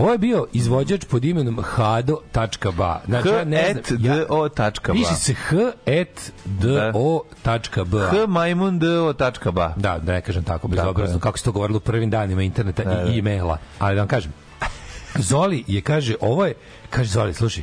Ovo je bio izvođač pod imenom hado.ba. Znači, ja ne znam, ja, h.do.ba. piše se h et d o tačka b. h majmun do.ba. Da, da ne kažem tako, bezobrazno, kako se to govorilo u prvim danima interneta i e-maila. Ali da vam kažem, Zoli je, kaže, ovo je, kaže Zoli, slušaj,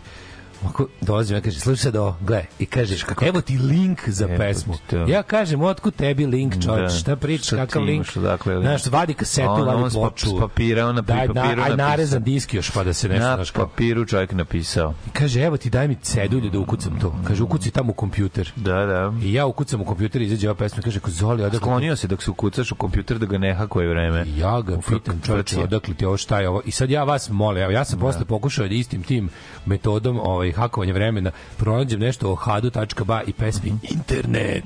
Ako dolazim, ja kaže, slušaj ovo, gle, i kažeš, evo ti link za Evo pesmu. to. Ja kažem, otkud tebi link, čovječ, Da. šta pričaš, kakav link? imaš, odakle je link? Znaš, vadi kasetu, On- vadi on pa- ploču. s papira, on na Daj, papiru aj napisao. narezan disk još, pa da se nešto, Na kao. papiru čovjek napisao. Kaže, evo ti daj mi cedulju da ukucam to. Kaže, ukuci tamo u kompjuter. Da, da. I ja ukucam u kompjuter i izađe ova pesma. Kaže, ko Zoli, odakle Sklonio se dok se ukucaš u kompjuter da ga ne hakuje vreme. I ja ga pitam frci. odakle ti ovo, šta je ovo? I sad ja vas molim, ja sam posle pokušao da istim tim metodom ovaj, hakovanja vremena pronađem nešto o hado.ba i pesmi internet.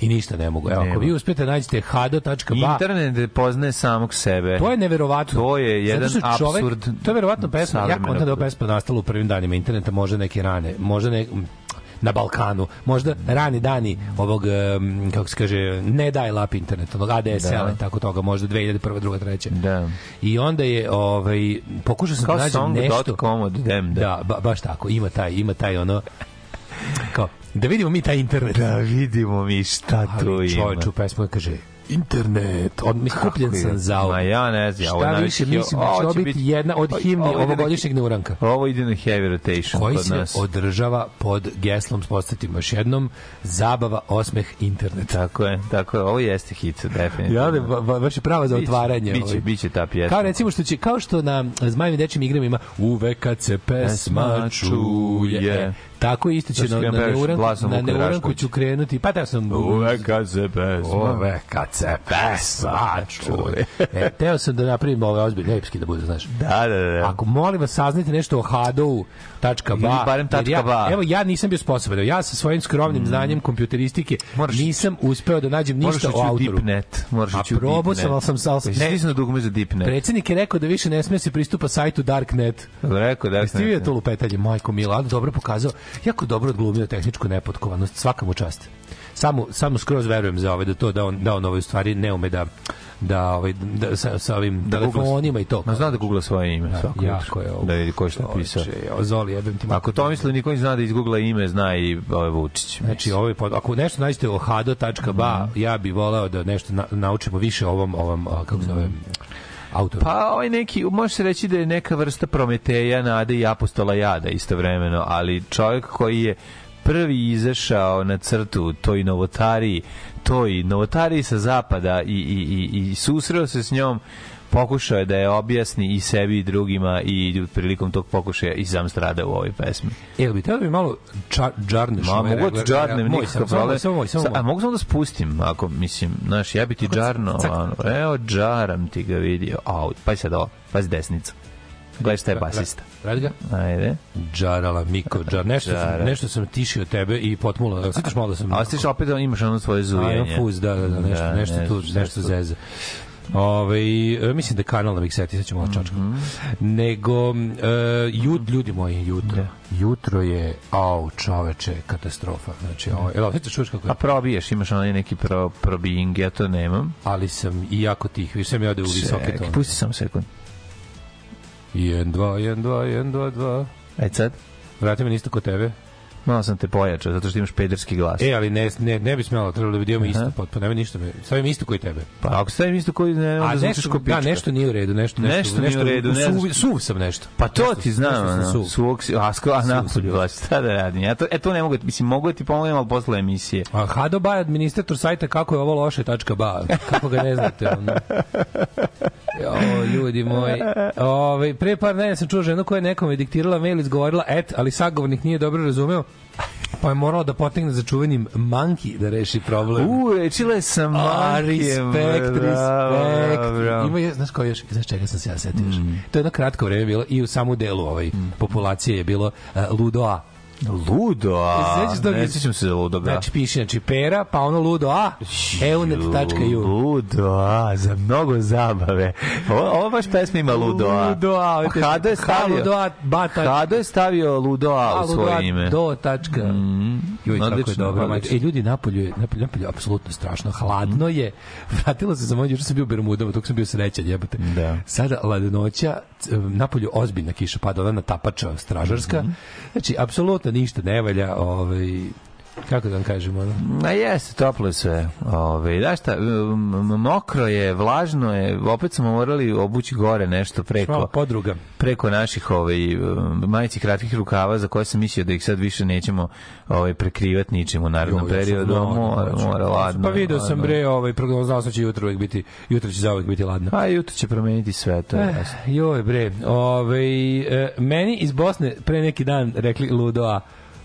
I ništa ne mogu. Evo, ako vi uspete nađete hado.ba, Internet ne poznaje samog sebe. to je neverovatno. To je jedan čovek- apsurd To je verovatno pesma. Ja savremenog kontam da pesma nastala u prvim danima interneta, možda neke rane, možda ne, na Balkanu, možda rani dani ovog, em, kako se kaže, ne daj lap internet, onog ADSL-a i tako toga, možda 2001. druga, treća. Da. I onda je, ovaj, pokušao sam Kao da nađem nešto... song.com od Demda. Da, ba, baš tako, ima taj, ima taj ono, kao, da vidimo mi taj internet. Da vidimo mi šta tu Ali ima. čovječ u pesmu kaže, internet, od, mi je? sam za ovo. Ma ja ne znam, ovo Šta je više, mislim da ovo će ovo će biti jedna od ovo- himni ovo ovogodišnjeg neuranka Ovo ide na heavy rotation koji kod se nas. održava pod geslom, spostatimo još jednom, zabava, osmeh, internet. Tako je, tako je. Ovo jeste hit, definitivno. Ja, ba, ba, baš je prava za Biće, otvaranje. biće, ovaj. biće ta pjesma. Kao recimo što će, kao što na zmajevim dečim igrama ima uvek kad se pesma Pesma čuje. Tako isto će Znači, na, na, neuranku, na neuranku ću krenuti. Pa da sam... Uvek kad se pesma... Uvek kad se pesma čuje. E, teo sam da napravim ove ozbiljne epski da bude, znaš. Da, da, da. Ako molim vas saznajte nešto o Hadou.ba Ili barem jer ja, .ba. Evo ja nisam bio sposoban. Ja sa svojim skromnim znanjem kompjuteristike Moraš- nisam uspeo da nađem ništa o autoru. Deepnet. Moraš A ući u probao Deepnet. sam, ali sam sal... Pa jesi stisnuo dugme za Deepnet? Predsednik je rekao da više ne sme se pristupa sajtu Darknet. Rekao da vi vidio to lupetanje, majko Mila, dobro pokazao, jako dobro odglumio tehničku nepotkovanost, svaka mu čast. samo samo skroz verujem za ovaj da to da on da on ovaj u stvari ne ume da da ovaj da sa, sa ovim Da telefonima i to. Ma zna da googla svoje ime svako jako je ovo. Da vidi ko je šta pisao. Oče, o, Zoli, jebem ti. Ako to misli niko zna da izgoogla ime, zna i ovaj Vučić. Znači, ovaj pod, ako nešto nađete o hado.ba, Mhm. ja bih voleo da nešto na, naučimo više o ovom, ovom kako se zove, autoru. Pa ovaj neki, može se reći da je neka vrsta Prometeja, Nade i Apostola Jada istovremeno, ali čovjek koji je prvi izašao na crtu toj novotariji, toj novotariji sa zapada i, i, i, i susreo se s njom pokušao je da je objasni i sebi i drugima i prilikom tog pokušaja i sam strada u ovoj pesmi. Jel bi teo da mi malo ča, džarneš? Ma, mogu regler- džarnem, nikakav sam, problem. samo moj, samo Sa- moj. A mogu samo da spustim, ako, mislim, znaš, ja bi ti džarno, evo, džaram ti ga vidio. Au, pa sad ovo, pazi desnicu. Gledaj šta je basista. Radi ga? Ajde. Džarala, Miko, džar. Nešto, sam, Džara. nešto sam tišio tebe i potmulo. Sjetiš malo da sam... A ostiš opet da imaš ono svoje A, zujenje. imam fuz, da, da, da, nešto, Da, nešto, tu, nešto- nešto zeza. Ove, e, mislim da je kanal na Mikseti, sad ćemo čačkati. Mhm. Nego, e, jut, ljudi moji, jutro. Jutro je, au, čoveče, katastrofa. Znači, ovo, evo, sad ćeš čuješ kako je. A probiješ, imaš onaj neki pro, probijing, ja to nemam. Ali sam i jako tih, više sam ja ode u visoke tone. Pusti samo sekund. 1, 2, 1, 2, 1, 2, 2. Ajde sad. Vrati me nisto kod tebe. Malo sam te pojačao, zato što imaš pederski glas. E, ali ne, ne, ne bi smelo, trebalo da vidimo isto potpuno, nema ništa. Stavim isto koji tebe. Pa ako stavim isto koji ne, onda zvučiš nešto, ko da, nešto nije u redu, nešto, nešto, Nešto nije u redu, ne suv, suv sam nešto. Pa to Nešto- ti znam, nešto suv. suvog si, a, sko, a napolju vas, šta da radim? Ja to, e, to ne mogu, mislim, mogu da ti pomognem, ali posle emisije. A Hado Baj, administrator sajta kako je ovo loše tačka ba. Kako ga ne znate? Ono. Jo, ljudi moji. Ove, pre par dana sam čuo ženu koja je nekome diktirala mail, izgovorila et, ali sagovornik nije dobro razumeo, pa je morala da potegne za čuvenim manki da reši problem. U, rečila je sam A, mankijem, respekt, respekt. Ima je, znaš ko još, znaš čega sam se ja setio još? To je jedno kratko vreme bilo i u samu delu ovaj populacije je bilo uh, ludo A. Ludo, a, Sećaš toga? ne sjećam se za Ludoga. Znači piše, znači pera, pa ono ludo A, eunet.ju. Ludo, a, za mnogo zabave. Ovo, baš pesma ima Ludo, a. Ludo A. Hado je stavio, Ludo A, ba, tačka. Hado je stavio Ludo a u svoje ime. Do tačka. Mm, Joj, kako je dobro. E, ljudi, napolju je, napolju, napolju je apsolutno strašno. Hladno je. Vratila se za moj, juče sam bio u Bermudama, tog sam bio srećan, jebote. Da. Sada ladnoća, napolju ozbiljna kiša pada, ona natapača stražarska. Mhm. Znači, apsolutno ništa ne valja, ovaj, kako da vam kažem, ono? Na jeste, toplo je sve. Ove, da šta, mokro je, vlažno je, opet smo morali obući gore nešto preko, podruga. preko naših ovaj, majici kratkih rukava za koje sam mislio da ih sad više nećemo ovaj, prekrivati ničim u narednom Jo, ja periodu. ladno, Mora, znači. mora ladno. Pa video sam bre, ovaj prognoz sam će jutro uvek biti, jutro će zauvek biti ladno. Pa jutro će promeniti sve, to je Eh, joj bre, ovaj, e, meni iz Bosne pre neki dan rekli ludo a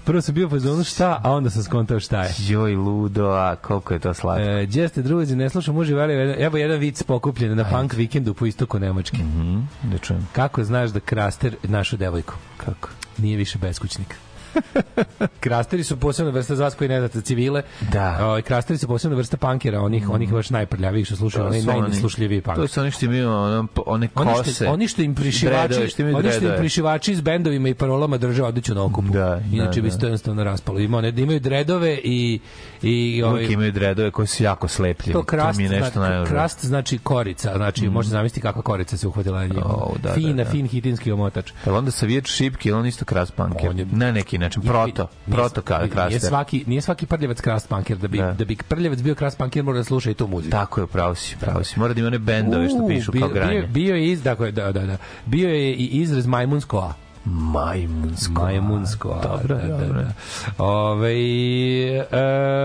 Prvo sam bio u fazonu šta, a onda sam skontao šta je. Joj, ludo, a koliko je to slatko. E, gdje ste druzi, ne slušam muži veli, evo jedan vic pokupljen na punk vikendu po istoku Nemačke. Mhm, da čujem. Kako znaš da Kraster našu devojku? Kako? Nije više beskućnik. krasteri su posebna vrsta za vas koji ne znate civile. Da. Ovaj krasteri su posebna vrsta pankera, onih onih baš najprljavijih što slušaju, oni- najneslušljiviji punk. To su oni što imaju one Oni kose. oni što im prišivači, što imaju oni što im prišivači s bendovima i parolama drže odlično na okupu. Da, Inače da, bi da. se to jednostavno raspalo. Ima one da imaju dredove i i ovaj imaju dredove koji su jako slepljivi. to krast, mi je nešto znači, najvažnije. krast znači korica, znači mm. možete zamisliti kakva korica se uhvatila na njega. O, da, Fina, da, da. fin hitinski omotač. Pa onda savijač šipki, on isto krast je- Na neki način, proto. Nije- Proto ka, nije kraster. svaki, nije svaki prljavac krast punker. Da bi, Da. da. bi prljavac bio krast punker mora da sluša i tu muziku. Tako je, pravo si, pravo si. Mora da ima one bendove što pišu bio, kao granje. Bio, bio je iz, dakle, da, da, da. Bio je i izraz majmunsko A. Majmunsko. Majmunsko. Dobro, da, da, dobro. da. Ove,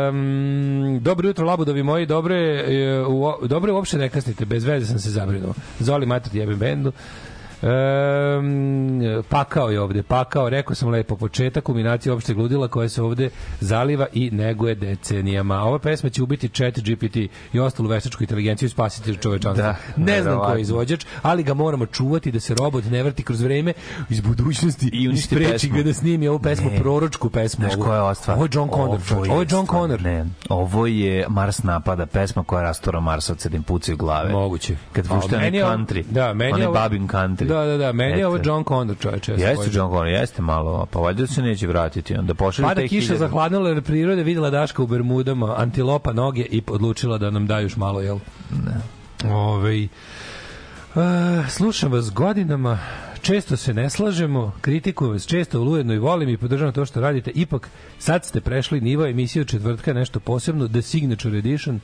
um, dobro jutro, labudovi moji, dobro je, e, u, dobro uopšte ne kasnite, bez veze sam se zabrinuo. Zoli mater jebem bendu. Um, pakao je ovde, pakao, rekao sam lepo, početak kulminacije opšte gludila koja se ovde zaliva i neguje decenijama. Ova pesma će ubiti chat GPT i ostalu veštačku inteligenciju i spasiti čovečanstvo. Da, ne znam ko je izvođač, ali ga moramo čuvati da se robot ne vrti kroz vreme iz budućnosti I uništi pesmu. ga da snimi ovu pesmu, Ne. proročku pesmu. Znaš koja je ova stvar? Ovo je John Connor. čoveče. Ovo je John stvar- Connor. Ne, ovo je Mars napada, pesma koja rastora Marsovce da im pucaju glave. Moguće. Kad A, pušta onaj meni je ovo- country. da, meni je ovo- babin country. Da, da, da, meni je ovo. John Connor, čoveče. Jeste. John Connor, jeste malo, pa valjda se neće vratiti. Onda pošalju Pada kiša hiljade. zahladnila jer prirode videla Daška u Bermudama, antilopa noge i odlučila da nam daju još malo, jel? Ne. Ove, slušam vas godinama, često se ne slažemo, kritikujem vas često, ujedno i volim i podržavam to što radite. Ipak, sad ste prešli nivo emisije od četvrtka, nešto posebno, The Signature Edition.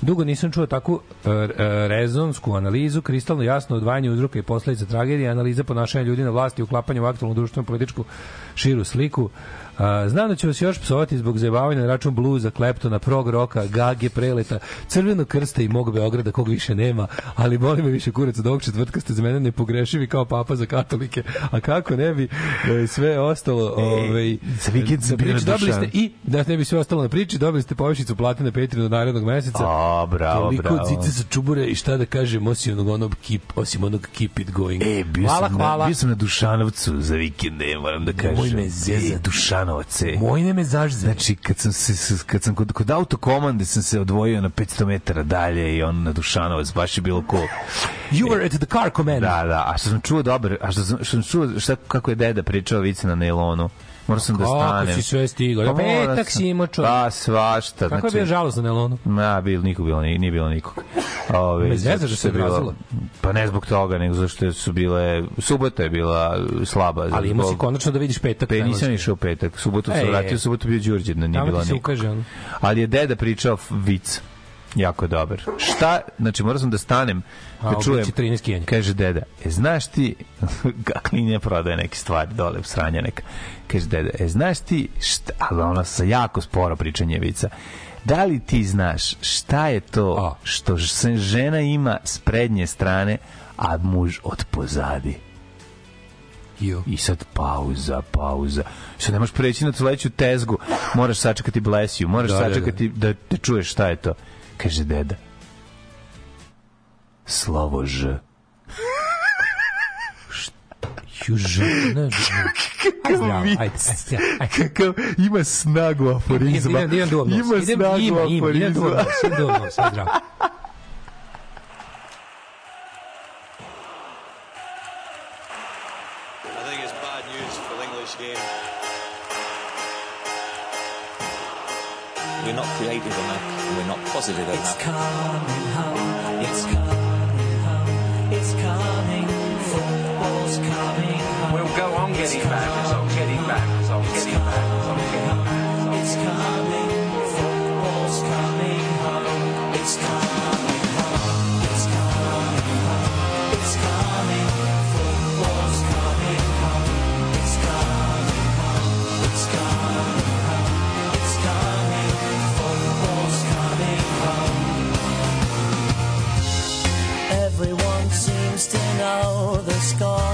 Dugo nisam čuo takvu e, e, rezonsku analizu, kristalno jasno odvajanje uzroka i posledica tragedije, analiza ponašanja ljudi na vlasti, uklapanje u aktualnu društvenu političku širu sliku. A, znam da ću vas još psovati zbog zajebavanja na račun bluza, kleptona, prog roka, gage, preleta, crvenog krsta i mog Beograda, kog više nema, ali molim me više kurac od ovog četvrtka ste za mene nepogrešivi kao papa za katolike, a kako ne bi e, sve ostalo ovaj, za vikend sam priči dobili ste i da ne bi sve ostalo na priči, dobili ste povišicu plate na Patreonu narednog meseca. A, bravo, Toliko bravo. cice za čubure i šta da kažem osim onog, onog keep, osim onog keep it going. E, bio hvala, sam, hvala. Na, bio sam na Dušanovcu za vikende, moram da kažem. Nemoj me zezati. E, Dušanovac, e. Moj ne me zažze. Znači, kad sam, se, kad sam kod, kod autokomande sam se odvojio na 500 metara dalje i on na Dušanovac, baš je bilo cool. You were at the car command. Da, da, a što sam čuo dobro, a što sam, što sam čuo šta, kako je deda pričao vice na nailonu, morao sam da Kako stanem. si sve stigao? Ja, Pa petak si imao čovjek. Da, svašta. Kako je bio žalostno na Elonu? Ma, bil, niko bilo, nije, bilo nikog. Ove, zezaš zato da što se bilo-? Pa ne zbog toga, nego zašto su bile, subota je bila slaba. Ali imao si konačno da vidiš petak. Pa nisam išao petak, subotu sam e. vratio, subotu bio Đurđevna, nije bilo ti se niko. ukaže ono. Ali je deda pričao vic. Jako dobar. Šta, znači morao sam da stanem A, kad čujem, obići 13 kenja. kaže deda, e, znaš ti, klinja prodaje neke stvari dole sranja neka, kaže deda, e, znaš ti, šta, ali ona sa jako sporo pričanje vica, da li ti znaš šta je to A. što žena ima s prednje strane, a muž od pozadi? Jo. I sad pauza, pauza. Sad ne možeš preći na sledeću tezgu. Moraš sačekati bless you. Moraš Da, da, da. sačekati da, da čuješ šta je to. Kaže deda. Slovo Ž. Juž. Ne, ne. Ajde, zdravo. Ajde, ajde, ajde. Kakav ima snagu aforizma. Idem, idem duvam nos. Ima Idem, snagu ima, ima, idem duvam aforizma. nos, idem duvam nos, ajde, zdravo. I think it's bad news for the English game. We're not creative enough. And We're not positive enough. coming home. It's coming home. It's coming. Football's coming home. We'll go on getting back. I'm getting back. I'm getting back. I'm getting back. Know the score.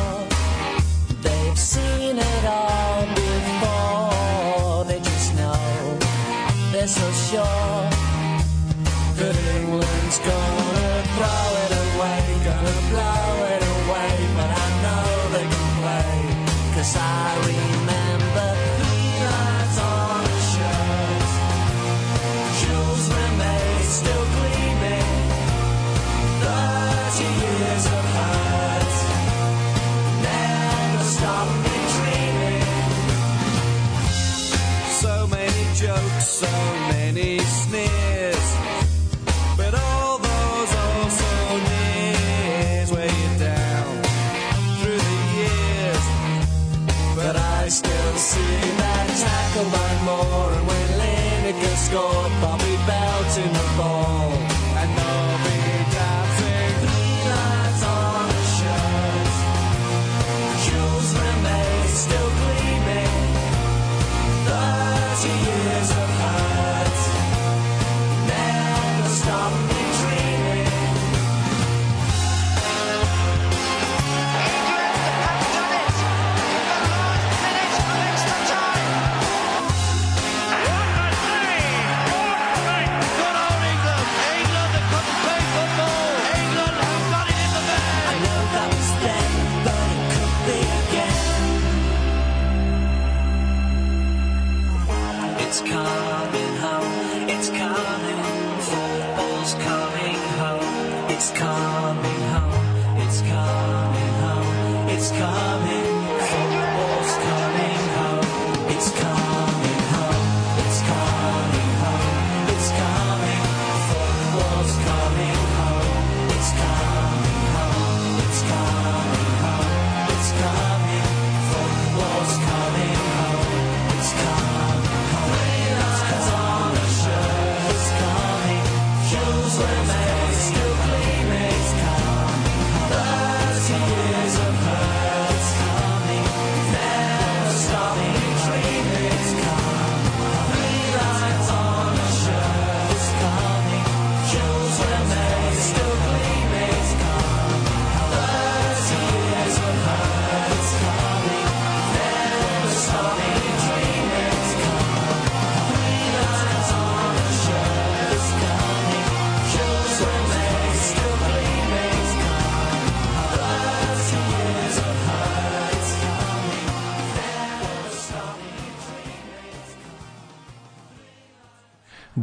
score.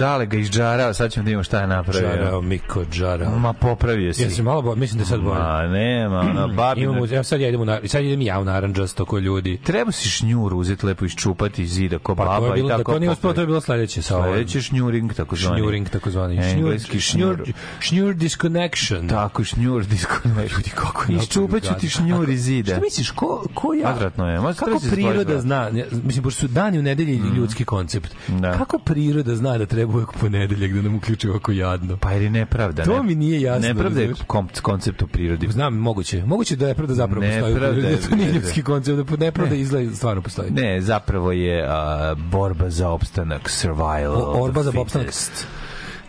Dale ga izđarao, sad ćemo da vidimo šta je napravio. Džarao, Miko, džarao. Ma popravio si. Jesi malo bolje? Mislim da je sad bolje. Ma nema, ona babina. Imamo, evo sad ja idem u nar... sad idem ja u narandžasto ko ljudi. Treba si šnjur uzeti lepo iščupati iz zida ko Pa baba i bilo, da tako. to nije uspelo, to je bilo sledeće sa ovim. Sledeće šnjuring, tako zvani. Šnjuring, takozvani. Engleski šnjur. šnjur. Šnjur disconnection. Tako, šnjur, diskonekt. Ljudi, kako je Iščupat ću ti šnjur iz zida. Šta misliš, ko, ko ja... Odvratno je. Možda Kako se priroda izbojiti. zna, mislim, pošto su dani u nedelji ljudski koncept, Da. kako priroda zna da treba uvek ponedeljak da nam uključi ovako jadno? Pa jer je nepravda. To ne- mi nije jasno, Nepravda je koncept u prirodi. Znam, moguće. Moguće da je nepravda zapravo postoji. u Nepravda Da to nije ne, ne. ljudski koncept, da nepravda izgleda stvarno postoji. Ne, zapravo je a, borba za opstanak, survival. O- borba za opstanak.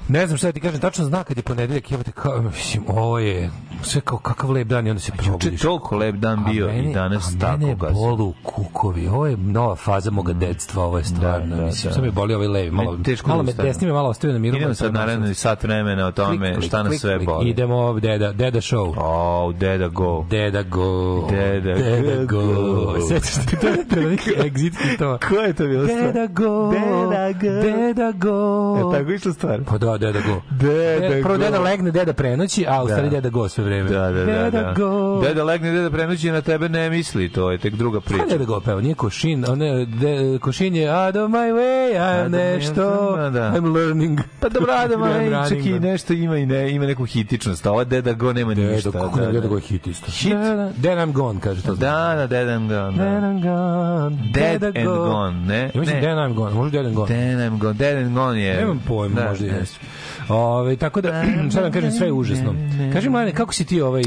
Ne znam šta da ti kažem, tačno zna kad je ponedeljak, jebote, kao, mislim, ovo je sve kao kakav lep dan i onda se Juče probudiš. toliko lep dan bio A mene- i danas a tako mene ga. bolu kukovi. Ovo je nova faza moga detstva, ovo je stvarno. Da, da, mislim, da. sad me boli ovaj levi, malo, Meni teško malo da me desni me malo ostavio na miru. Idemo sad sam- naravno sat vremena o tome Klik, šta nas klik, sve klik. boli. Idemo, deda, deda show. O, deda go. Deda go. Deda deda go. go. Sećaš se to je to neki exit to. Ko je to bilo Deda go. Deda go. Deda go. Je tako išla stvar? Pa da, deda go. Deda Prvo go. deda legne, deda prenoći, a u stvari Da. deda go sve vreme. Da, da, da. Deda da. go. Deda legne, deda prenoći na tebe ne misli, to je tek druga Pa priča. deda go peo, nije košin, one, de, košin je out of my way, I'm nešto, Da, da. I'm learning. Pa dobro, Adama, I'm ej, čak running, i da. nešto ima i ne, ima neku hitičnost, a ova Deda Go nema ništa. Deda, kako da, ne da. deda go je hit isto. Hit? Deda, Then I'm gone, kaže to. Da, da, Dead and Gone. Da. I'm gone. Dead Deda and go. Gone, ne? Ja mislim. Then I'm gone, možda Dead and gone. Dead and Gone, Dead and Gone je... Nemam pojma, Da, možda da. jeste. Ove, tako da, sad vam kažem, sve je užasno. Kaži, Mlane, kako si ti ovaj,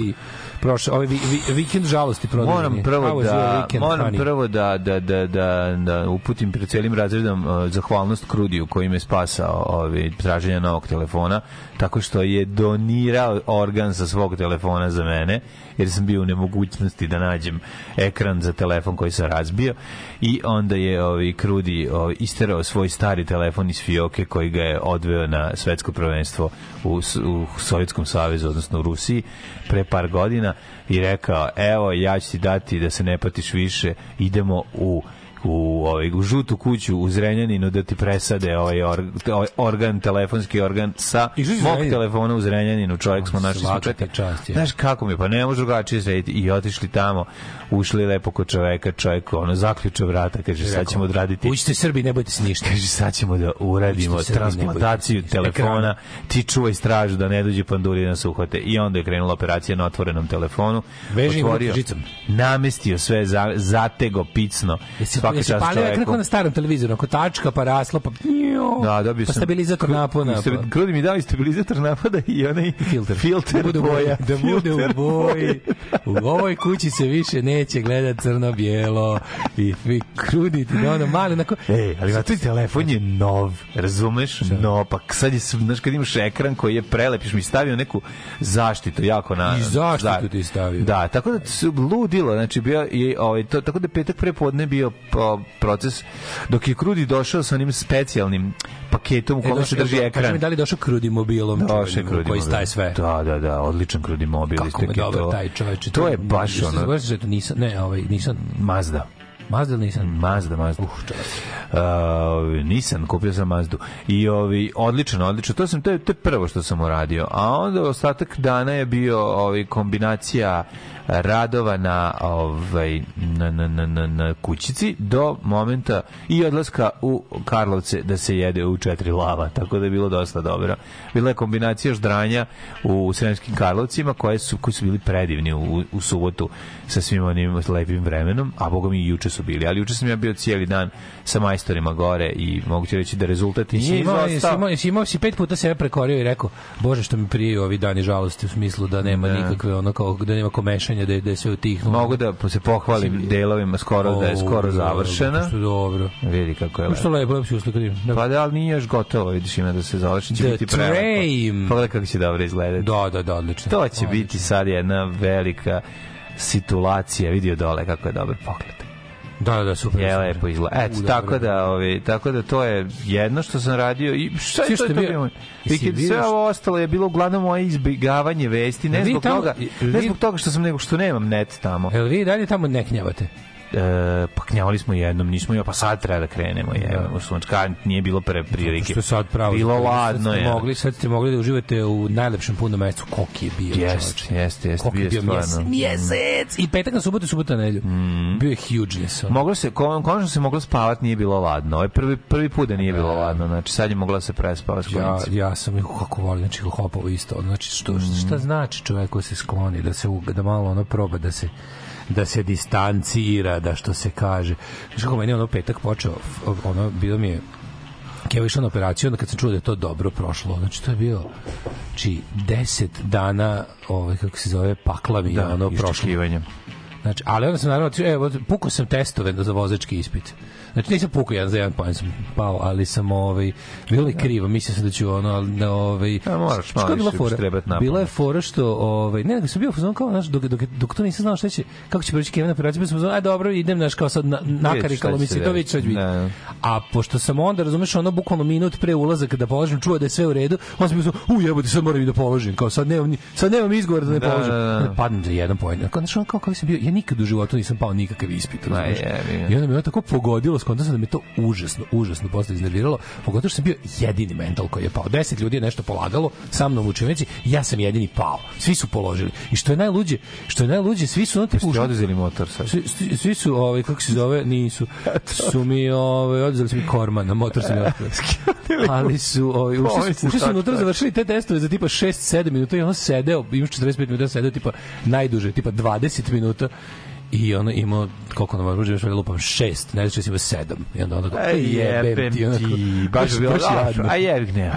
prošao, ovaj vi, vi, vikend žalosti produženi? Moram prvo da weekend, moram honey? prvo da da da da da uputim pred celim razredom uh, zahvalnost Krudiju koji me spasao ovaj traženja novog telefona tako što je donirao organ sa svog telefona za mene jer sam bio u nemogućnosti da nađem ekran za telefon koji sam razbio i onda je ovaj Krudi ovaj, isterao svoj stari telefon iz fioke koji ga je odveo na svetsko prvenstvo u, u Sovjetskom savezu odnosno u Rusiji pre par godina i rekao evo ja ću ti dati da se ne patiš više idemo u u ovaj u žutu kuću u Zrenjaninu da ti presade ovaj, org, ovaj organ telefonski organ sa mog telefona u Zrenjaninu čovjek smo našli je. znaš kako mi pa ne može drugačije srediti i otišli tamo ušli lepo kod čoveka čovjek ono zaključao vrata kaže sad ćemo odraditi Uđite Srbi, ne bojte se ništa. Kaže, sad ćemo da uradimo Srbi, transplantaciju telefona, ti čuvaj stražu da ne dođe panduri da nas uhvate. I onda je krenula operacija na otvorenom telefonu. Veži Otvorio, žicom. namestio sve, za, zatego, picno. Jesi, Svaka čast palio ekran čoveku. na starom televizoru, ako tačka, pa raslo, pa... Da, dobio pa sam stabilizator napona. Pa. Krudi mi dali stabilizator napada i onaj filter. filter da bude boja. da bude u boji. U ovoj kući se više neće gledat crno-bijelo i vi kruditi da ono mali onako... Ej, ali na telefon je nov, razumeš? No, pa sad je, znaš, kad imaš ekran koji je prelepiš, mi stavio neku zaštitu jako na... I zaštitu da, ti stavio. Da, tako da ludilo, znači bio i ovaj to tako da je petak prepodne bio po, proces dok je Krudi došao sa onim specijalnim paketom u E, kome se drži Kaži ekran. mi da li je došao krudi mobilom Došao Krudi koji staje sve. Da, da, da, odličan Krudi mobil. Kako isto me je dobro to. taj. To je baš ono, to nisam, ne, ovaj, nisam, Mazda. Mazda ili nisam? Mazda, Mazda. Uh. Uh, nisam, kupio sam Mazdu. I ovi, odlično, odlično. To, sam, to, je, to je prvo što sam uradio. A onda ostatak dana je bio ovi, kombinacija radova na ovaj na, na, na, na, na kućici do momenta i odlaska u Karlovce da se jede u četiri lava, tako da je bilo dosta dobro. Bila je kombinacija ždranja u Sremskim Karlovcima koje su, koji su bili predivni u, u subotu sa svim onim lepim vremenom, a boga mi i juče su bili, ali juče sam ja bio cijeli dan sa majstorima gore i mogu ti reći da rezultat Jesi nije imao, izostao. imao, imao si pet puta sebe prekorio i rekao, bože što mi prije ovi dani žalosti u smislu da nema Ne. nikakve ono kao da nema komešanja da je, da je sve utihnulo. Mogu da se pohvalim delovima skoro da je skoro završena. Što je dobro. Vidi kako je Pa Što lepo. lepo, lepo si uslikati. Da. Pa da, ali nije još gotovo, vidiš ima da se završi, će The biti. Train. Pogledaj kako će dobro izgledati. Da, da, da, odlično. To će Odlično. biti sad jedna velika situacija, vidio dole kako je dobar pogled. Da, da, da, super. Je lepo izgleda. Eto, U, tako da, ovi, tako da to je jedno što sam radio i šta je to, bio- bilo? Jesi Vikend, sve ovo ostalo je bilo uglavnom moje izbjegavanje vesti, ne zbog toga, ne zbog toga što sam nego što nemam net tamo. Jel vi dalje tamo ne knjavate? E, pa knjavali smo jednom, nismo jo, pa sad treba da krenemo, je. Ja. nije bilo pre prilike. Što sad pravo. Bilo ladno je. Mogli, sad ste mogli da uživate u najlepšem punom mesecu. Koki je bio, Jeste, jeste, jeste, Koliko bio je je bio mjesec, stvarno. mjesec. I petak na subotu, subota na nedelju. Bio je hugeness. Moglo se, kon- konačno se moglo spavati, nije bilo ladno. Ovo je prvi, prvi put da nije bilo ladno, znači sad je mogla da se prespava s Ja, ja sam ih kako volim, znači hopovo isto. Znači, što, šta znači čovjek ko se skloni, da se da malo ono proba da se da se distancira, da što se kaže. Znaš kako meni ono petak počeo, ono, bilo mi je Kevo išao na operaciju, onda kad sam čuo da je to dobro prošlo, znači to je bio či 10 dana, ovaj, kako se zove, pakla mi Da, ono prošlo. Znači, ali onda sam naravno, evo, pukao sam testove za vozački ispit. Znači, nisam pukao jedan za jedan poen sam pao, ali sam, ovaj, bilo mi krivo, mislio sam da ću ono, ali da, ovaj, A, moraš malo je bila fora? Bila je fora što, ovaj, ne, nego sam bio u fazonu kao, znaš, dok, dok, dok to nisam znao šta će, kako će proći Kevin operaciju, pa sam uzmano, aj dobro, idem, znaš, kao sad na, nakarikalo mi se se to već šta će biti. Da. A pošto sam onda, razumeš, ono bukvalno minut pre ulazaka da položim, čuo da je sve u redu, onda sam bio u jebote, sad moram i da položim, kao sad nemam, sad nemam izgovor da ne Da, položim. da, da. Onda padnem za jedan poen. Kao, znaš, ono, kao, kao sam bio, ja nikad u životu nisam pao nikakav ispit. Ga. I onda me ono tako pogodilo, skontao sam da me to užasno, užasno posle iznerviralo, pogotovo što sam bio jedini mental koji je pao. Deset ljudi je nešto polagalo, sa mnom u učionici, ja sam jedini pao. Svi su položili. I što je najluđe, što je najluđe, svi su Ste ušli- oduzeli motor sad. svi, svi, svi su, ovaj, kako se zove, nisu, su mi, ovaj, oduzeli su mi korman, na motor mi otkrili. Ali su, ovaj, ušli, su, ušli su unutra, završili te testove za tipa 6-7 minuta i on sedeo, imaš 45 minuta, sedeo tipa najduže, tipa 20 minuta i ono imao koliko nam može još lupam 6 ne znači ima 7 i onda onda Aj, jebem ti, baš bi bilo, jadno. a jebik ne,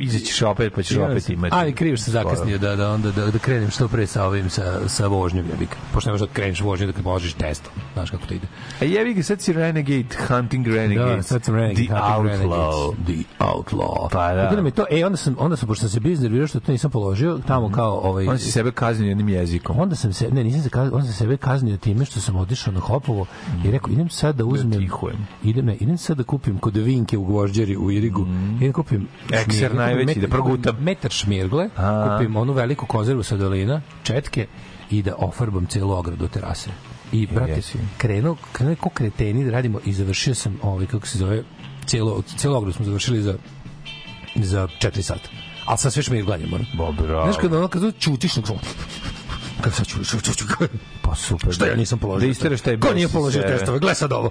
izaćeš opet, pa ćeš opet imati. Ali što sam zakasnio da, da, onda, da, da krenem što pre sa ovim, sa, sa vožnjom, jebik. Pošto ne možeš da kreneš vožnju da kad položiš test. Znaš kako to ide. A jebi ga, sad si Renegade, Hunting Renegade. Da, sad sam Renegade, The Outlaw. The Outlaw. Pa da. Da mi to, e, onda sam, onda sam, pošto sam se bio iznervirao što to nisam položio, tamo kao, ovaj, On si sebe kaznio jednim jezikom. onda sam se, ne, nisam se kaznio, onda sam sebe kaznio time što sam otišao na Hopovo i rekao, idem sad da uzmem, tihujem. idem, ne, idem sad da kupim kod Vinke u Gvožđeri u Irigu, idem da kupim Ekser šmirgle, najveći, kupim da progutam. metar šmirgle, A. kupim onu veliku konzervu sa dolina, četke i da ofarbam celu ogradu terase. I, brate, krenuo, krenuo ko kreteni da radimo i završio sam, ovaj, kako se zove, cijelo, cijelo ogradu smo završili za za 4 sata. Ali sa sve šmirglanjem, ono. Bo, bravo. Znaš kada ono kada čutiš na kako sad ću, ću, ću, ću, Pa super. što ja nisam položio. Da isteraš taj Ko nije položio sebe. testove? Gle sad ovo.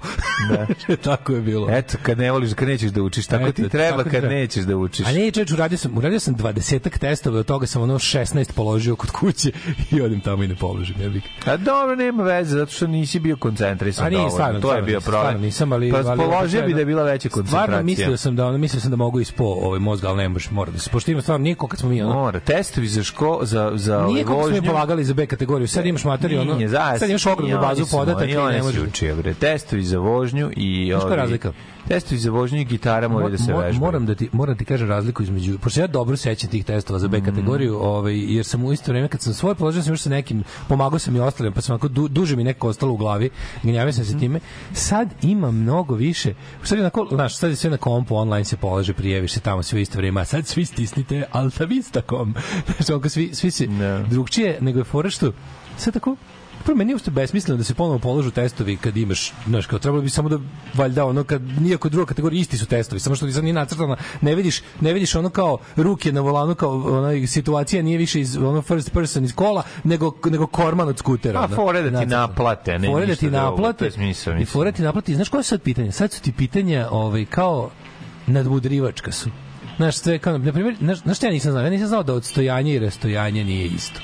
Da. Tako je bilo. Eto, kad ne voliš, kad nećeš da učiš, tako ti Eto, treba tako ti kad treba. nećeš da učiš. A ne, čovječ, uradio sam, uradio sam 20 testova, od toga sam ono 16 položio kod kuće i odim tamo i ne položim. Jebik. A dobro, nema veze, zato što nisi bio koncentrisan A nije, stvarno, To je bio problem. stvarno nisam, ali- Pa položio bi da je bila veća koncentracija. Stvarno mislio sam da ono, mislio sam da mogu ispo ovaj mozga, ali ne možeš, mora da se. Pošto ima stvarno nije koliko kad smo mi ono, Mora, testovi za ško, za, za ovaj Nije kako smo polagali za B kategoriju. Sad imaš materiju, ono, sad imaš ogromnu bazu podataka i ne možeš. Testovi za vožnju i... Znaš koja je ovi- razlika? Testovi za vožnju i gitara moraju da se vežbaju. Moram da ti moram ti kažem razliku između pošto ja dobro sećam tih testova za Mm. B kategoriju, ovaj jer sam u isto vreme kad sam svoje položio sam još sa nekim pomagao sam i ostalim, pa sam onako du, duže mi neko ostalo u glavi. Gnjavio sam se Mm. time. Sad ima mnogo više. Sad je onako, znaš, sad je sve na kompu, online se polaže, prijeviš se tamo sve isto vreme, a sad svi stisnite Alta Vista.com. Znaš, onako svi, svi se Da. drugčije nego je fora što sad tako Prvo, meni je uopšte besmisleno da se ponovo položu testovi kad imaš, znaš, kao trebalo bi samo da valjda ono kad nijako druga kategorija isti su testovi, samo što ti sad nije nacrtano, ne vidiš, ne vidiš ono kao ruke na volanu kao ona situacija nije više iz ono first person iz kola, nego nego korman od skutera. A ono, fore da ti nacrtano. naplate, ne Fore da ti drugo, naplate. smisao, I fore da ti naplati. Znaš koje su sad pitanja? Sad su ti pitanja ovaj, kao nadmudrivačka su. Znaš, sve kao, na primjer, znaš, znaš šta ja nisam znao? Ja nisam znao da odstojanje i rastojanje nije isto.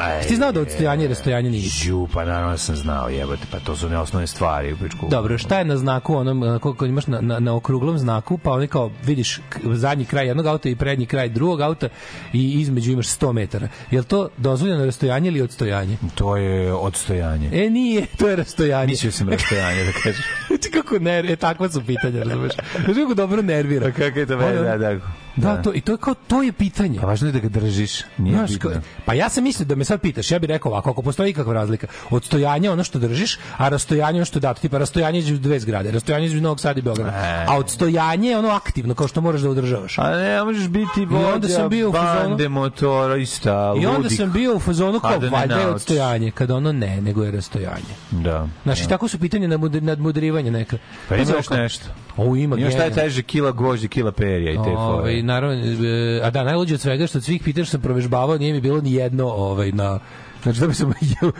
Aj, Ti znao da odstojanje i rastojanje nije isto? Žu, pa naravno da sam znao, jebote, pa to su ne osnovne stvari u pičku. Dobro, šta je na znaku, onom, onako, kad imaš na, na, na okruglom znaku, pa oni kao vidiš zadnji kraj jednog auta i prednji kraj drugog auta i između imaš 100 metara. Je to dozvoljeno rastojanje ili odstojanje? To je odstojanje. E, nije, to je rastojanje. Mislio sam rastojanje, da kažeš. Znači kako ner, e, takva su pitanja, razumeš? Znači kako dobro nervira. Pa kako je to meni, da, da. Da, to, i to je kao, to je pitanje. Pa važno je da ga držiš, nije Znaš, bitno. kao- pa ja sam mislio da me sad pitaš, ja bih rekao ovako, ako postoji ikakva razlika, odstojanje je ono što držiš, a rastojanje je ono što je dato, tipa rastojanje između dve zgrade, rastojanje između Novog Sada i Beograda. E. A odstojanje je ono aktivno, kao što moraš da održavaš. A ne, možeš biti onda vođa sam bio u fazonu- bande motorista, I onda sam bio u fazonu kao valjda je odstojanje, kada ono ne, nego je rastojanje. Da. Znači, tako su pitanja nadmud- nadmudrivanja neka. Pa ima Znaš, još kao- nešto. O, ima Ima šta je genijalno. teže kila gvožđe, kila perija i te Ovaj fore. Naravno e, a da najluđe od svega što od svih pitanja što sam provežbavao nije mi bilo ni jedno ovaj na Znači da bi sam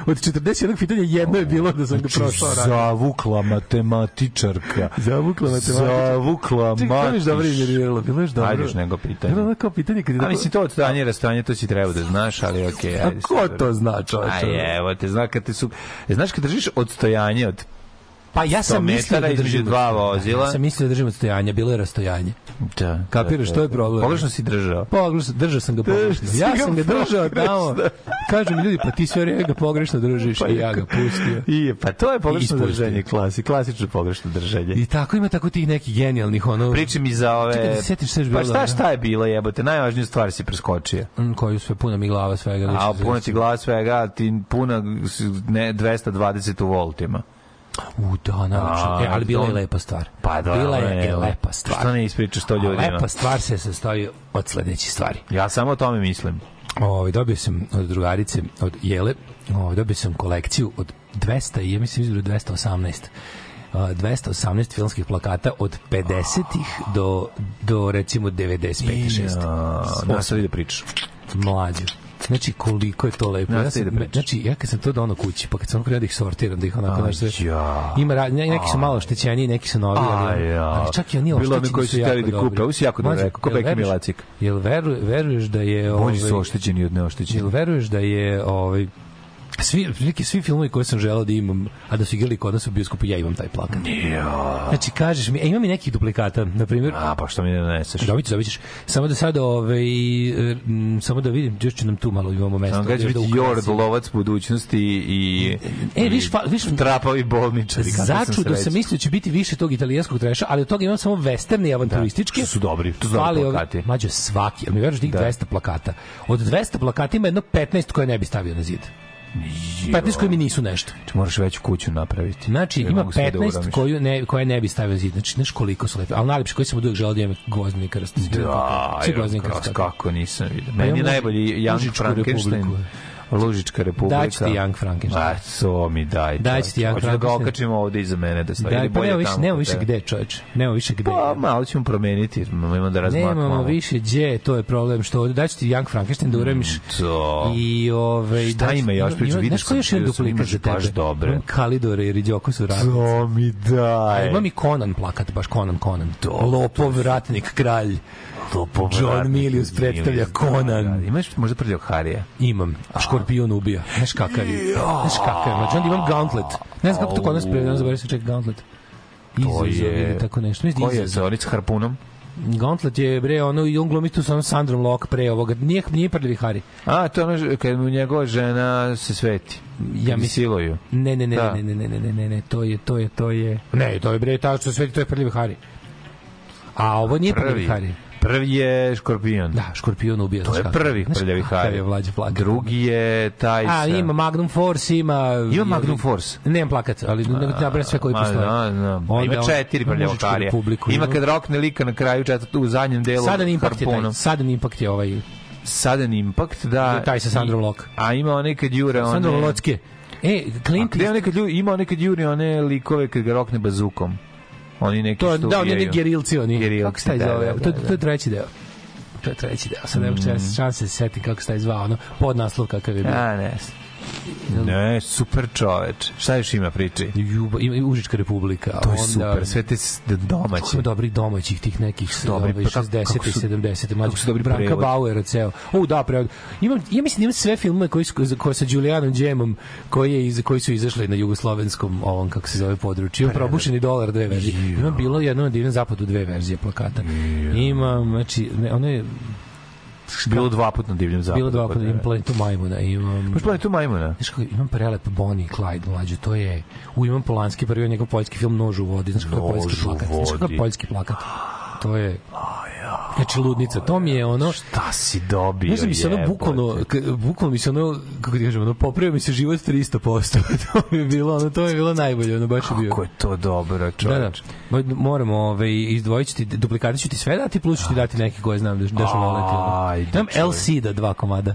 od 41 pitanja jedno je bilo da sam ga prošao ranije. Zavukla matematičarka. Zavukla matematičarka. Zavukla Čekaj, to mi još dobro. Bilo još dobro. Ajde još nego pitanje. Bilo kao pitanje kad je A mislim to odstojanje i rastojanje to si treba da znaš, ali okej. A ajde, ko to zna, čoveče? Aj, evo te, zna kad te su... E, Znaš kad držiš odstojanje od Pa ja 100 sam mislio da držim dva vozila. Ja sam mislio da držim odstojanje, bilo je rastojanje. Da. Kapiraš, to je problem. Pogrešno si držao. Pogrešno, držao sam ga pogrešno. Ja sam ga držao tamo. pogrešno. Kažu mi ljudi, pa ti sve ga pogrešno držiš i ja ga pustio. I, pa to je pogrešno držanje, klasi, klasično pogrešno držanje. I tako ima tako tih nekih genijalnih ono Priči mi za ove... Čekaj da se je još Pa šta, šta je bilo jebote? Najvažniju stvar si preskočio. Mm, koju sve puna mi glava svega. A puna ti glava svega, ti puna ne, 220 u voltima. U, da. A, E, ali bila je to- lepa stvar. Pa da, Bila je evo. lepa stvar. Što ne ispričaš to ljudima? Lepa stvar se sastoji od sledećih stvari. Ja samo o tome mislim. Ovaj dobio sam od drugarice od Jele, ovaj dobio sam kolekciju od 200 i ja mislim između 218. Uh, 218 filmskih plakata od 50-ih do, do recimo 95 6 Ja, nastavi da pričaš. mlađe. Znači koliko je to lepo. Ja sam, da znači ja kad sam to donao kući, pa kad sam krenuo da ih sortiram, da ih onako sve. ja. Ima ra- ne- neki su malo oštećeni, neki su novi, ali, ja. ali čak i oni Bilo oni oštećeni koji su su hteli da kupe, ovo si jako dobro rekao, ko jel Beki Milacik. Jel veru, veruješ da je Bolji su ovaj, oštećeni od neoštećeni. Jel veruješ da je ovaj svi neki svi filmovi koje sam želeo da imam, a da su igrali kod nas u bioskopu, ja imam taj plakat. Ja. Znači kažeš mi, e, imam i nekih duplikata, na primjer, A, pa što mi ne doneseš? Dobit ćeš, dobit ćeš. Samo da sad, ovaj, e, m, samo da vidim, još će nam tu malo imamo mesto. Samo će još da biti Jord, lovac budućnosti i... E, viš, pa, viš, Trapavi bolničari. sam Začudo sreća. sam mislio da će biti više tog italijanskog treša, ali od toga imam samo western i avanturistički. To su dobri, to su dobri plakati. Mađo, svaki. Ali mi veruješ da ih 200 plakata. Od 200 plakata ima jedno 15 koje ne bi stavio na zid. 15 koji mi nisu nešto. Ti moraš veću kuću napraviti. Znači, ima mogu sve da 15 uramiš. koju ne, koje ne bi stavio zid. Znači, znaš koliko su lepe. Ali najlepše koji sam od uvijek želeo da imam gvozdeni krst. Da, jo, kako, nisam vidio. Pa Meni je najbolji Lužičku Frankenstein. Lužička republika. Daću ti Young Frankenstein. A, to mi daj. Daću ti Young Hoću da ga Frankenstein. okačimo ovde iza mene da stoji. Da, ili pa nema više, nema više gde, čoveče. Nema više gde. Pa, malo ćemo promeniti. Imamo da razmakamo. Nemamo više gdje, to je problem što ovde daću ti Young Frankenstein da uremiš To. i ovaj Šta ima još? Priču, koji sam, još jedan duplikat za tebe? baš dobre. Kalidore i Riđoko su radnici. To mi daj. Imam i Conan plakat, baš Conan Conan. Lopov, ratnik, kralj. Lopov, John ratnik, Milius predstavlja Conan. da, da. Imaš možda prljavog Harija? Imam. Škorpion ubija. Znaš kakav je? Znaš kakav je? Znači onda imam Gauntlet. Ne znam kako to kod nas pre, ne znam da se čeka Gauntlet. To Izazov je... ili tako nešto. Mislim da Ko je s harpunom? Gauntlet je bre ono i on glumi tu sa onom Sandrom Lok pre ovoga. Nije nije prljavi Hari. A, to ono kad mu njegova žena se sveti. Ja mislim siluju. Ne, ne, ne, Da. ne, ne, ne, ne, ne, ne, ne, to je, to je, to je... Ne, to je bre, ta što sveti, to je prljavi Hari. A ovo nije prljavi Prvi. Hari. Prvi je škorpion. Da, škorpion ubija. To je prvi prljavi Hari. je vlađa plakat. Drugi je taj A, ima Magnum Force, ima... Ima Magnum Force? Nemam plakat, ali ti nabrem sve koji postoje. da, da. Ima četiri Harija. republiku Ima kad rokne lika na kraju četvrtu u zadnjem delu Sadan Impact je taj. Sadan Impact je ovaj, Sudden Impact, da. taj sa Sandrom I- Lok. A ima onaj kad jure. Sandro Locke. E, Clint Gde ima on nekad juri one likove kad ga rokne bazukom. Oni neki To, što da, oni oni gerilci, oni. Gerilci, kako se taj da, zove? da, to, da, to je treći deo. To je treći deo. Sad ne mogu mm. šanse se setim kako se taj zvao, ono, pod naslov kakav je bio. A, ne. Ne, super čoveč. Šta još ima priči? Juba, ima i Užička republika. To je onda- super, sve te domaće. Kako ima dobrih domaćih tih nekih Dobri, dobri, pa kako- 60 kako i su- 70 mlađi kako su dobri Branka prevodi. Bauera ceo. O da, prevod. Imam ja mislim da imam sve filmove koji su koje sa Julijanom Đemom koji je koji su izašli na jugoslovenskom ovom kako se zove području. Imam probušeni dolar dve verzije. Imam bilo jedno na divnom zapadu dve verzije plakata. Imam znači ne, ono je Bilo dva puta na divljem zapadu. bilo dva kod puta imam mene. planetu majmuna, imam Možeš planetu majmuna? Znaš kako, imam prelep Bonnie i Clyde mlađu, to je, u imam Polanski, prvi njegov poljski film Nož u vodi, znaš kako je poljski plakat, znaš kako je poljski plakat, to je, znači ludnica, to mi je ono, Šta si dobio? Znaš da mi se ono bukvalno, bukvalno mi se ono, kako ti kažem, ono, popravio mi se život 300%. to mi je bilo, ono, to mi je bilo najbolje, ono, baš je bio. Kako je to dobro, Da, da. Mo- Moramo ovaj, izdvojit ću ti, duplikate ću ti sve dati, plus ću ti dati neke koje znam da, da ću voleti. Ajde. LC da dva komada.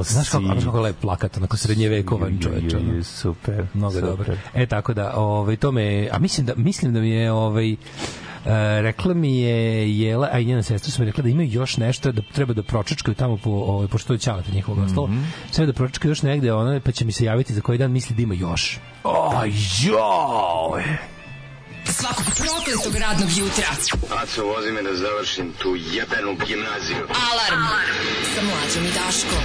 LC. Znaš kako, znaš kako lep plakat, onako srednjevekovan čoveč. ono. Super. Mnogo super. dobro. E tako da, ovaj to me, a mislim da mislim da mi je ovaj rekla mi je Jela, a i njena sestra su mi rekla da imaju još nešto da treba da pročačkaju tamo po ovaj pošto to je ćalata njihovog ostalo. Mhm. Treba da pročačkaju još negde, ona pa će mi se javiti za koji dan misli da ima još. Aj, joj! Svakog prokletog radnog jutra. Aco, vozi me da završim tu jebenu gimnaziju. Alarm. Sa mlađom i Daškom.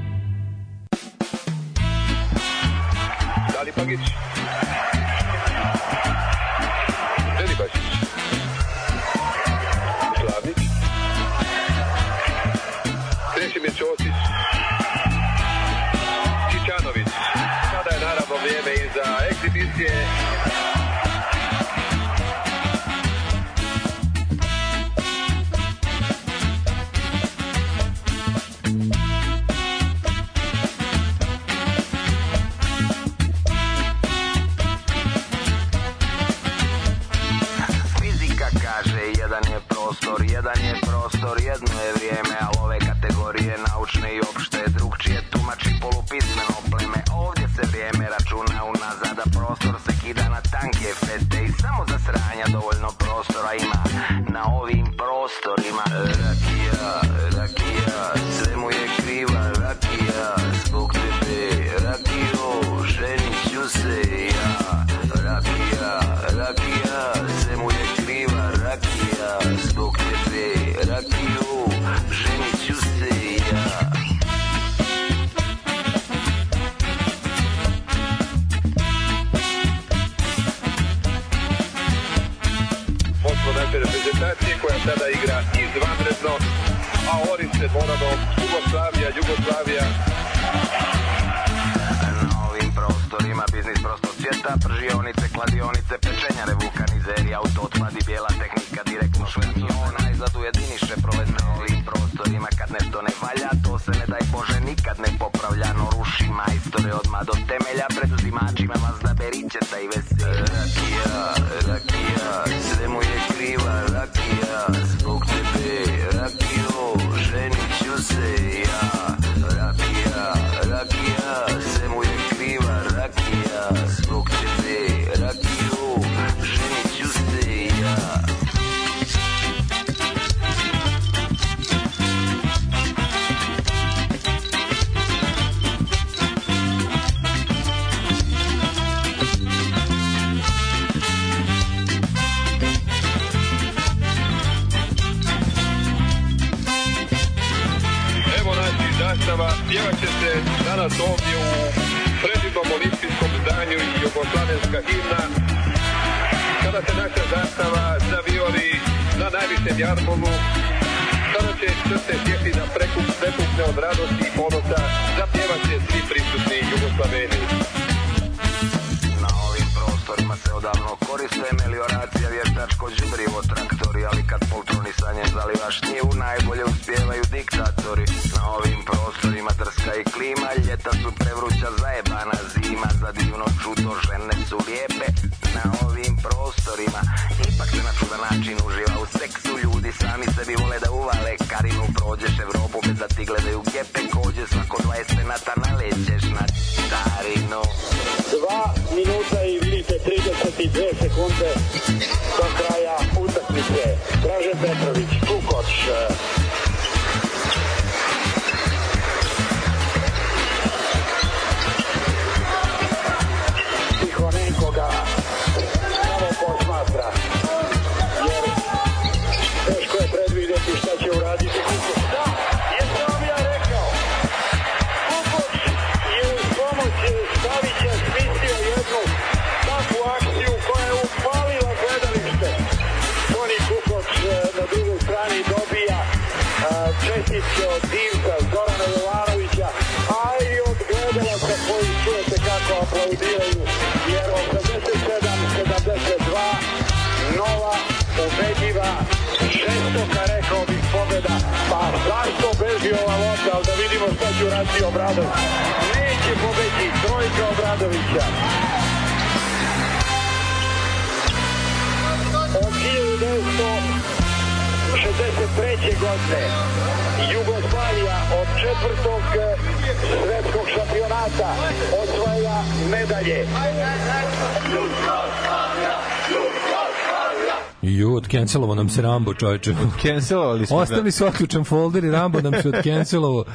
Rambo, čoveče. Cancelovali smo ga. Ostali su otključan folder i Rambo nam se odcancelovo.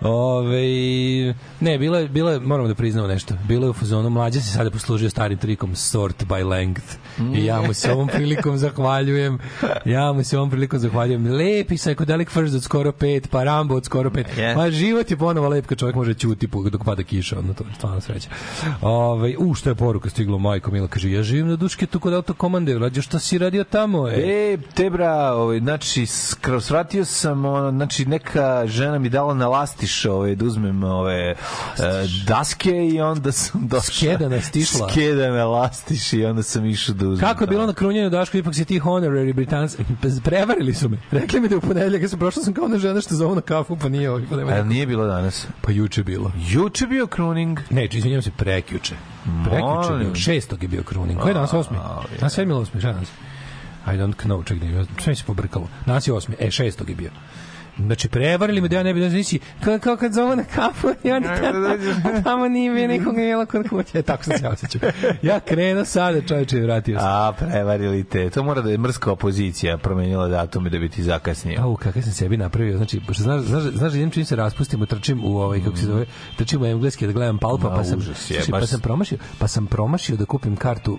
Ove, ne, bilo je, bilo je, moramo da priznamo nešto. Bilo je u fazonu, mlađa se sada poslužio starim trikom sort by length. I ja mu se ovom prilikom zahvaljujem. Ja mu se ovom prilikom zahvaljujem. Lepi psychedelic first od skoro pet, pa Rambo od skoro pet. Yes. Ma život je ponovo lep kad čovjek može ćuti dok pada kiša, ono to je stvarno sreća. Ove, u, što je poruka stiglo, majko Mila, kaže, ja živim na duške tu kod autokomande, rađo šta si radio tamo, e? E, te bra, ovaj, znači, svratio sam, ono, znači, neka žena mi dala na lastiš, ovaj, da uzmem ove e, daske i onda sam došao. Skeda nas stišla. Skeda na lastiš i onda sam išao da uzmem. Kako je bilo na krunjenju Daško, ipak si ti honorary Britanci. Prevarili su me. Rekli mi da u ponedeljak, ja sam prošla sam kao ona žena što zovu na kafu, pa nije ovaj. Pa, nema A nije bilo danas? pa juče bilo. Juče bio kruning. Ne, izvinjam se, prekjuče. Prekjuče je bio. Molim. Šestog je bio kruning. Koji je danas osmi? Danas sedmi ili osmi? Šta je danas? I don't know, ček, ne, sve se pobrkalo. Danas je osmi, e, šestog je bio. Znači, prevarili me da ja ne bi da nisi, kao, kao kad zovu na kafu i onda a tamo nije bio nikoga jela kod kuće. E, tako sam se osjećao. Ja krenuo sada, čovječe, i vratio sam. A, prevarili te. To mora da je mrska opozicija promenila datume da bi ti zakasnio. Au, kakav sam sebi napravio. Znači, pošto znaš, znaš, znaš, da idem čim se raspustimo, trčim u ovaj, kako se zove, trčim u engleski da gledam palpa, Ma, pa sam, užas je, slušaj, baš- pa sam promašio, pa sam promašio da kupim kartu.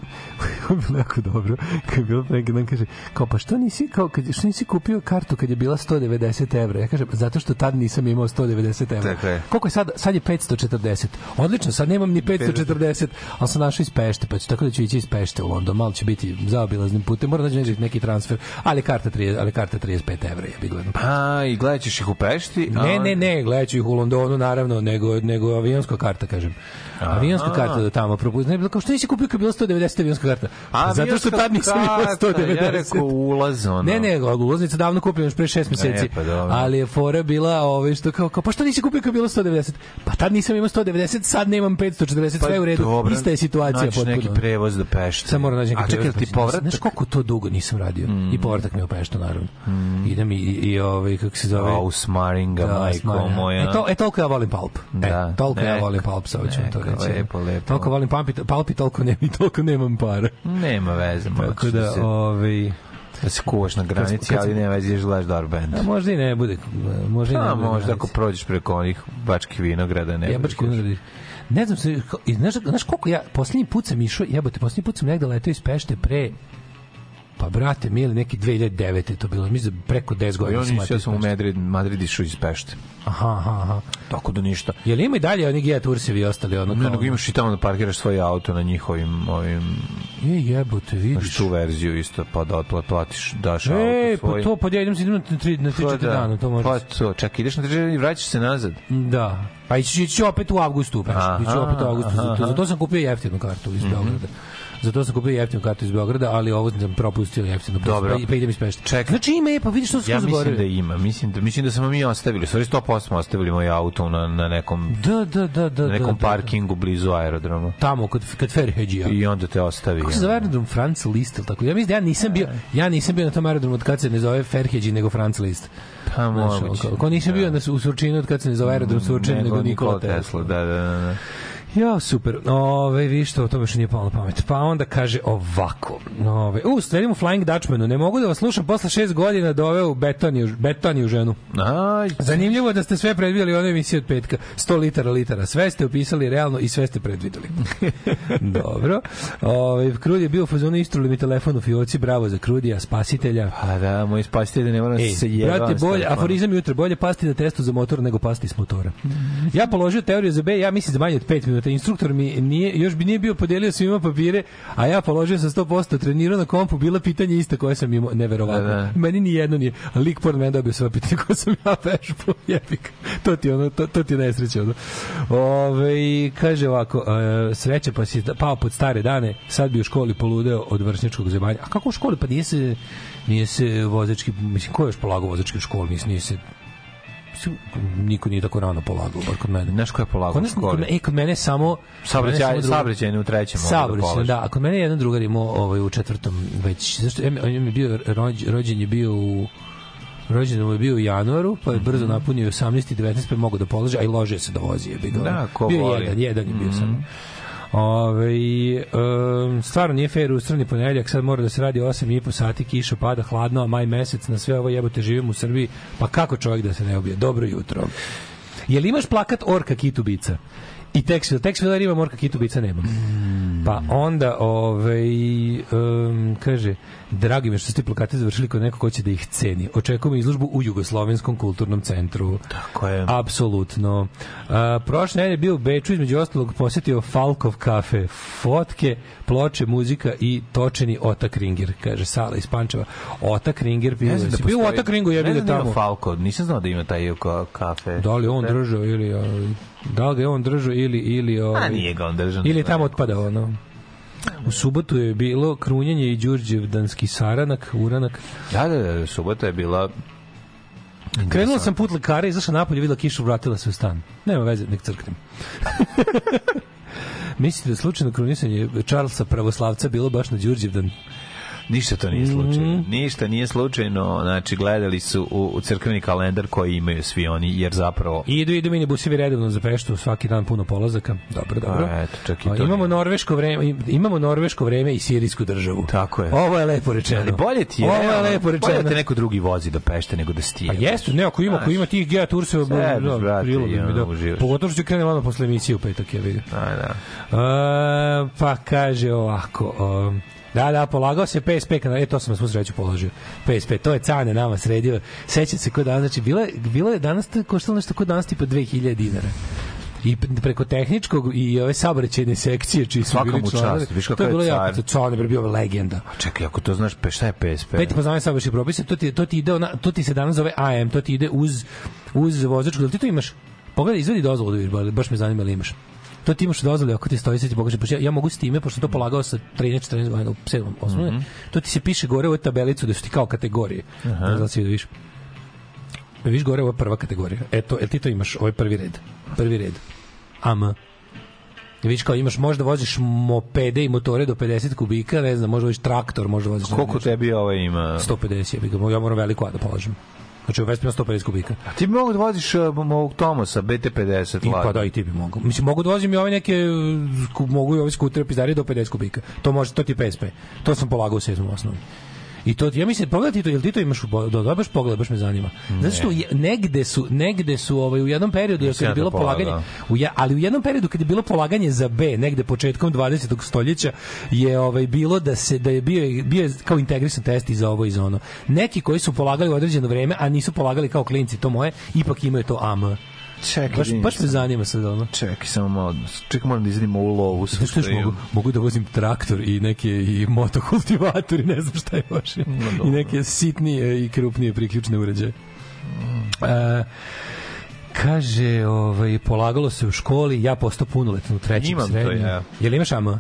Bilo jako dobro. Kad je bilo neki dan, kaže, kao, pa što nisi, kao, kad, što nisi kupio kartu kad je bila 190 evra? Ja kažem, "Pa zato što tad nisam imao 190 evra. Tako je. Koliko je sad? Sad je 540. Odlično, sad nemam ni 540, ali sam našao iz Pešte, pa ću tako da ću ići iz Pešte u London, malo će biti zaobilaznim putem, moram naći neki- neki transfer, ali karta 30, ali karta 35 evra je bi gledam. A, i gledat ćeš ih u Pešti? a Ne, ne, ne, gledat ću ih u Londonu, naravno, nego, nego avionska karta, kažem. Avionska karta da tamo propust. Ne, bilo kao što nisi kupio kad bila 190 avionska karta? A, Zato što tad nisam imao karta, 190. Ja rekao ulaz, ono. Ne, ne, ulaznica davno kupljena još pre 6 meseci. pa dobro. Ali je fora bila ovaj što kao, kao pa što nisi kupio kad bilo 190? Pa tad nisam imao 190, sad nemam 540, sve je u redu. Pa dobro, Ista je situacija nađeš potpuno. neki prevoz do Pešte. Sad moram naći neki A čekaj, prevoz. ti povratak? Znaš koliko to dugo nisam radio? I povratak mi je u Peštu, naravno. Idem i, i, i ovaj, kako se zove... U Smaringa, Da, majko Smaringa. moja. E, to, e, toliko ja volim Pulp. Da, e, toliko ja neka, volim Pulp, sa ću to reći. lepo, lepo. Toliko volim Pulp, i- Pulp i toliko, ne, toliko nemam para. Nema veze, Tako možeš da, da, ovaj, da se kuvaš na granici, kad ali sam- nema veze, ideš da gledaš dobar band. a možda i ne bude, možda i ne A, bude. možda ako prođeš preko onih bačkih vinograda, ne Jebački budeš. vinogradi. Ne znam se, znaš, znaš koliko ja, posljednji put sam išao, jebote, posljednji put sam negde letao iz Pešte pre, pa brate, mili, neki 2009. je to bilo, mislim, preko 10 I godina on sam je letao ja sam u. Madrid, Madrid išao iz Pešte. Aha, aha, aha. Tako da ništa. Je li ima i dalje oni Gia Tursevi i ostali ono Ne, kao... nego imaš i tamo da parkiraš svoj auto na njihovim ovim Je, jebote, vidiš. Imaš tu verziju isto, pa da platiš, daš E, auto svoj. pa to, pa ja idem se idem na tri, na tri, Pa da. dana, to može. Pa to, čak ideš na tri dana i vraćaš se nazad. Da. Pa ići, ću opet u avgustu, pa ići ću opet u avgustu. aha, Zato, aha. Mhm. zato sam kupio jeftinu kartu iz Beograda. Zato sam kupio jeftinu kartu iz Beograda, ali ovo sam propustio jeftinu. pa- Dobro. Pa, pa idem iz Pešta. Čekaj. Znači ima je, pa vidiš što sam Ja mislim zaboravio. da ima, mislim da, mislim da smo mi ostavili, stvari 100% smo ostavili moj auto na, na nekom, Da, da, da, da. na nekom da, da, parkingu blizu aerodroma. Tamo, kod, kod Ferheđija. I onda te ostavi. Kako se zove aerodrom Franz Liszt, ili tako? Ja mislim da ja nisam bio, ja nisam bio na tom aerodromu od kad se ne zove Ferheđi, nego Franz Liszt. Pa moguće. ko, nisam bio na, u Surčinu od kad se ne zove aerodrom Surčin, nego Nikola Tesla. Da, da, da. da. Ja, super. Ove, vi što o tome što nije palo na pamet. Pa onda kaže ovako. Ove, u, sledimo Flying Dutchmanu. Ne mogu da vas slušam posle šest godina doveo betoniju, betoniju ženu. Aj, Zanimljivo da ste sve predvideli u onoj emisiji od petka. 100 litara litara. Sve ste opisali realno i sve ste predvideli. Dobro. Ove, Krud je bio u fazonu istruli mi telefon u fioci. Bravo za Krudija, spasitelja. Pa da, moj spasitelj ne moram Ej, se jebam. brate, bolje, aforizam jutra, bolje pasti na testu za motor nego pasti s motora. Ja položio teoriju za B, ja mislim za manje od 5 minuta. Instruktor mi nije, još bi nije bio podelio svima papire, a ja položio sam 100%, trenirao na kompu, bila pitanje ista koje sam imao, neverovatno. Da, da. Meni ni jedno nije. Lik pored mene dobio sva pitanja koje sam ja vežbao, jebik. To ti ono, to, to ti je nesreća. Ono. Ove, kaže ovako, e, sreća pa si pao pod stare dane, sad bi u školi poludeo od vršnjačkog zemalja. A kako u školi? Pa nije se, nije se vozački, mislim, ko je još polagao vozački u školi? Mislim, nije se niko nije tako rano polagao, bar kod mene. Znaš ko je polagao Kod, kod, e, kod mene samo Saobraćaj- saobraćajni u trećem da Saobraćajni, polažeš. da. A kod mene je jedan drugar imao ovaj, u četvrtom već. Zašto? Em, on je bio rođ, rođen je bio u rođen mu je bio u januaru, pa je Mhm. brzo napunio 18 i 19, pa je mogao da položi, a i ložio se da vozi. Je, bi. Da, ko bio voli. jedan, jedan je bio samo. Ove, um, stvarno nije fair ustrani ponedeljak, sad mora da se radi 8,5 sati, kiša pada, hladno, a maj mesec, na sve ovo jebote živim u Srbiji, pa kako čovjek da se ne ubije? Dobro jutro. Jel imaš plakat Orka Kitubica? I Texville, Texville ima Orka Kitubica nemam. Pa onda, ovaj, um, kaže, dragi mi što ste plakate završili kod nekog ko će da ih ceni. Očekujemo izložbu u Jugoslovenskom kulturnom centru. Tako je. Apsolutno. A, prošle nedelje je bio u Beču, između ostalog posetio Falkov kafe. Fotke, ploče, muzika i točeni Otak Ringer, kaže Sala iz Pančeva. Otak Ringer, bio, Ne znam da bio u postoji- Otak Ringu, bio znam da tamo. Falco, nisam znao da ima taj ka- kafe. Da li on držao ili ovaj, da li ga je on držao ili ili ovaj, A nije ga on držao. ili tamo otpadao ono. U subotu je bilo krunjenje i Đurđevdanski saranak, uranak. Da, da, da, subota je bila Krenula sam put lekara, izašla napolje, videla kišu, vratila se u stan. Nema veze, nek crknem. Mislite da slučajno krunisanje Charlesa pravoslavca bilo baš na Đurđevdan? Ništa to nije slučajno. Ništa nije slučajno. Znači, gledali su u, u crkveni kalendar koji imaju svi oni, jer zapravo... Idu, idu minibusevi redovno za Peštu, svaki dan puno polazaka. Dobro, dobro. A, eto, čak i A, to imamo norveško vreme, imamo norveško vreme i sirijsku državu. Tako je. Ovo je lepo rečeno. Ali bolje ti je, Ovo je lepo bolje rečeno. da te neko drugi vozi do Pešte nego da stije. Pa jeste, ne, ako ima, ako ima tih Gea Turseva, da, i mi, ono, da. Pogotovo što ću krenem odmah posle emisije u petak, je vidio. Da, da. E, pa kaže ovako, um, Da, da, polagao se PSP, kada, e, to sam na svu sreću položio. PSP, to je cane nama sredio. Sećam se kod danas, znači, bilo je, bilo je danas, to koštalo nešto kod danas tipa 2000 dinara. I preko tehničkog i ove saobraćajne sekcije čiji su bili članovi. viš to kakav je bilo jako, car. to je bio legenda. Čekaj, ako to znaš, pe, šta je PSP? Peti poznavanje saobraćajnih propisa, to ti, to ti ide, ona, to ti se danas zove AM, to ti ide uz, uz vozačku, da li ti to imaš? Pogledaj, izvedi dozvolu da vidiš, ba- baš me zanima li imaš. To ti imaš dozvolu, ako ti stoji, sad ti pokaže, pošto ja, ja mogu s time, pošto to polagao sa 13-14 godina u 7. osnovne, Mhm. to ti se piše gore u ovoj tabelicu da su ti kao kategorije. Znam da vidio, vidiš. Viš gore, je prva kategorija. Eto, jel ti to imaš? Ovo je prvi red. Prvi red. AM. Vidiš kao imaš, možda voziš mopede i motore do 50 kubika, ne znam, možda voziš traktor, možda voziš... Koliko tebi ovo ima? 150 je, bi ga, ja moram veliko A da položim. Znači, u Vespi ima 150 kubika. A ti bi mogu da voziš uh, ovog Tomasa, BT50. I, pa da, i ti bi mogu. Mislim, mogu da vozim i ove neke, sku- mogu i ove skutere pizdari do 50 kubika. To može, to ti je PSP. To sam polagao u sedmom osnovu. I to ja mislim pogledaj ti to, jel ti to imaš u da, da baš pogled, baš me zanima. Zato što je, negde su negde su ovaj u jednom periodu kad je bilo polaganje polagao. u ja, ali u jednom periodu kad je bilo polaganje za B, negde početkom 20. stoljeća je ovaj bilo da se da je bio bio je kao integrisan test i za ovo i za ono. Neki koji su polagali u određeno vreme, a nisu polagali kao klinci to moje, ipak imaju to AM. Čekaj, Baš, baš me zanima sad ono. Čekaj, samo malo. Čekaj, moram da izidimo u lovu. Zato što još mogu, mogu da vozim traktor i neke i motokultivator i ne znam šta je još. I neke sitnije i krupnije priključne uređaje. E, kaže, ovaj, polagalo se u školi, ja postao punoletan u trećem Imam to, srednjem. ja. Jel imaš AM?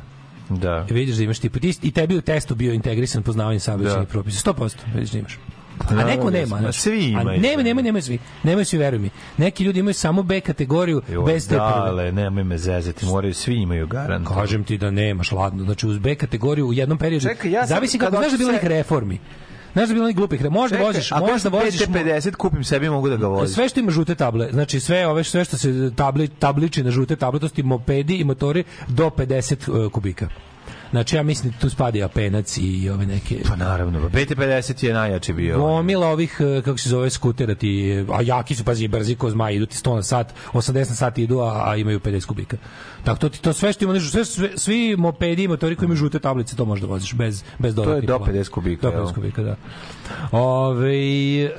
Da. Vidiš da imaš tipa, ti, i tebi u testu bio integrisan poznavanje saobraćajnih Da. propisa. 100% vidiš da imaš. A Da, neko da, nema. ma znaš. svi A imaju. Nema, nema, nemaju svi. Nemaju svi, veruj mi. Neki ljudi imaju samo B kategoriju, Joj, bez te prve. Dale, nemoj me zezati, moraju, svi imaju garant. Kažem ti da nemaš, ladno. Znači uz B kategoriju u jednom periodu. Čekaj, ja sam- Zavisi kako znaš da bilo nekih reformi. Znaš da bilo nekih glupih. Možda Čekaj, voziš, ako možda voziš BT50 kupim sebi, mogu da ga vozim. sve što ima žute table, znači sve ove sve što se tabli, tabliči na žute table, to su mopedi i motori do 50 uh, kubika. Znači ja mislim da tu spada i apenac i ove neke Pa naravno, pa BT50 je najjači bio. gomila ovih, eh, kako se zove, skutera ti, a jaki su, pazi, brzi ko zmaj, idu ti 100 na sat, 80 na sat idu, a, a imaju 50 kubika. Tako to, ti, to sve što ima, nešto, sve, sve, svi mopedi i motori koji imaju žute tablice, to možda voziš bez, bez To je dodatnih do plana. 50 kubika. Do 50 jel? kubika, da. Ove,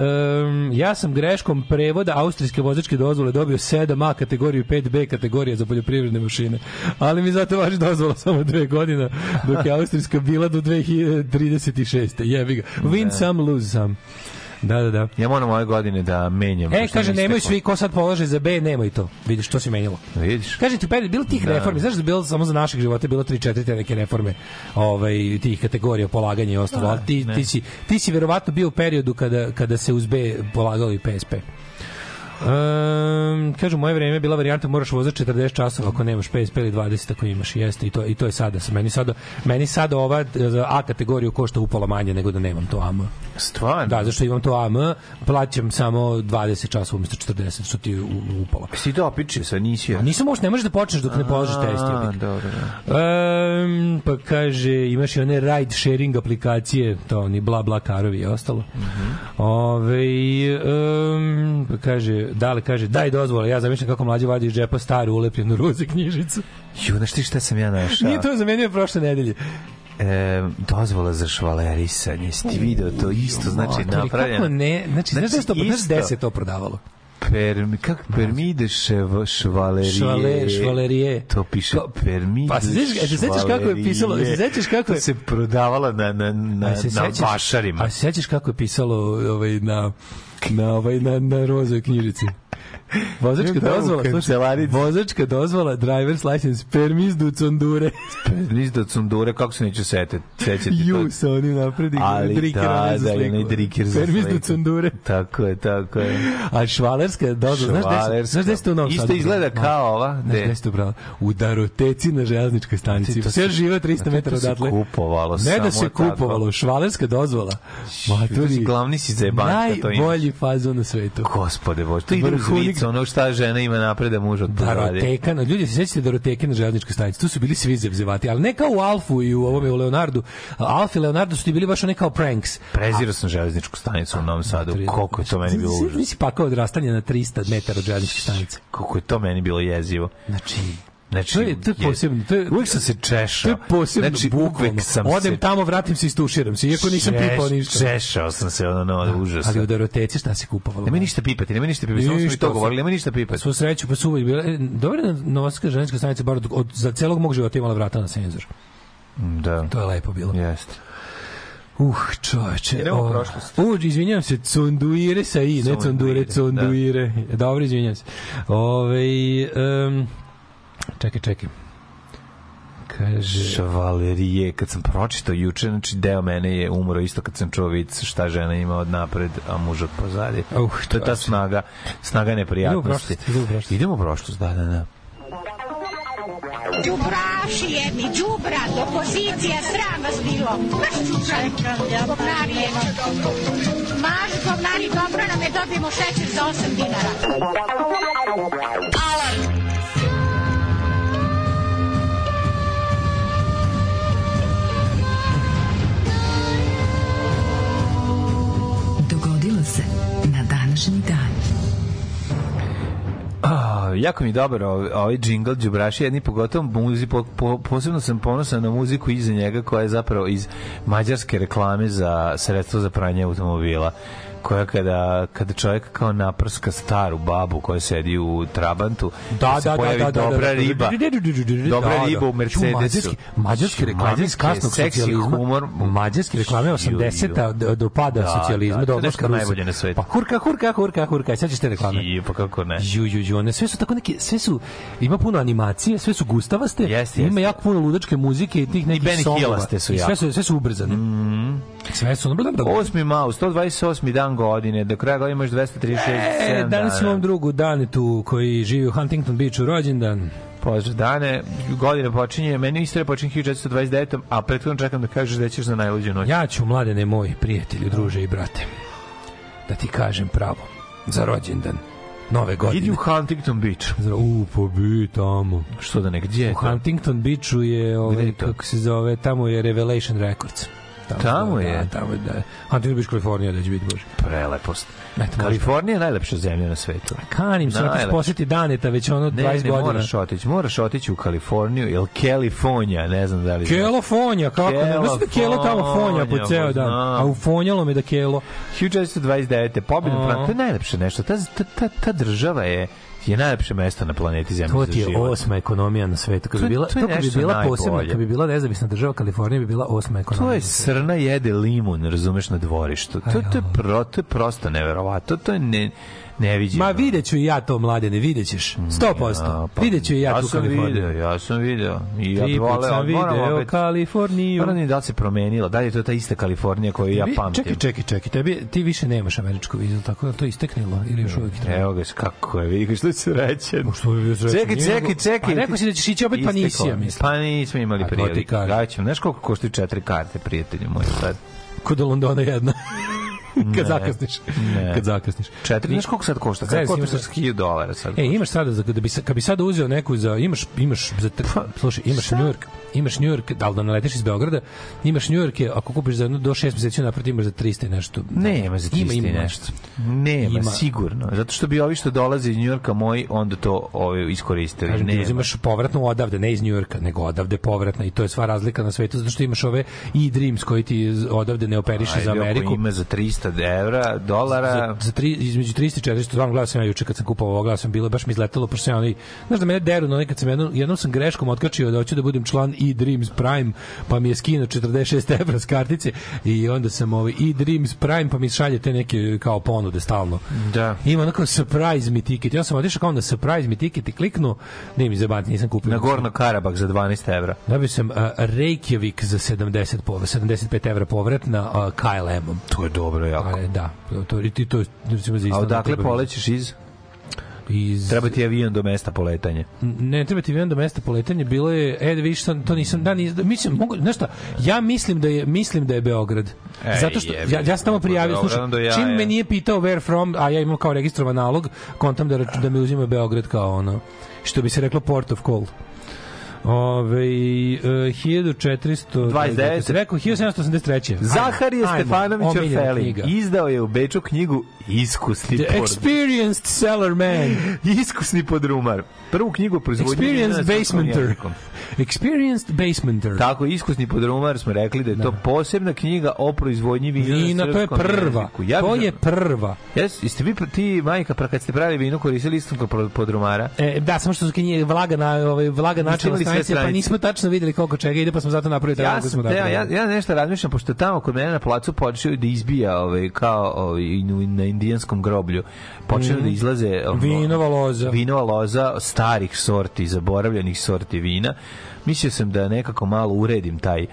um, ja sam greškom prevoda austrijske vozačke dozvole dobio 7A kategoriju i 5B kategorija za poljoprivredne mašine. Ali mi zato važi dozvola samo dve godina, dok je austrijska bila do 2036. Jebi ga. Win some, lose some. Da, da, da. Ja moram ove godine da menjam. E, kaže, isteklo. svi, ko sad polože za B, nemaju to. Vidiš, to se menjalo. Vidiš? Kažem ti, period, bilo tih Da. reformi, znaš da bilo samo za naših života, bilo 3-4 te neke reforme ovaj, tih kategorija, polaganja i ostalo, ali ti, ne. ti, si, ti si verovatno bio u periodu kada, kada se uz B polagao i PSP. Um, kažu, moje vreme je bila varijanta moraš vozati 40 časova ako nemaš PSP ili 20 ako imaš, jeste i to, i to je sada. Meni sada, meni sada ova za A kategoriju košta upola manje nego da nemam to AM. Stvarno? Da, zašto imam to AM, plaćam samo 20 časova umesto 40, što ti upola. Si to opičio sa nisi? A nisam možeš, ne možeš da počneš dok ne položiš test. Dobro, da. Um, pa kaže, imaš i one ride sharing aplikacije, to ni bla bla karovi i ostalo. Mm Mhm. Ove, um, pa kaže, dale kaže, daj dozvole, ja zamišljam kako mlađe vadi iz džepa staru ulepljenu roze knjižicu. Ju, znaš ti šta sam ja našao? Nije to zamenio prošle nedelje. E, dozvola za švalerisanje. Jesi ti video to isto, znači napravljeno? Kako ne, znači, znaš da se to, znaš isto. Permi, kako permide šev, švalerije. Švale, švalerije. To piše permide Pa se sećaš- se sećaš kako je pisalo- se sećaš kako je- To se prodavalo na, na, na, na sećaš- vašarima. A se sećaš kako je pisalo ovaj, na, na, ovaj, na, na rozoj knjižici? Vozačka Da, dozvola, slušaj, vozačka dozvola, driver's license, permis du condure. Permis do cundure, kako se neću setiti? Sećati Ju, sa onim napred i Ali driker da, za da, sliku. onaj driker za Permis sliku. condure. Tako je, tako je. A švalerska dozvola, znaš gde se- se to u Novom Isto izgleda kao ova, Znaš gde? se to bralo? U Daroteci na železničkoj stanici. To Sve se- žive 300 to metara se odatle. kupovalo Ne da se kupovalo, švalerska dozvola. to si glavni si zajebanka, to imaš. Najbolji fazon na svetu. Gospode Bože, to ide vicu, ono šta žena ima napred da muž od Daroteka, no, ljudi se sećate Daroteke na železničkoj stanici, tu su bili svi zevzevati, ali ne kao u Alfu i u ovome u Leonardu. Alfa i Leonardo su ti bili baš one kao pranks. Prezirao sam železničku stanicu u Novom Sadu. Koliko je to meni bilo užasno. si pakao odrastanje na 300 metara od železničke stanice. Koliko je to meni bilo jezivo. Znači, Znači, to je, to je posebno. To je, uvijek sam se češao. To je posebno, Znači, bukvalno. sam Odem se... tamo, vratim se i stuširam se, iako nisam Češ- pipao ništa. Češao sam se, ono, no, užasno. Ali u Daroteci šta se kupovalo? Nema ništa pipati, nema ništa pipati, samo smo Ništa, to govorili, nema ništa pipati. Svu sreću, pa su uvijek bile. E, Dobro je da Novosadska železnička stanica bar od, od, za celog mog života imala vrata na senzor. Da. To je lepo bilo. Jeste. Uh, čoveče. Idemo u o, prošlost. Uh, izvinjavam se, conduire sa i, ne condure, Conduire, conduire. Dobro, izvinjavam se. Ove, um, čekaj, čekaj. Kaže... Švalerije, kad sam pročitao juče, znači deo mene je umro isto kad sam čuo vic šta žena ima od napred, a muž od pozadi. Uh, to je ta snaga, snaga neprijatnosti. Idemo u prošlost, idemo u prošlost. Idemo u prošlost, da, da, da. Đubraši jedni, đubrat, opozicija, sram vas bilo. Maš čučaj, govnari jedni. Maš govnari, dobro nam je, dobijemo šećer za 8 dinara. Alarm! Današnji dan. A, jako mi dobar ovaj, ovaj džingl Đubraši jedni pogotovo muzi, po, po, posebno sam ponosan na muziku iza njega koja je zapravo iz mađarske reklame za sredstvo za pranje automobila koja kada, kada čovjek kao naprska staru babu koja sedi u Trabantu Da, kad se da, da, pojavi da, da, dobra da, da. riba dobra Da, da. riba u Mercedesu mađarski- mađarske reklame iz kasnog socijalizma. humor Mađarske reklame 80-a do, do pada Da, socijalizma, da, do odlaska Rusa. najbolje na svetu. Pa hurka, hurka, hurka, hurka. Sećaš te reklame? I pa kako ne Ju, ju, ju, one sve su tako neke, sve su, ima puno animacije, sve su gustavaste, Jeste, ima jeste. jako puno ludačke muzike i tih nekih songova. I sve su, sve su ubrzane. Sve su, 8. mau, 128. dan godine, do kraja godine imaš 236 E, danas imam drugu Danetu koji živi u Huntington Beachu rođendan. Pozdrav dane, godina počinje, meni istorija počinje 1429. A prethodno čekam da kažeš da ćeš za najluđu noć. Ja ću, mladene moj, prijatelju, druže i brate, da ti kažem pravo za rođendan nove godine. Idi u Huntington Beach. U, pa bi tamo. Što da ne, gdje je U to? Huntington Beachu je, ovaj, kako se zove, tamo je Revelation Records. Tamo da, je? Da, tamo je, da. Huntington Beach, Kalifornija, da će biti bože. Prelepost. Eto, Kalifornija je najlepša zemlja na svetu. Kanim se otići posjeti Daneta, već ono 20 Ne, ne, godina. moraš otići, moraš otići u Kaliforniju, ili Kalifornija, ne znam da li... Kelofonja, kako ne? Znaš da Kelo tamo fonja po ceo dan. A ufonjalo me da Kelo. 1429. pobjedom A. Franka, to je najlepše nešto. Ta, ta, ta, ta država je je najlepše mesto na planeti Zemlji To za ti je život. osma ekonomija na svetu. Kad To bi je- bila, to je to kad bi bila posebna, kad bi bila nezavisna država Kalifornija bi bila osma ekonomija. To je srna jede limun, razumeš, na dvorištu. To, to, je, pro, to je prosto neverovatno. To je ne, neviđeno. Ma vidjet ću i ja to, mladene, vidjet ćeš. 100%. Ja, pa, vidjet ću i ja, tu sam Kaliforniju. video, ja sam video. I ja Tri bih put voleo, sam video opet- Kaliforniju. Moram da li se promenila. Da li je to ta ista Kalifornija koju ja pamtim? Čekaj, čekaj, čekaj. Tebi, ti više nemaš američku vizu, tako da to isteknilo ili još uvijek treba? Evo ga, kako je, vidi što se reće. Što bi bio? Čekaj, čekaj, čekaj. Pa rekao si da ćeš ići opet, pa nisi, ja mislim. Pa nismo imali prilike. Gaćem, znaš koliko koštaju četiri karte, prijatelju moj, sad? Kod do Londona jedna. kad zakasniš. Ne. Kad zakasniš. Četiri, znaš koliko sad košta? Sad košta imaš- sa 1000 dolara sad. E, imaš sada za da bi kad bi sada uzeo neku za imaš imaš za tri- slušaj, imaš New York, imaš New York, da li da naletiš iz Beograda, imaš New York ako kupiš za do 6 meseci napred imaš za 300 i nešto. Nema za 300 Ima, ima. i nešto. Nema, Ima. sigurno. Zato što bi ovi što dolaze iz Njujorka moji onda to ovi iskoristili. Kažem ti, uzimaš povratno odavde, ne iz Njujorka, nego odavde povratna i to je sva razlika na svetu, zato što imaš ove e-dreams koji ti odavde ne operiše za Ajde, Ameriku. ima za 300 evra, dolara, za, za tri, između 300 i 400, stvarno gledao sam ja juče kad sam kupovao ovo, gledao sam bilo, baš mi izletelo, pošto sam ja onaj, znaš da mene deru, no kad sam jednom, jednom sam greškom otkačio da hoću da budem član e-Dreams Prime, pa mi je skinuo 46 evra s kartice i onda sam ovaj e-Dreams Prime, pa mi šalje te neke kao ponude stalno. Da. Ima onako surprise mi ticket. Ja sam otišao kao na surprise mi ticket i kliknuo, ne mi zabanti, nisam kupio. na Gorno Karabak za 12 evra. Dobio sam uh, Reykjavik za 70 povrat, 75 evra povratna uh, KLM-om. To je dobro jako. Ale, da, to, to, i ti to, recimo, za A Island odakle treba- polećeš iz? Iz... Treba ti avion do mesta poletanja. Ne treba ti avion do mesta poletanja, bilo je, e, da vidiš, to, nisam, da, nis, mislim, mogu, znaš šta, ja mislim da je, mislim da je Beograd. Ej, Zato što, jebi ja, ja sam tamo prijavio, slušaj, jaja. čim me nije pitao where from, a ja imam kao registrovan nalog, kontam da, da mi uzima Beograd kao ono, što bi se reklo port of call. Ove, uh, 1400 29. se rekao 1783. Zaharije Stefanović Orfeli izdao je u Beču knjigu Iskusni The experienced seller man. Iskusni podrumar. Prvu knjigu vina Experienced basementer. Experienced basementer. Tako, iskusni podrumar smo rekli da je to posebna knjiga o proizvodnji vina, Vina, na to je prva. jeziku. Ja to je prva. Jes, jeste vi ti majka pra kad ste pravili vino koristili istom podrumara? E, da, samo što su knjige vlaga na ovaj vlaga načela sve stranice, pa nismo tačno videli koliko čega ide, pa smo zato napravili tako Ja, kako smo sam, ja, ja, ja nešto razmišljam, pošto tamo kod mene na placu počeo da izbija ovaj, kao ovaj, na indijanskom groblju. Počeo Mhm. da izlaze ono, Vinova loza. vinova loza starih sorti, zaboravljenih sorti vina. Mislio sam da nekako malo uredim taj,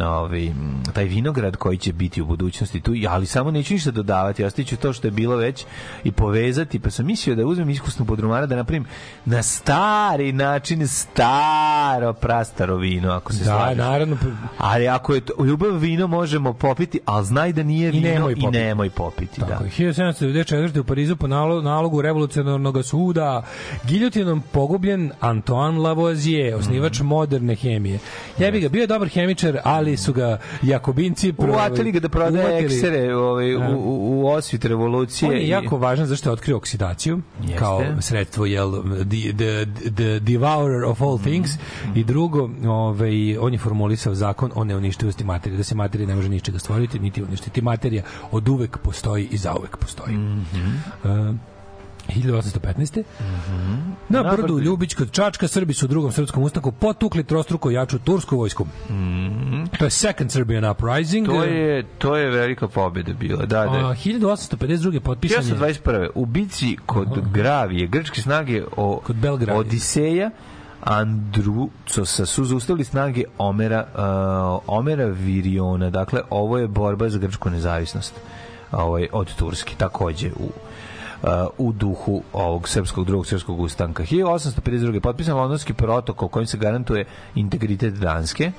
ovaj, taj vinograd koji će biti u budućnosti tu, ali samo neću ništa dodavati, ostaću to što je bilo već i povezati, pa sam mislio da uzmem iskusnu podrumara da napravim na stari način staro, prastaro vino, ako se Da, slažeš. naravno. Ali ako je to, ljubav vino možemo popiti, ali znaj da nije vino i nemoj nemoj popiti. popiti. Tako da. je. 1794. u Parizu po nalo- nalogu revolucionarnog suda giljotinom pogubljen Antoine Lavoisier, osnivač moderne hemije. Jebi ga, bio je dobar hemičar, ali su ga jakobinci Uvatili ga da prodaje eksere ovaj, u, Da. u, u osvit revolucije. On je i- jako važan zašto je otkrio oksidaciju Jeste. kao sredstvo jel the, the, the devourer of all things i drugo ovaj on je formulisao zakon o neuništivosti materije da se materija ne može ničega stvoriti niti uništiti materija od uvek postoji i zauvek postoji. Uh, 1815. Na Na brdu. Ljubić kod Čačka Srbi su u drugom srpskom ustanku potukli trostruko jaču tursku vojsku. To je Second Serbian Uprising. To je, to je velika pobjeda bila. Da, da. A, 1852. potpisan je 1921. U bici kod Gravije, grčke snage o Kod Belgravije. Odiseja Andrucosa su zaustavili snage Omera, uh, Omera Viriona. Dakle, ovo je borba za grčku nezavisnost ovaj, od Turske, takođe u u duhu ovog srpskog drugog srpskog ustanka. 1852. potpisan londonski protokol kojim se garantuje integritet Danske.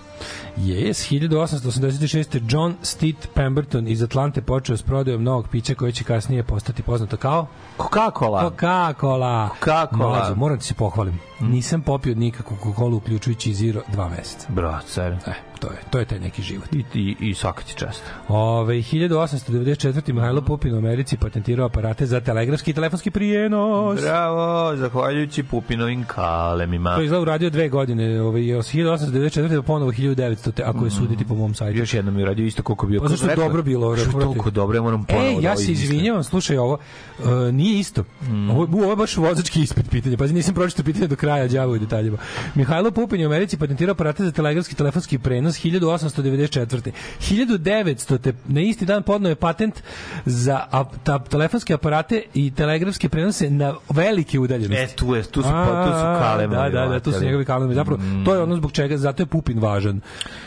Yes, 1886. John Steed Pemberton iz Atlante počeo s prodajom novog pića koje će kasnije postati poznato kao Coca-Cola. Coca-Cola. Coca-Cola. Moram ti se pohvalim. Nisam popio nikakvu Coca-Cola uključujući Zero dva meseca. Bro, car. E, to je, to je taj neki život. I, i, i svaka ti čast. Ove, 1894. Mihajlo Pupin u Americi patentirao aparate za telegrafski i telefonski prijenos. Bravo, zahvaljujući Pupinovim kalemima. To je izgleda uradio dve godine, ovaj, od 1894. do ponovo 1900, te, ako je suditi po mom sajtu. Još jednom je radio isto koliko bio. Pa zašto je dobro bilo? Što je toliko dobro, ja moram ponovo E, da ja se izvinjavam, slušaj ovo, uh, nije isto. Mm. Ovo, ovo je baš vozački ispit pitanja, pa nisam pročitao pitanje do kraja, đavo u detaljima. Mihajlo Pupin u Americi patentirao aparate za telegrafski i telefonski prenos 1894. 1900. te na isti dan podneo je patent za ap, ta, telefonske aparate i telegrafske prenose na velike udaljenosti. E, tu, je, tu su, pa, tu su A, kalemovi. Da, da, da, tu su njegovi kalemovi. Zapravo, to je ono zbog čega, zato je Pupin važan.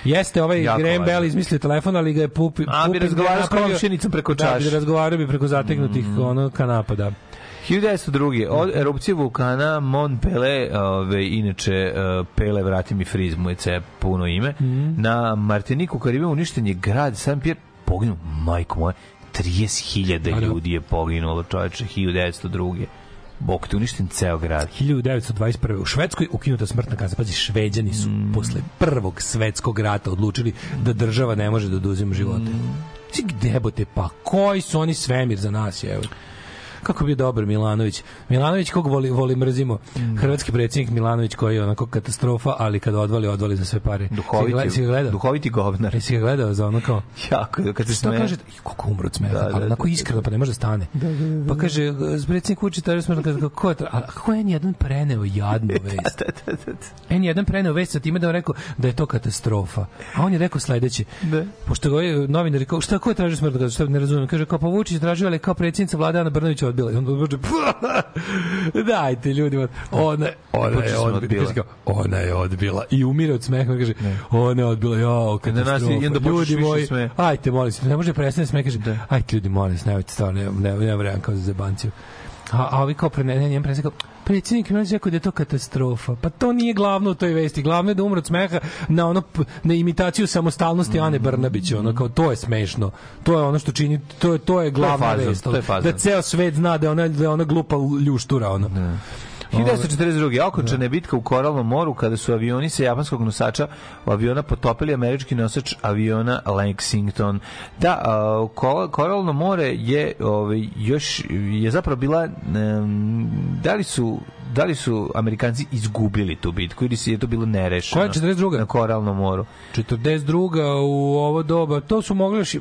Jeste ovaj Jako Graham važan. Bell izmislio telefon, ali ga je Pupin... A, bi razgovarao s komšinicom preko Da, čaše. bi razgovarao bi preko zategnutih ono kanapa, da. 1902. Od erupcije vulkana Mont Pele, ove, inače e, Pele, vrati mi friz, mu je puno ime, na Martiniku, Karibe, uništen je grad Saint Pierre, poginuo, majko moja, 30.000 Da, da. ljudi je poginulo, čoveče, 1902. Bog te uništen ceo grad. 1921. U Švedskoj ukinuta smrtna kazna. Pazi, šveđani su Mm. posle prvog svetskog rata odlučili da država ne može da oduzima živote. Mm. Gde bote, pa koji su oni svemir za nas, evo. Kako bi dobar Milanović. Milanović kog voli, voli mrzimo. Mm. Hrvatski predsjednik Milanović koji je onako katastrofa, ali kad odvali, odvali za sve pare. Duhoviti, si ga gledao? duhoviti govnar. Jesi ga gledao za ono kao... Jako, kad se smeje. kaže? Koliko umro od smeha, Da, da, ali onako da, da. iskreno, pa ne može da stane. Pa kaže, predsjednik Vučić traži smrtno, kaže, ko je? A kako je N1 preneo jadnu vest? N1 preneo vest sa time da je rekao da je to katastrofa. A on je rekao sledeće. Da. Pošto ga je novinar rekao, šta ko je tražio smrtno? Kaže, šta ne razumem. Kaže, kao pa Vučić tražio, ali kao predsjednica vlade Ana Brnović odbila. I on kaže, dajte ljudima. Ona, ona je odbila. odbila. Kaže ona je odbila. I umire od smeha. Kaže, ona je odbila. Nas katastrofa. onda počneš Ljudi moji, ajte, molim se, ne može prestane sme, kaže, ajte ljudi, molim se, nemojte stvarno, ne, ne, ne, vremena kao za zebanciju. A, a ovi kao pre, ne, ne, njem predsjednik kao, predsjednik Milanović rekao da je to katastrofa. Pa to nije glavno u toj vesti. Glavno je da umre od smeha na ono na imitaciju samostalnosti Ane Brnabić, ono kao to je smešno. To je ono što čini to je to je glavna fazon, vest. to je fazon. Da ceo svet zna da je ona da je ona glupa ljuštura ono. 1942. okončana je bitka u Koralnom moru kada su avioni sa japanskog nosača aviona potopili američki nosač aviona Lexington. Da, Koralno more je ovaj još je zapravo bila da li su da li su Amerikanci izgubili tu bitku ili je to bilo nerešeno? Koja je 42.? Na Koralnom moru. 42. u ovo doba, to su mogli još,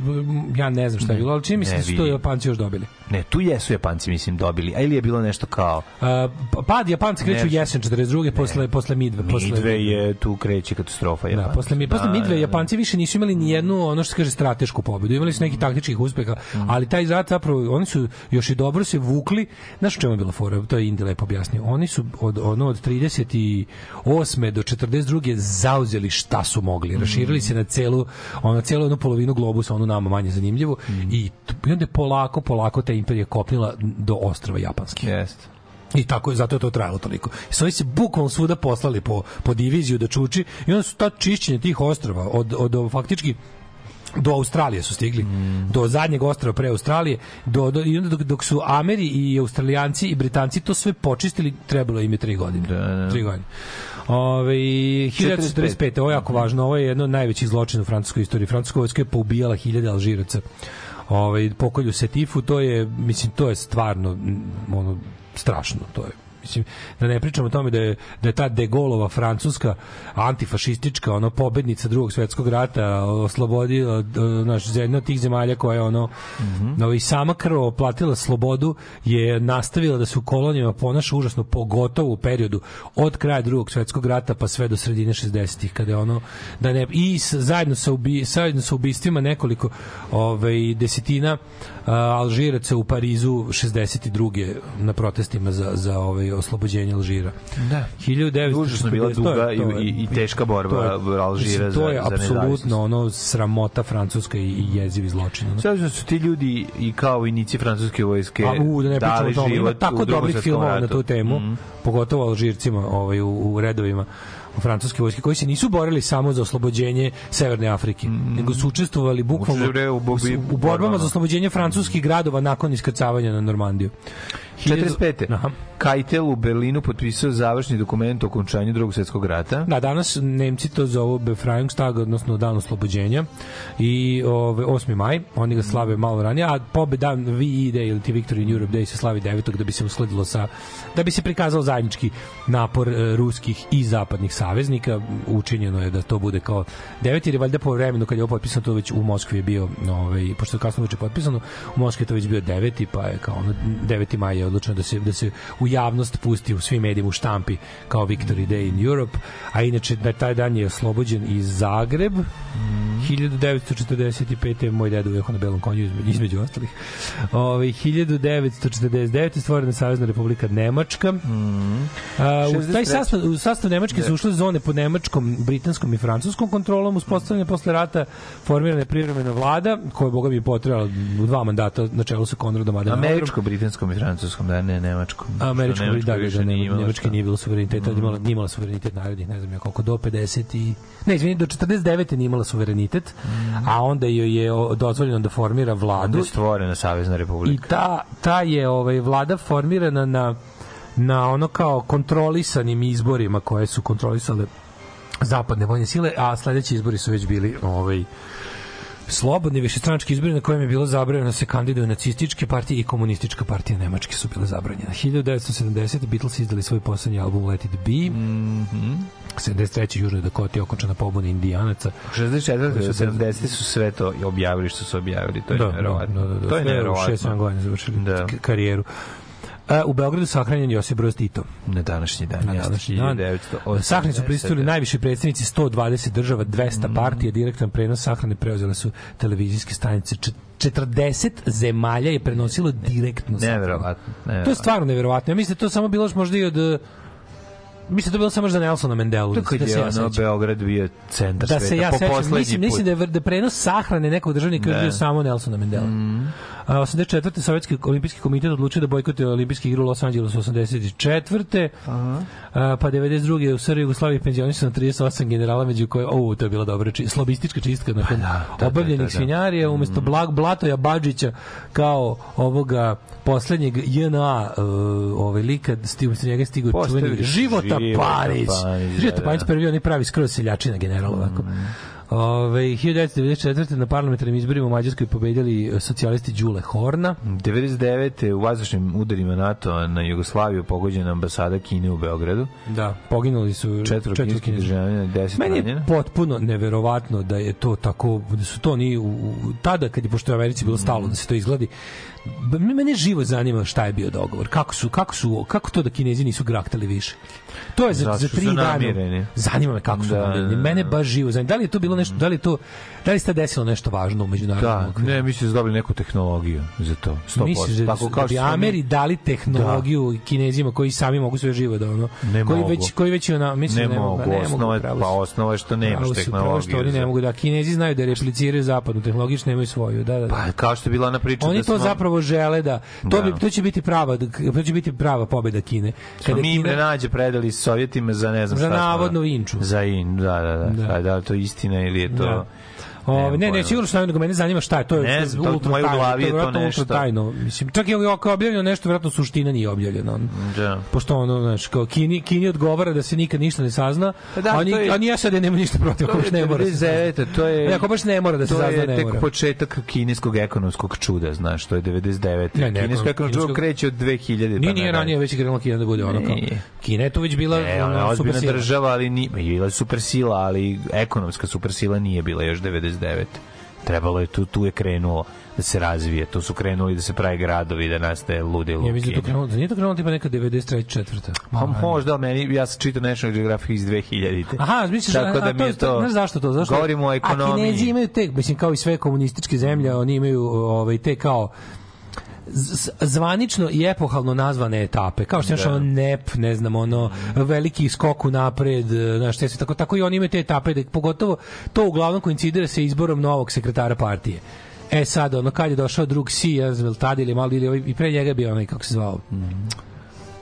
ja ne znam šta je bilo, ali čini mi se da su to. Japanci još dobili. Ne, tu jesu Japanci, mislim, dobili. A ili je bilo nešto kao... A, pa- pad Japanci kreću Nešto. jesen 42. posle posle Midve, posle Midve je tu kreće katastrofa. Da, Japanska. posle mi posle Da, Midve da, da. Japanci više nisu imali ni jednu ono što se kaže stratešku pobedu. Imali su neki taktičkih uspeha, ali taj rat zapravo oni su još i dobro se vukli. Znaš u čemu je bila fora? To je Indi lepo objasnio. Oni su od ono od 38. do 42. zauzeli šta su mogli. Raširili se na celu ono celu jednu polovinu globusa, onu nama manje zanimljivu i, t- i onda je polako polako ta imperija kopnila do ostrva japanskih. Jeste. I tako je, zato je to trajalo toliko. I su oni se bukvalno svuda poslali po, po diviziju da čuči i onda su ta čišćenje tih ostrava od, od, od faktički do Australije su stigli, do zadnjeg ostrava pre Australije, do, do, i onda dok, dok su Ameri i Australijanci i Britanci to sve počistili, trebalo im je tri godine. Tri godine. Ove, 1945. Ovo je jako važno, ovo je jedno od najvećih zločina u francuskoj istoriji. Francuska vojska je poubijala hiljade Alžiraca. Ovaj pokolju se tifu, to je mislim to je stvarno mm, ono strašno, to je mislim da ne pričamo o tome da je da je ta De Gaulleova francuska antifašistička ono pobednica drugog svetskog rata oslobodila e, naš zemlju od tih zemalja koja je ono no, i sama krvo platila slobodu je nastavila da se u kolonijama ponaša užasno pogotovo u periodu od kraja drugog svetskog rata pa sve do sredine 60-ih kada je ono da ne i zajedno sa ubi, zajedno sa ubistvima nekoliko ovaj desetina a, Alžiraca u Parizu 62. na protestima za za ovaj oslobođenje Alžira. Da. 1945 Užasno bila to je- duga to je- i, i teška borba to je- Alžira mislim, to je za, za apsolutno ono sramota francuska i, i jezivi zločin. ono. Sve su ti ljudi i kao vojnici francuske vojske A u, da ne pričamo dali o tome, ima tako dobrih filmova na tu temu, Mhm. pogotovo o Alžircima ovaj, u, u redovima. francuske vojske koji se nisu borili samo za oslobođenje Severne Afrike, nego su učestvovali bukvalno u u, u borbama za oslobođenje francuskih gradova nakon iskrcavanja na Normandiju. 45. Aha. Kajtel u Berlinu potpisao završni dokument o okončanju drugog svjetskog rata. Da, danas Nemci to zovu Befreiungstag, odnosno dan oslobođenja i ove, 8. maj, oni ga slave malo ranije, a pobe dan VE Day ili ti Victory in Europe Day se slavi 9. da bi se uskladilo sa, da bi se prikazao zajednički napor e, ruskih i zapadnih saveznika. Učinjeno je da to bude kao 9. jer je valjda po vremenu kad je ovo potpisano, to već u Moskvi je bio, ovaj, pošto je kasno već potpisano, u Moskvi je to već bio 9. pa je kao ono, 9. maj je odlučeno da se, da se u javnost pusti u svim medijima u štampi kao Victory Day in Europe, a inače da taj dan je oslobođen i Zagreb 1945. je moj deda ujehao na belom konju između, između ostalih. Ove, 1949. je stvorena Savezna republika Nemačka. A, u taj 63. sastav, u sastav Nemačke su ušle zone pod nemačkom, britanskom i francuskom kontrolom, uspostavljene posle rata formirana je privremena vlada, koja je, boga mi, potrebala u dva mandata na čelu sa Konradom Adenauerom. Američko, britanskom i francuskom, da ne nemačkom. Američko Što bi da, da, da, nije ne, imalo Nemačka šta. nije bilo suvereniteta, mm. imala, nije imala suverenitet narodnih, ne znam ja koliko, do 50 i... Ne, izvini, do 49. nije imala suverenitet, a onda joj je dozvoljeno da formira Onda vladu je stvorena Savezna i republika. ta, ta je ovaj, vlada formirana na na ono kao kontrolisanim izborima koje su kontrolisale zapadne vojne sile, a sledeći izbori su već bili ovaj slobodni višestranački izbori na kojem je bilo zabranjeno da se kandiduju nacističke partije i komunistička partija Nemačke su bile zabranjene. 1970. Beatles izdali svoj poslednji album Let It Be. Mm -hmm. 73. Južnoj Dakoti je okončana pobuna indijanaca. 64. Koji do su 70. su sve to i objavili što su objavili. To je da, nevjerovatno. Da, da, da, to je nevjerovatno. 6-7 godina završili Da. karijeru. U Beogradu sahranjen Josip Broz Tito. Na današnji dan. Na današnji dan. 1980. Sahrani su pristupili najviši predstavnici 120 država, 200 Mm. partija, direktan prenos sahrane preuzele su televizijske stanice. Čet- 40 zemalja je prenosilo direktno sahranu. Neverovatno. To je neverovatno. stvarno neverovatno. Ja mislim da to samo bilo možda i od Mislim da to bilo samo za Nelsona Mandelu. To kad da je ja ono. Beograd bio centar Da sveta. se ja po sećam, mislim, mislim da je, da prenos sahrane nekog državnika Da. da. bio samo Nelsona Mandela. Mm. A, 84. Sovjetski olimpijski komitet odlučio da bojkotuje olimpijske igre u Los Angelesu 84. Aha. A, pa 92. u Srbiji Jugoslaviji penzionisano 38 generala među koje, o, to je bila dobra či, slobistička čistka nakon da, da, obavljenih da, da. svinjarija umesto Blag Blatoja Badžića kao ovoga poslednjeg JNA uh, ovaj lika sti umesto njega Postavili čuveni Života Života da, Parić da. prvi on je pravi skroz seljačina general ovako. Ove, 1994. na parlamentarnim izborima u Mađarskoj pobedili e, socijalisti Đule Horna. 99. u vazdušnim udarima NATO na Jugoslaviju pogođena ambasada Kine u Beogradu. Da, poginuli su Četvro kineskih Kineza. državljana, 10 Meni je ranjena. potpuno neverovatno da je to tako, da su to ni u, u, tada kad je pošto Americi bilo stalo da se to izgledi, mene živo zanima šta je bio dogovor. Kako su, kako su, kako to da Kinezi nisu graktali više? To je za, Zato za tri dana. Zanima me kako su Da, namireni. da, da. Mene baš živo zanima. Da li je to bilo nešto, da li je to, da li tad desilo nešto važno u međunarodnom Da, okviru? ne, mislim da su dobili neku tehnologiju za to. 100%. Misliš da, Tako da, kao bi su oni- Ameri dali tehnologiju Kinezima koji sami mogu sve živo da ono Ne koji mogu. već koji već ona mislim ne, da ne mogu, ne osnova, pravo pa si. osnova je što nemaš Pravo si, pravo tehnologiju. što oni ne za- mogu da Kinezi znaju da repliciraju zapadnu tehnologiju, što nemaju svoju. Da, da, da. Pa kao što je bila ona priča Oni da to smo, zapravo žele da to Da. bi to će biti prava to će biti prava pobeda Kine. Smo mi Imre Nađe predali Sovjetima za ne znam Za šta smo- navodnu Inču. Za In, da, da, da. Da. Da, da, je to istina ili je to... Da. Ove, ne, ne, sigurno što ne, nego mene zanima šta je, to je Ne to je znam, to u ultra mojoj glavi je to nešto. tajno. Mislim, čak i ako je objavljeno nešto, verovatno suština nije objavljena. Da. Pošto ono, znaš, kao Kini, Kini odgovara da se nikad ništa ne sazna, Pa da, a, ni, to je- a ni ja sad nema ništa protiv, ako To baš je ne mora. da se sazna. 99, to je... Ne, ako baš ne mora da se to sazna, je ne tek mora. početak kineskog ekonomskog čuda, znaš, to je 99. Ne, ne, Kinesko ekonomsko čudo kreće od 2000. Nije, pa nije nadalje. ranije već krenula Kina da bude ono kao. Nije. Kina je tu već bila ona je ozbiljna država, ali ni, bila je supersila, ali ekonomska supersila nije bila još 99. Trebalo je, tu, tu je krenulo da se razvije. Tu su krenuli da se pravi gradovi, da nastaje ludilo. Ja u mislim da to krenulo, da nije to krenulo tipa neka 93. četvrta. Pa možda, meni, ja sam čitao National Geographic iz 2000-te. Aha, misliš, Tako da a, mi je to... Znaš zašto to? Zašto? Govorimo o ekonomiji. A Kinezi imaju te, mislim, kao i sve komunističke zemlje, oni imaju ovaj, te kao zvanično i epohalno nazvane etape, kao što je Da. ono NEP, ne znam, ono, veliki skok u napred, znaš, te sve, tako, tako i oni imaju te etape, da, pogotovo to uglavnom koincidira sa izborom novog sekretara partije. E sad, ono, kad je došao drug Si, ja znam, jel tad ili malo, ili ovaj- i pre njega je bio onaj, kako se zvao,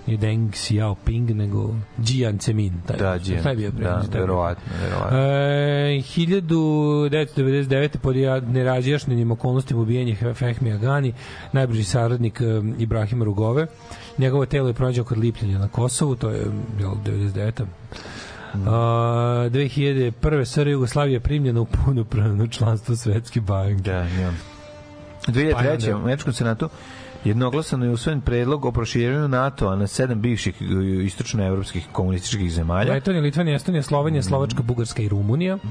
nije Deng Xiaoping, nego Jian Zemin. Taj, Da, Jian. Taj bio Da, predsjednik, bio. verovatno, verovatno. E, 1999. pod ja- nerazjašnjenim okolnostima ubijenje Fe- Fehmi Agani, najbliži saradnik um, Ibrahima Rugove. Njegovo telo je pronađeno kod Lipljenja na Kosovu, to je jel, 99. Mm. A, 2001. SR Jugoslavija je primljena u punopravno članstvo Svetske banke. Da, ja. Pa 2003. onda- u Američkom senatu jednoglasano je usvojen predlog o proširenju NATO-a na sedam bivših e, istočnoevropskih komunističkih zemalja. Letonija, Litvanija, Estonija, Slovenija, Slovačka, Bugarska i Rumunija. Uh,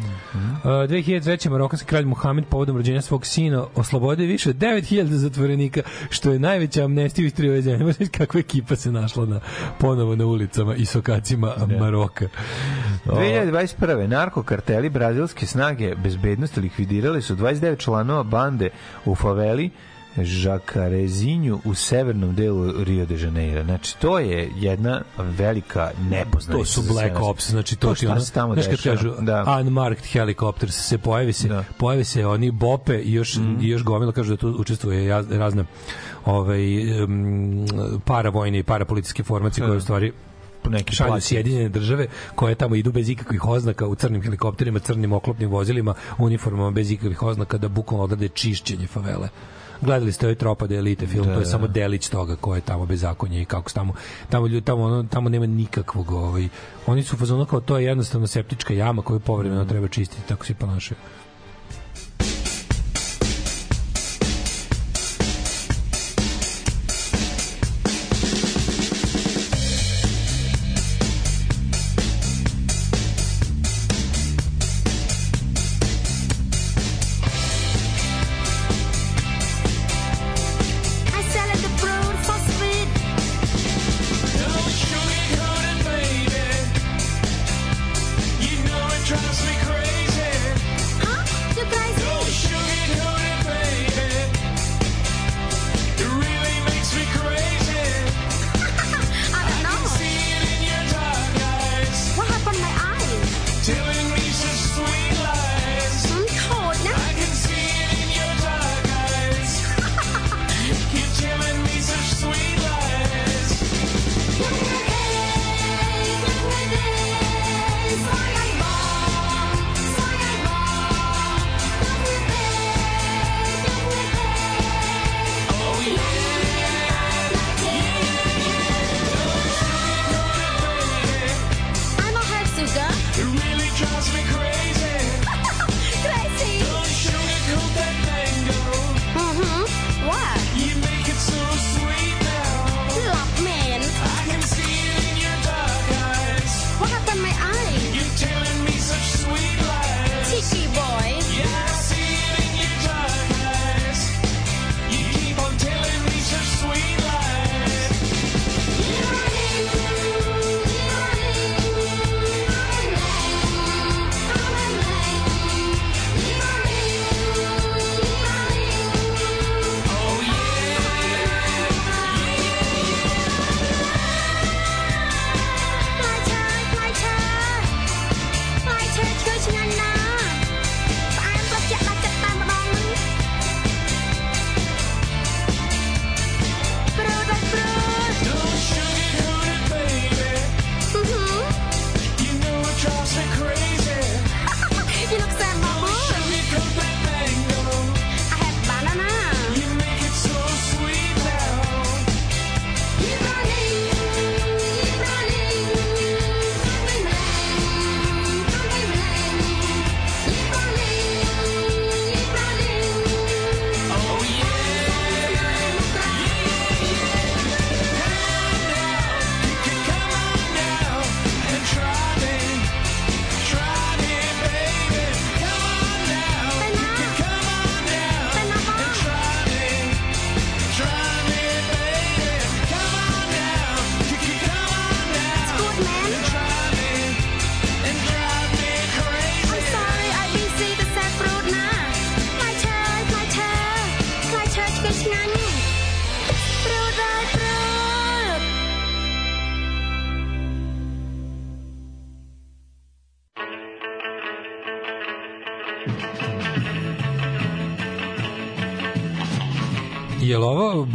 2003. Marokanski kralj Muhamed povodom rođenja svog sina oslobodio više od 9000 zatvorenika, što je najveća amnestija u istoriji ove zemlje. Možete kakva ekipa se našla na, ponovo na ulicama i sokacima Maroka. O, 2021. narkokarteli brazilske snage bezbednosti likvidirali su 29 članova bande u faveli Žakarezinju u severnom delu Rio de Janeiro. Znači, to je jedna velika nepoznanica. to su Black. Ops, znači to, ti šta ono, tamo znaš kad kažu da. unmarked helicopters se pojavi se, Da. pojavi se oni bope i još, i još gomila kažu da tu učestvuje jaz- razne ovaj, um, paravojne i parapolicijske formacije koje u stvari neki šalju plaćenici. Sjedinjene države koje tamo idu bez ikakvih oznaka u crnim helikopterima, crnim oklopnim vozilima, uniformama bez ikakvih oznaka da bukvalno odrade čišćenje favele. Gledali ste ovaj Tropa de Elite film, Da, to je da. samo delić toga ko je tamo bezakonje i kako tamo tamo ljudi tamo ono, tamo nema nikakvog ovaj oni su fazonu kao to je jednostavno septička jama koju povremeno treba čistiti, tako se ponašaju.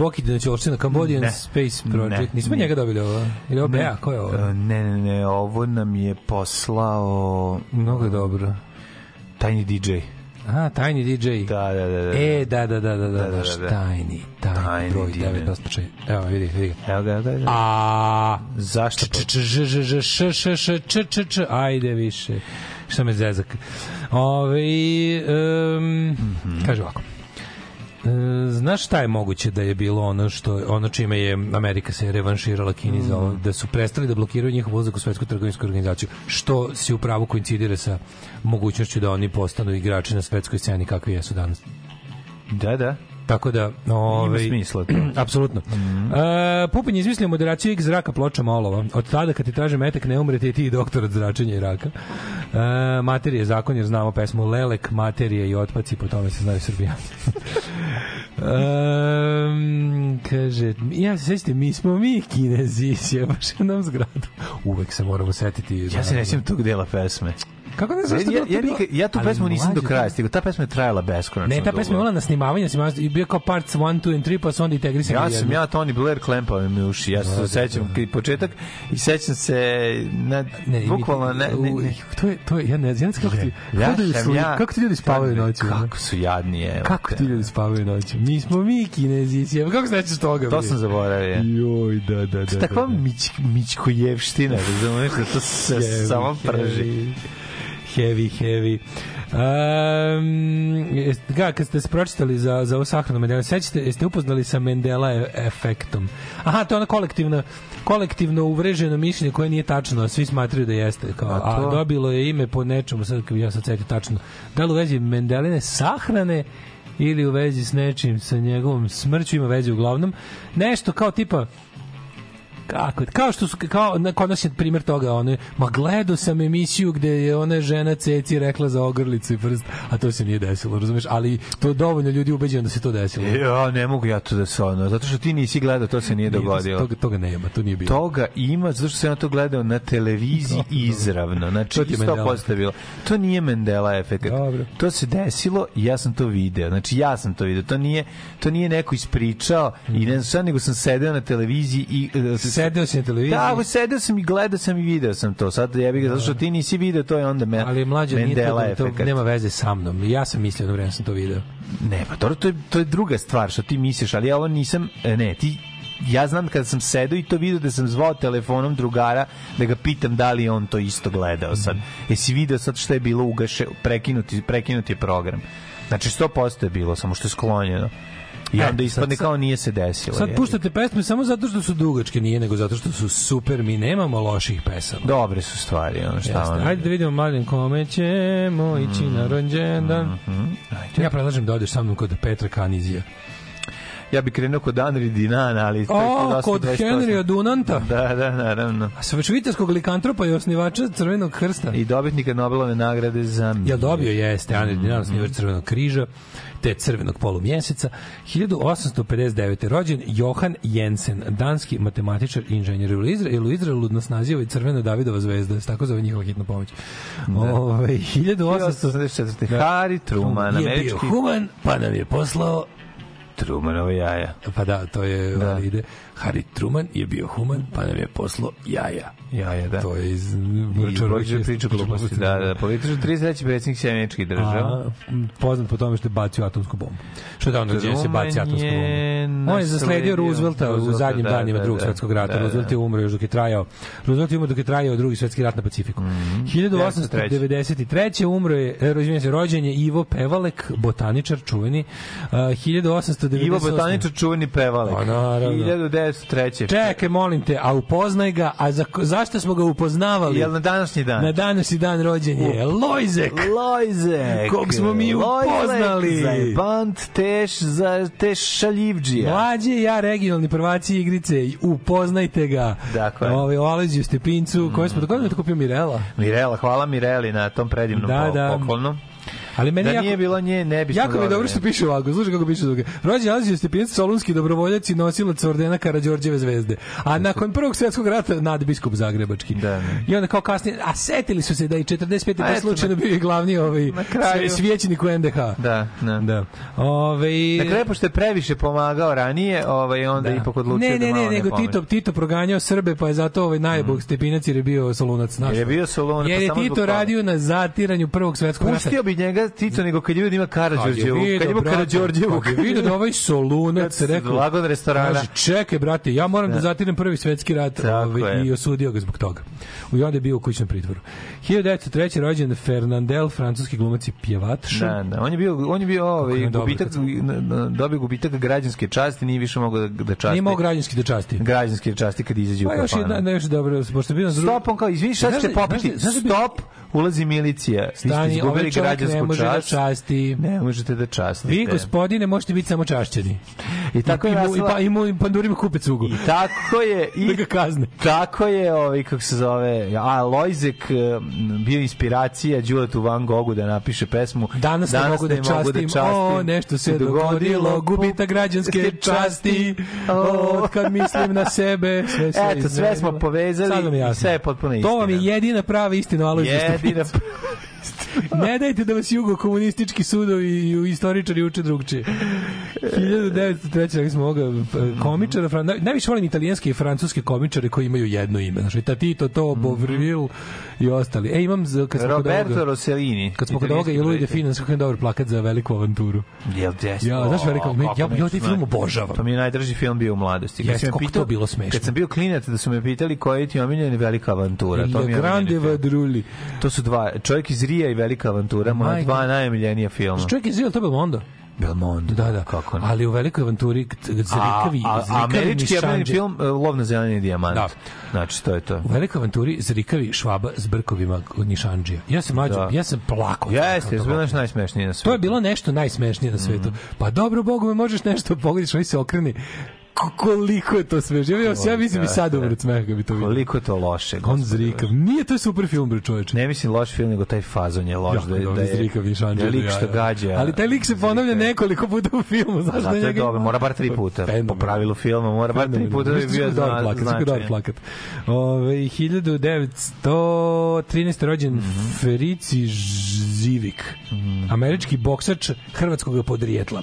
Boki Dinoćolština, Cambodian Ne. Space Project? Ne, Nismo njega dobili ovo. Ili ovo Bea, ko je ovo? E, Ne, ne, ne, ovo nam je poslao... Mnogo je dobro. Tajni DJ. A, Tiny DJ. Da, da, da. da. E, da, da, da, da, da, Da, da, da, da, da. Tiny, Tiny, Tiny broj DJ. 986. Evo, vidi, vidi. Evo ga, da, da. A, Zašto? č, č, ž, ž, ž, š, š, š, č, č, č, ajde više. Šta me zezak? Ove, um, kaže ovako. E, znaš šta je moguće da je bilo ono što ono čime je Amerika se revanširala Kini za ovo, da su prestali da blokiraju njihov ulazak u svetsku trgovinsku organizaciju što se u pravu koincidira sa mogućnošću da oni postanu igrači na svetskoj sceni kakvi jesu danas. Da, da. Tako da, ovaj smisla to. Apsolutno. E, Pupin je izmislio moderaciju X zraka ploča molova. Od tada kad ti traže metak ne umrete i ti doktor od zračenja i raka. E, materije zakon jer znamo pesmu Lelek, materije i otpaci, po tome se znaju srbijani. Um, kaže, ja se sećate, mi smo mi kinezi, sjebaš nam zgradu. Uvek se moramo setiti. Ja se ne sjećam tog dela pesme. Kako ne znaš Ja, ja, nikad, ja tu Ali pesmu nisam do kraja to- stigao. Ta pesma je trajala beskonačno. Ne, ta pesma je imala na snimavanje, snimavanje i bio kao parts 1, 2 and 3, pa su onda integrisani. Ja sam ja Tony Blair klempao mi uši. Ja se Da, da, sećam da. i početak i sećam se na ne, bukvalno ne, ne, ne. to je to je ja ne znam kako ti Ja kako, sam ja- kako ti ljudi spavaju noću? Kako su jadni, evo. kako ti ljudi spavaju noću mi smo mi kinezi kako se nećeš toga To sam zaboravio. joj da da da Takva da, da. mić, mićkojevština, razumeš, da to se samo prži. Heavy, heavy Um, ga, kad ste se pročitali za, za ovo sahranu Mendela, sećate, jeste upoznali sa Mendela efektom? Aha, to je ono kolektivno, kolektivno uvreženo mišljenje koje nije tačno, a svi smatraju da jeste. Kao, A a, to? dobilo je ime po nečemu, sad kad ja sad setim tačno. Da li u vezi Mendeline sahrane ili u vezi s nečim sa njegovom smrću ima veze uglavnom. Nešto kao tipa kako kao što su kao na kod nas je primjer toga one ma gledao sam emisiju gde je ona žena Ceci rekla za ogrlicu i prst a to se nije desilo razumeš ali to dovoljno ljudi ubeđeno da se to desilo Ja, ne mogu ja to da se ono, zato što ti nisi gledao, to se nije Nije to- dogodilo. toga, toga nema to nije bilo Toga ima, zato što sam ja to gledao na televiziji izravno. Znači, To je 100% bilo. To nije Mandela efekt. Dobro. To se desilo i ja sam to video. Znači, ja sam to video. To nije, to nije neko ispričao i ne znam nego sam sedeo na televiziji i... e, sedeo si na televiziji Da, sedeo sam i gledao sam i video sam to. Sad jebi ga, zato što ti nisi video, to je onda me, ali mlađe nije to, da- to nema veze sa mnom ja sam mislio jedno vreme sam to video Ne, pa dobro, to je, to je druga stvar što ti misliš, ali ja ovo nisam, e, ne, ti ja znam kada sam sedao i to video da sam zvao telefonom drugara da ga pitam da li on to isto gledao sad. Jesi video sad što je bilo ugaše, prekinuti, prekinuti program. Znači 100% je bilo, samo što je sklonjeno. I E, onda ispadne kao nije se desilo. sad je. puštate pesme samo zato što su dugačke nije nego zato što su super mi nemamo loših pesama Dobre su stvari, ono šta Jeste. ono. Ajde da vidimo mladen kome ćemo ići na rođendan. Ja predlažem da odeš sa mnom kod Petra Kanizija. Ja bih krenuo kod Anri Dinana, ali... O, kod 28. Henrya Dunanta. Da, da, naravno. A sa švicarskog likantropa i osnivača Crvenog krsta. I dobitnika Nobelove nagrade za... Jel dobio jeste Henry Dinan, osnivač Crvenog križa, te Crvenog polumjeseca. 1859. rođen Johan Jensen, danski matematičar i inženjer u Izraelu. Izraelu nas naziva i Crvena Davidova zvezda, tako zove njihova hitna pomoć. Ove, 1800... 1884. Harry Truman, je bio američki human, pa nam je poslao Trumanova jaja. Pa da, to je Da. ide. Harry Truman je bio human, pa nam je poslo jaja. Jaja, da. To je iz Bođe priča gluposti. Da, da, političar 33. predsjednik Sjemeničkih država. Poznat po tome što je bacio atomsku bombu. Što je da on rođenje se baci atomsku je bombu? On je zasledio Roosevelta u zadnjim da, danima da, drugog da. svetskog rata. Da, da. Roosevelt je umro još dok je trajao. Roosevelt je umro dok je trajao drugi svetski rat na Pacifiku. Mhm. 1893. umro je, e, rođenje se rođen je Ivo Pevalek, botaničar čuveni. Uh, 1898. Ivo Botaničar čuveni pevalek. Pa, naravno. 1903. Čekaj, molim te, a upoznaj ga, a za, zašto smo ga upoznavali? Jel na današnji dan? Na današnji dan rođen je Lojzek. Lojzek. Kog smo mi upoznali. Zajbant teš za teš šaljivđija. Mlađe ja regionalni prvaci igrice, upoznajte ga. Dakle. Mm. Ovaj, o Aleđiju Stepincu, koji smo, kako je to kupio Mirela? Mirela, hvala Mireli na tom predivnom Da, po- da. poklonu. Ali meni da jako- nije bilo nje, ne bi Jako mi je dobro što piše ovako, slušaj kako piše druge. Rođen Alazio Stepinac, solunski dobrovoljac i nosilac ordena Karađorđeve zvezde. A nakon prvog svjetskog rata nadbiskup Zagrebački. Da, da. I onda kao kasnije, a setili su se da i 45. A pa slučajno bio i glavni ovaj na kraju. sve- svjećenik u NDH. Da, da. Da. Ove, kraju, pošto je previše pomagao ranije, ovaj, onda Da. ipak odlučio ne, da ne, malo ne, ne nego pomaže. Tito, Tito proganjao Srbe, pa je zato ovaj najbog Stepinac jer je bio solunac. Znaš, Jer je bio Solunac, Jer pa je samo zbog Tito radio na zatiranju prvog svetskog rata. Pustio bi njega Tito nego kad ljudi ima Kad je Karađorđevu. Kad vidio, ima Karađorđevu. Kad je vidio da ovaj solunac rekao... zlago od restorana. Kaže, čekaj, brate, ja moram da, zatiram prvi svetski rat ovaj, je. i osudio ga zbog toga. I onda je bio u kućnom pritvoru. 1903. rođen Fernandel, francuski glumac i pjevač. Da, da. On je bio, on je bio ovaj, je gubitak, dobio gubitak građanske časti, nije više mogao da, da časti. Nije mogao građanski da časti. građanske časti kad izađe u Pa još kafanu. jedna, nešto dobro, pošto je bio. Stop, on kao, izvini, šta ćete da- popiti? da- da Stop, ulazi milicija. Vi ste Stani, izgubili ovaj čovjek građansku ne može da čast. časti. Ne možete da častite. Vi, gospodine, možete biti samo čašćeni. I tako je mu, i, pa, i, mu, i pandurima kupe cugu. I tako je i Da ga kazne. Tako je, ovaj kako se zove, a Lojzek bio inspiracija Đuletu Van Gogu da napiše pesmu. Danas, ne mogu da častim, o, nešto se dogodilo, gubita građanske časti, o, kad mislim na sebe, sve se Eto, sve smo povezali i sve je potpuno To vam je istina. jedina prava istina o Stepincu. ne dajte da vas jugo komunistički sudovi i istoričari uče drugčije. 1903. rekli smo ovoga e, komičara, Fran- naj- najviše volim italijanske i francuske komičare koji imaju jedno ime. Znači, Tatito, to, Bovril i ostali. E, imam, za, kad smo kod Roberto ovoga, Rossellini. kad smo kod ovoga i Louis de Finans, kako je dobar plakat za veliku avanturu. Jel des? Ja, znaš, veliko- O, ja- kako ja- ja taj film znati. obožavam. To mi je najdraži film bio u mladosti. Kad me koliko pitao- to bilo smešno. Kad sam bio klinac da su me pitali koji je ti omiljeni velika avantura. To mi je Grande film. Vadruli. To su dva, čovjek iz Rija i velika avantura, moja Majko. dva najomiljenija filma. Čovjek je zio, to je Belmondo. Belmondo. Da, da. Kako ne? Ali u velikoj avanturi zrikavi, a, a zrikavi američki nišanđe- film eh, Lov na zeleni dijamant. Da. Znači, to je to. U velikoj avanturi zrikavi švaba s brkovima od Nišanđija. Ja sam mlađo, Da. ja sam plako. Jeste, je bilo nešto najsmešnije na svijetu. To je bilo nešto najsmešnije na svetu. Mhm. Pa dobro, Bogu me možeš nešto pogledati, oni se okreni. Ko- Koliko je to smešno. Ja, ja mislim i sad umret smeh kad bi to vidio. Koliko je to loše. On zrikav. Nije to super film, bre čoveče. Ne mislim loš film, nego taj fazon je loš. Da, je- dobro da je, zrikav da je lik što gađa. Ali taj lik se ponavlja nekoliko puta u filmu. Znaš Zato da je dobro, mora bar tri puta. Po pravilu filma mora bar tri puta da bi bio plakat, znači dobar značajan. plakat. Ove 1913. rođen Mhm. Ferici Živik. Američki boksač hrvatskog podrijetla.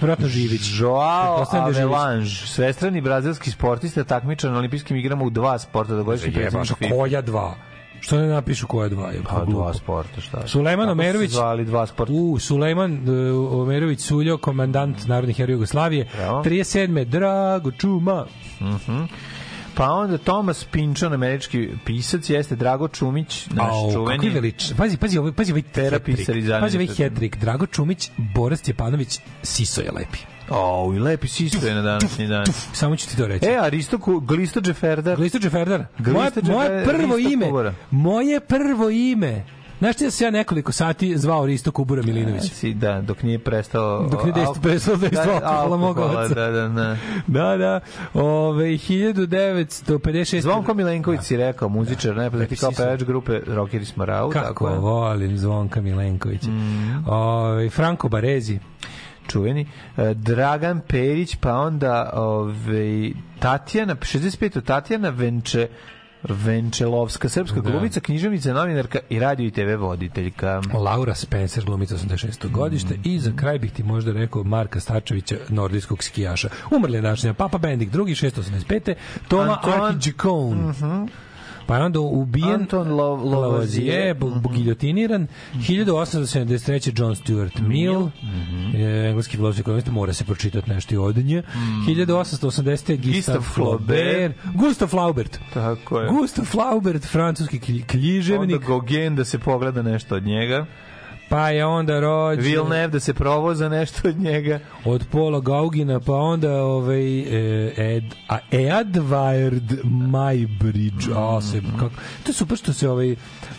Vjerojatno Živić. Joao da. Avelange, svestrani brazilski sportista, takmičar na olimpijskim igrama u dva sporta, da godišnji predsjednik FIFA. koja dva? Što ne napišu koja dva? Je, Pa dva sporta, šta? je? Sulejman Omerović. zvali dva sporta. U, Sulejman uh, Omerović Suljo, komandant Narodnih heroja Jugoslavije. Bravo. 37. Drago Čuma. Mhm. Pa onda Thomas Pynchon, američki pisac, jeste Drago Čumić, naš Au, čuveni. kakvi velič. Pazi, pazi, ovaj, pazi ovaj Pera pisar hetrik. iz Pazi ovaj hetrik. Drago Čumić, Boris Stjepanović, Siso je lepi. O, i lepi sisto je na današnji dan. Samo ću ti to reći. E, Aristo, Ku- Glisto Džeferdar. Glisto Džeferdar. Glisto Moje, moje prvo Risto ime. Kubura. Moje prvo ime. Znaš ti da se ja nekoliko sati zvao Risto Kubura Milinović? Si, da, dok nije prestao... Dok nije alko- prestao dejstvo Da, alkohola mog oca. Da, da, da. Da, da. Ove, 1956. Zvonko Milenković si rekao, muzičar, najpoznati kao pevač grupe Rockeri Smarau. Kako tako je. volim Zvonka Milenkovića. Ove, Franko Barezi. čuveni, e, Dragan Perić, pa onda ove, Tatjana, 65. Tatjana Venče, Venčelovska, srpska Da. glumica, književnica, novinarka i radio i TV voditeljka. Laura Spencer, glumica 86. godište i za kraj bih ti možda rekao Marka Stačevića, nordijskog skijaša. Umrli je današnja Papa Bendik, drugi 685. Toma Anton- Arhidžikon. Pa je onda ubijen Anton Lo- Lavoisier, Lavoisier. bu- giljotiniran. 1873. John Stuart Mill, je engleski filozof ekonomista, mora se pročitati nešto i od nje. 1880. Gustav Flaubert. Gustav Flaubert. Tako je. Gustav Flaubert, francuski knji- Onda književnik. Gogen da se pogleda nešto od njega. Pa je onda rođen... Villeneuve da se provoza nešto od njega. od Pola Gaugina, pa onda ovaj, e, Ed, a Edward Maybridge, a se, kako, to je super što se ovaj,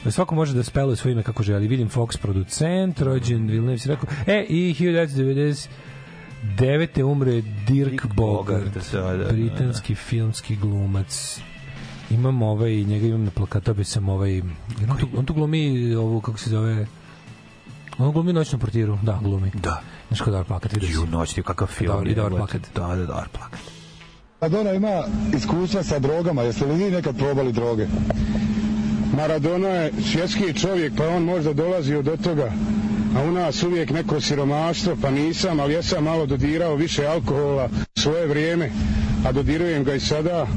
svako može da speluje svoje ime kako želi. Vidim Fox producent, rođen Villeneuve si rekao, e, i 1999. umre Dirk Dirk Bogart, Bogart, da, da, da. britanski filmski glumac. Imam ovaj, njega imam na plakatu, bi sam ovaj, on tu, on tu glumi ovu, kako se zove, On glumi noćnu portiru, da, glumi. Da. Znaš ko dobar plakat, vidio Ju, noćni kakav film. Dobar, jebote. plakat. Da, da, dobar plakat. Maradona ima iskustva sa drogama, jeste li vi nekad probali droge? Maradona je svjetski čovjek, pa on možda dolazio do toga, a u nas uvijek neko siromaštvo, pa nisam, ali ja sam malo dodirao više alkohola u svoje vrijeme, a dodirujem ga i sada.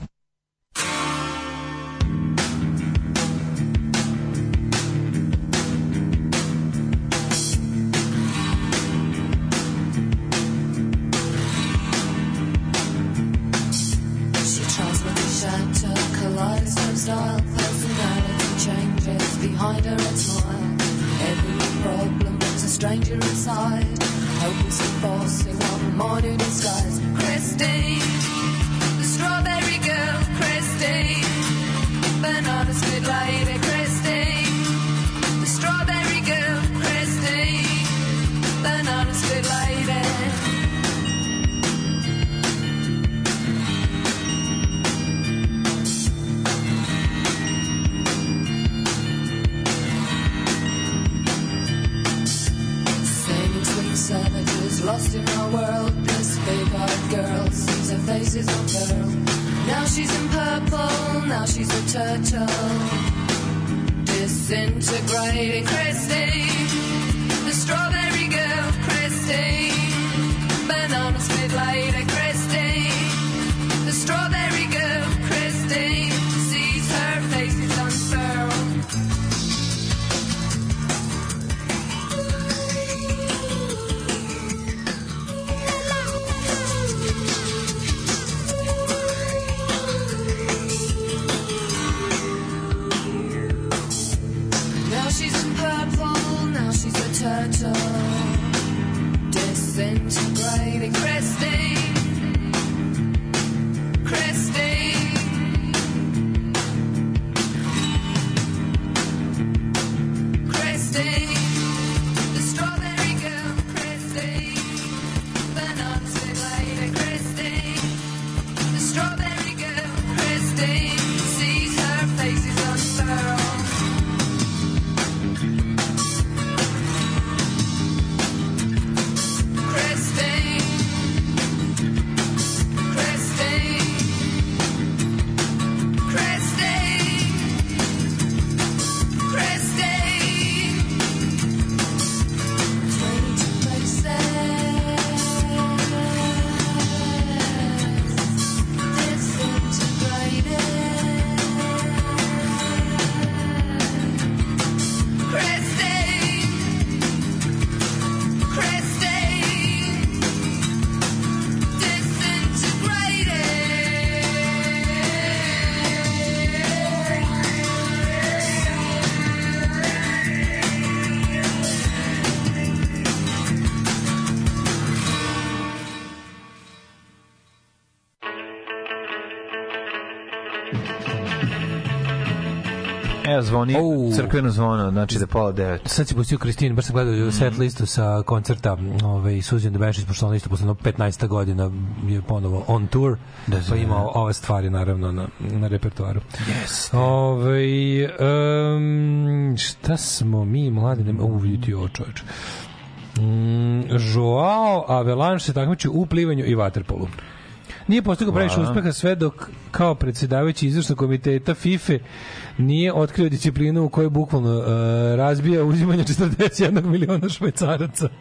Zvoni crkveno zvono, znači da je pola devet. Sad si pustio Kristinu, baš sam gledao mm. set listu sa koncerta ovaj, Susan Debešić, pošto ona isto posle jedno 15 godina je ponovo on tour, Da, pa da, ima da. ove stvari naravno na, na repertoaru. Yes. Ove, um, šta smo mi mladi, nema, u vidite ovo čovječ. Mm, Joao Avelanche se takmiči u plivanju i vaterpolu. Nije postigao previše uspeha sve dok kao predsedavajući izvršnog komiteta FIFA nije otkrio disciplinu u kojoj bukvalno uh, razbija uzimanje 41 miliona švajcaraca.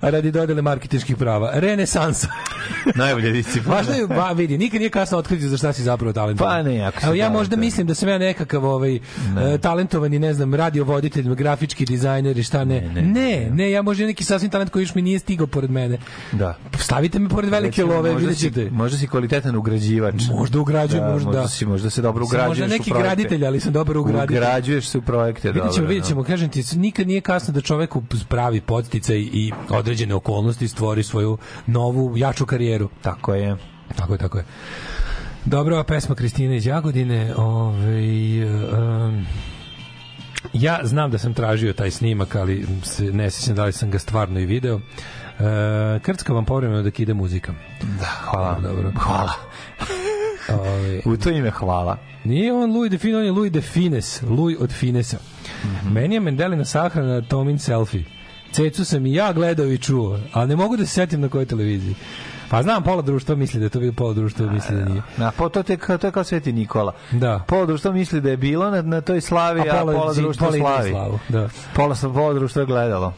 A radi dodele marketinških prava. Renesansa. Najbolja disciplina. Važno je, ba, vidi, nikad nije kasno otkriti za šta si zapravo talentovan. Pa ne, ako Evo ja možda mislim da sam ja nekakav ovaj, e, talentovani, ne znam, radiovoditelj, grafički dizajner i šta ne. Ne, ne, ne, ja možda neki sasvim talent koji još mi nije stigao pored mene. Da. Stavite me pored velike Recimo, love, vidjet ćete. možda si kvalitetan ugrađivač. Možda ugrađujem, da, možda. možda si, možda se dobro Sam možda ugrađuješ neki u projekte. graditelj, ali sam dobar ugraditelj. Ugrađuješ se u projekte, Vidjet ćemo, dobro. vidjet ćemo, kažem ti, nikad nije kasno da čoveku pravi podsticaj i određene okolnosti stvori svoju novu, jaču karijeru. Tako je. Tako je, tako je. Dobro, a pesma Kristine iz Jagodine, ovaj, um, ja znam da sam tražio taj snimak, ali se ne sjećam da li sam ga stvarno i video. Uh, krcka vam povremeno da ide muzika. Da, hvala. Dobro. Hvala. Ove, U to ime hvala. Nije on Louis de Fine, on je Louis de Fines. Louis od Finesa. Meni je Mendelina sahrana Tomin selfie. Cecu sam i ja gledao i čuo, ali ne mogu da se setim na kojoj televiziji. Pa znam, pola društva misli da je to bilo pola društva misli da nije. Na, po, to, te, to je kao Sveti Nikola. Da. Pola društva misli da je bilo na, na toj slavi, a pola, društva pola ide u slavi. slavu, da. Pola, pola društva je gledalo.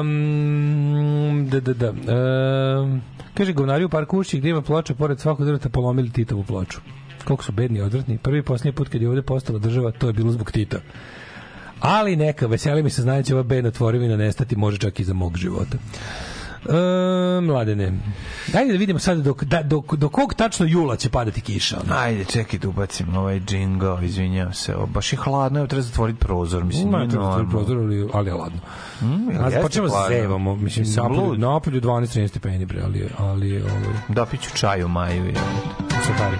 Um, da, da, da. Um, kaže, govnari u parku Ušći gdje ima ploča, pored svakog drveta polomili Titovu ploču. Koliko su bedni i odvratni. Prvi i posljednji put kad je ovde postala država, to je bilo zbog Tita. Ali neka, veseli mi se znajući ova bedna tvorivina nestati može čak i za mog života. E, mladene, dajde da vidimo sad dok, da, dok, do kog tačno jula će padati kiša. ono. Ajde, čekaj da ubacim ovaj džingo, izvinjam se. O, baš je hladno, evo treba zatvoriti prozor, mislim, Ma, je normalno. prozor, ali, ali je ladno. Mm, jeste počnemo se hladno? zevamo, mislim, napolju, napolju 12-13 stepeni, bre, ali, ali ovaj, Da, piću čaj u maju. Je. safari.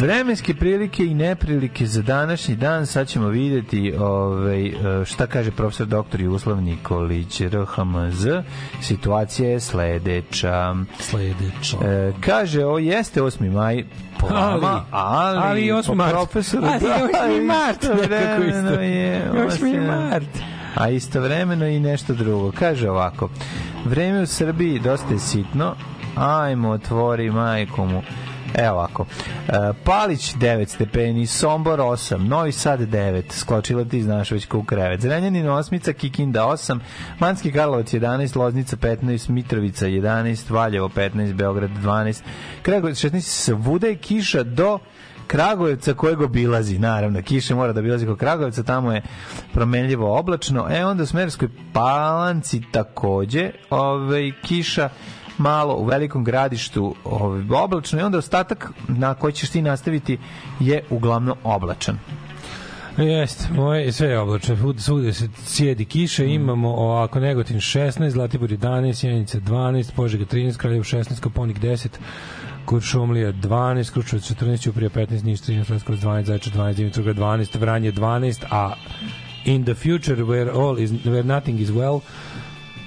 Vremenske prilike i neprilike za današnji dan, sad ćemo vidjeti ovaj, e, šta kaže profesor dr. Jugoslav Nikolić, RHMZ. Situacija je sledeća. Sledeća. E, kaže, o jeste 8. maj po vama, ali, ali i 8. po mart. profesoru Ali i 8. mart, nekako isto. je 8. osam- mart. a istovremeno i nešto drugo. Kaže ovako, vreme u Srbiji dosta je sitno, ajmo otvori majku mu. Evo ovako, e, Palić 9 stepeni, Sombor 8, Novi Sad 9, skočila ti znaš već ko u krevet, Zrenjanin 8, Kikinda 8, Manski Karlovac 11, Loznica 15, Mitrovica 11, Valjevo 15, Beograd 12, Kragovic 16, svuda je kiša do Kragujevca kojeg obilazi, naravno, kiše mora da obilazi kod Kragujevca, tamo je promenljivo oblačno, e onda u Smerskoj palanci takođe, ovaj, kiša malo u velikom gradištu ovaj, oblačno i onda ostatak na koji ćeš ti nastaviti je uglavnom oblačan. Jeste, moje je sve oblačno. Svud- Svude se cijedi kiša, imamo ovako Negotin 16, Zlatibor 11, Sjenica 12, Požega 13, Kraljev 16, Koponik 10, Kuršumlija 12, Kručevac 14, Ćuprija 15, Niš 13, Leskovac 12, Zaječar 12, Dimitrovgrad 12, Vranje 12, a in the future where all is where nothing is well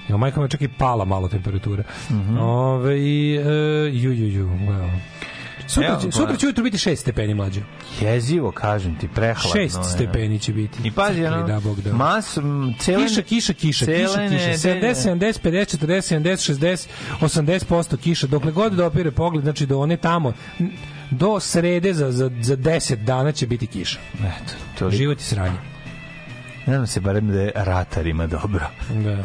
Jo, majka me čak i pala malo temperatura. Mhm. Ove, i, e, ju, ju, ju, well. Sutra, Evo, će, pa- sutra će ujutro biti 6 stepeni mlađe. Jezivo, kažem ti, prehladno. 6 je. stepeni će biti. I pazi, ono, da, Bog da. mas, m, cele, Kiša, kiša, kiša, kiša, kiša. nedelje. 70, 70, 50, 40, 70, 60, 80% kiša. Dokle god da opire pogled, znači do one tamo, do srede za, za, za 10 dana će biti kiša. Eto, toliko. Život i sranje. Nadam se barem da je ratarima dobro. Da.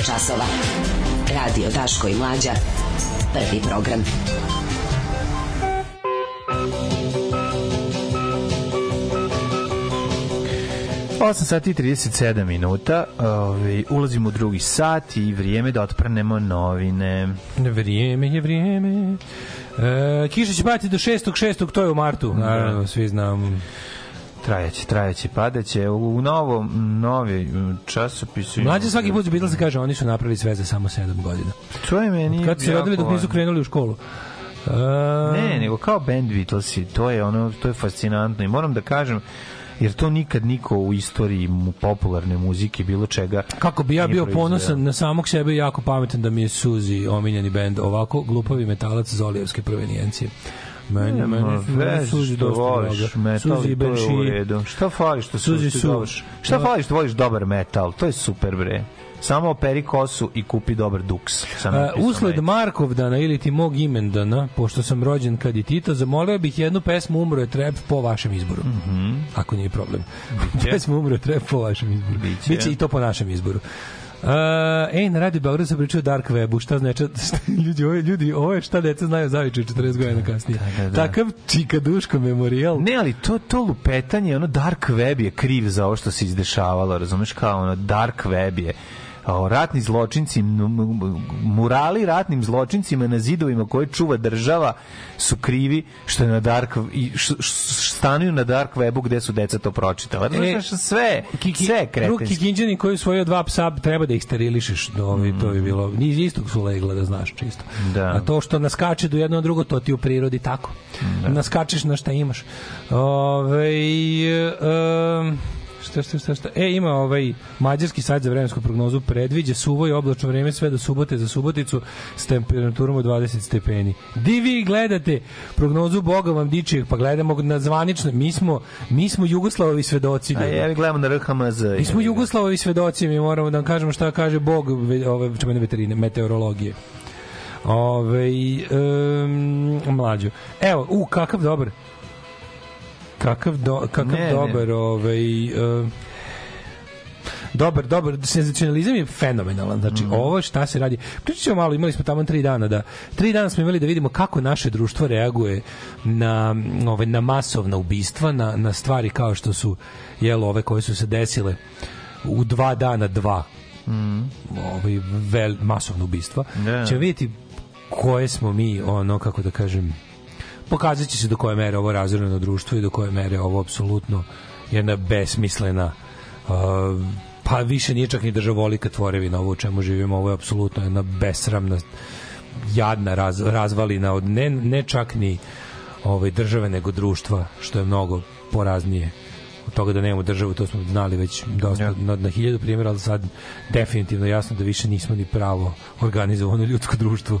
Je časova. Radio Daško i Mlađa. Prvi program. Osam sati i 37 minuta. Ovaj ulazimo u drugi sat i vrijeme da otprnemo novine. Vrijeme je vrijeme. E, kiša će pati do 6. 6. to je u martu. Naravno, svi znam. Trajaće, trajaće, padaće. U, novom, novi časopisu... Mlađe svaki put za Beatlesa kaže oni su napravili sve za samo 7 godina. To je meni Kad se rodili dok nisu krenuli u školu. E, Ne, nego kao band Beatlesi, to je ono, to je fascinantno i moram da kažem jer to nikad niko u istoriji mu popularne muzike bilo čega Kako bi ja bio proizveo. ponosan na samog sebe jako pametan da mi je Suzi omiljeni bend, ovako glupavi metalac Zolijevske provenijencije. Meni, meni, Suzi što voliš metal Suzi i to je u redu. Šta fali što Suzi Su. Šta Da. fali što voliš dobar metal? To je super bre. Samo operi kosu i kupi dobar duks. Sam Uh, napisao usled meni. Markovdana ili ti mog imendana, pošto sam rođen kad i Tito, zamolio bih jednu pesmu Umro je trep po vašem izboru. Mhm. Ako nije problem. Biće. pesmu Umro je trep po vašem izboru. Biće. Biće i to po našem izboru. Uh, ej, na Radio Beograd se pričao Dark Webu, šta znači, šta, ljudi, ovo, ljudi, ovo je šta deca znaju zaviče 40 godina kasnije. Da, da, da. Takav čikaduško memorijal. Ne, ali to, to lupetanje, ono dark web je kriv za ovo što se izdešavalo, razumeš, kao ono dark web je o, ratni zločinci, murali ratnim zločincima na zidovima koje čuva država su krivi što je na dark i stanuju na dark webu gde su deca to pročitala. E, sve, Kiki, sve Ruki kretenski. Kinđani koji usvojio dva psa, treba da ih sterilišeš. Do, ovi, To bi bilo, ni iz istog su legla, da znaš čisto. Da. A to što naskače do jedno drugo, to ti u prirodi tako. Naskačeš na šta imaš. Ove, um, šta, šta, šta, šta. E, ima ovaj mađarski sajt za vremensku prognozu predviđa suvo i oblačno vreme sve do subote za Suboticu s temperaturom od 20 stepeni. Di vi gledate prognozu Boga vam dičijeg, pa gledamo na zvanično. Mi smo, mi smo Jugoslavovi svedoci. A ja gledamo na RHMZ. Mi smo Jugoslavovi svedoci, mi moramo da vam kažemo šta kaže Bog ve- ove čuvene veterine, meteorologije. Ove, um, mlađo. Evo, u, kakav dobar. Kakav, do, kakav Ne, ne. dobar, ovaj... um, dobar, dobar, senzacionalizam je fenomenalan. Znači, Mhm. ovo šta se radi. Pričat ćemo malo, imali smo tamo tri dana da tri dana smo imali da vidimo kako naše društvo reaguje na ove na masovna ubistva, na, na stvari kao što su jel ove koje su se desile u dva dana dva ovaj vel, masovna ubistva. Da. Će vidjeti koje smo mi ono kako da kažem pokazat će se do koje mere ovo razoreno društvo i do koje mere ovo apsolutno jedna besmislena uh, pa više nije čak ni državolika tvorevina ovo u čemu živimo, ovo je apsolutno jedna besramna jadna raz, razvalina od ne, ne čak ni ovaj, države nego društva što je mnogo poraznije od toga da nemamo državu, to smo znali već dosta, na, na hiljadu primjera, ali sad definitivno jasno da više nismo ni pravo organizovano ljudsko društvo.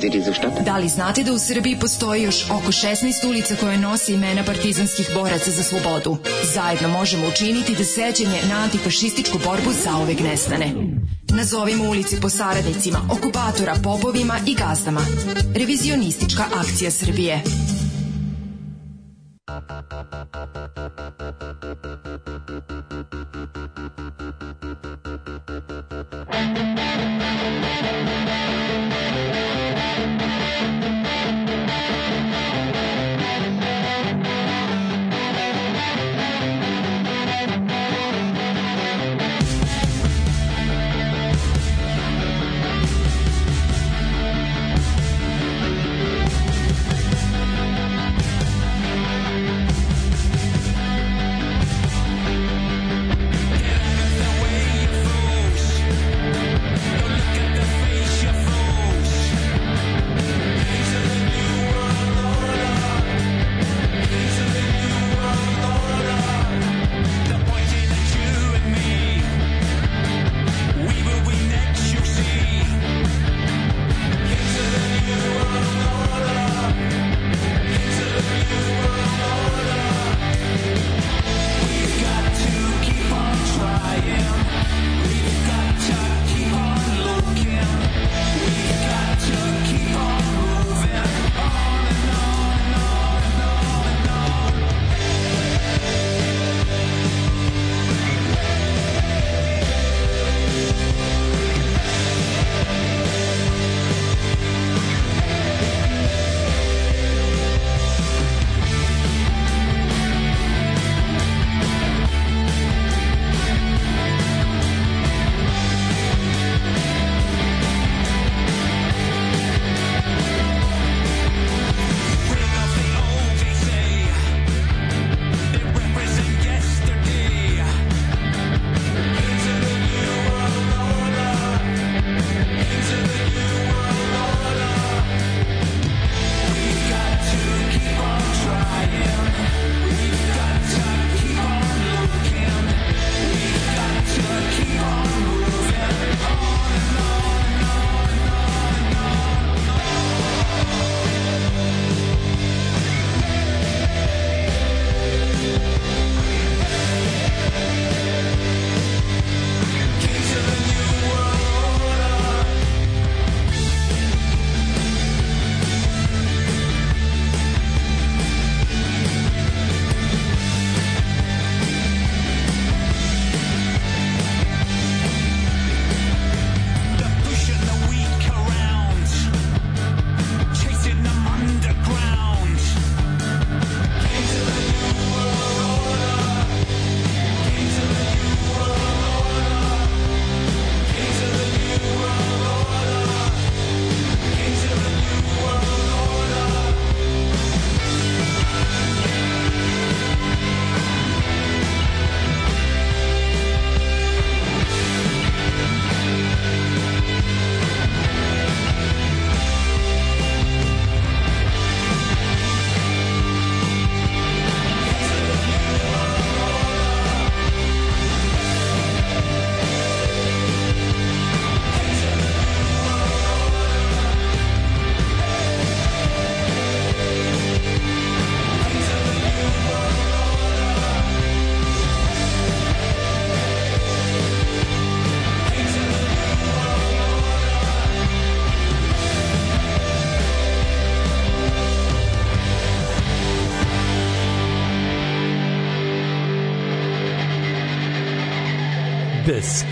Sie diese Stadt? Da li znate da u Srbiji postoji još oko 16 ulica koje nose imena partizanskih boraca za slobodu? Zajedno možemo učiniti da sećanje na antifašističku borbu zaovek nestane. Nazovimo ulici po saradnicima, okupatora, popovima i gazdama. Revizionistička akcija Srbije.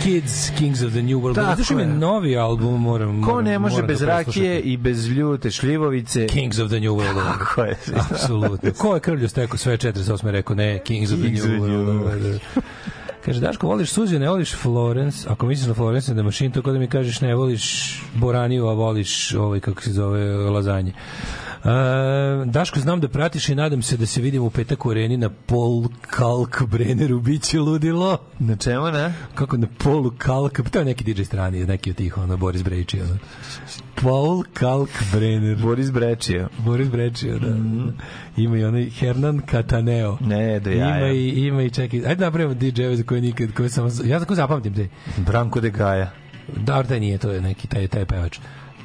The Skids, Kings of the New World. Tako Zato što je novi album, moram... Ko moram- ne može moram bez to rakije i bez ljute šljivovice? Kings of the New World. Tako je. Apsolutno. Ko je krvlju stekao sve 48. rekao ne, Kings of the Kings New of the New World. Kaže, Daško, voliš Suzi, ne voliš Florence? Ako misliš na Florence the Machine, to kao da mi kažeš ne voliš Boraniju, a voliš ovaj, kako se zove, lazanje. Uh, Daško, znam da pratiš i nadam se da se vidimo u petak u areni na Paul Kalk Brenneru, bit će ludilo. Na čemu, ne? Kako na Paul Kalk, pa to je neki DJ strani, neki od tih, ono, Boris Brejči, ono. Paul Kalk Brenner. Boris Brečio. Boris Brečio, da. Ima i onaj Hernan Cataneo. Ne, do jaja. Ima i, ima i čekaj, ajde da napravimo DJ-eve za koje nikad, koje sam, ja tako zapamtim te. Branko de Gaja. Da, taj nije, to je neki, taj, taj pevač.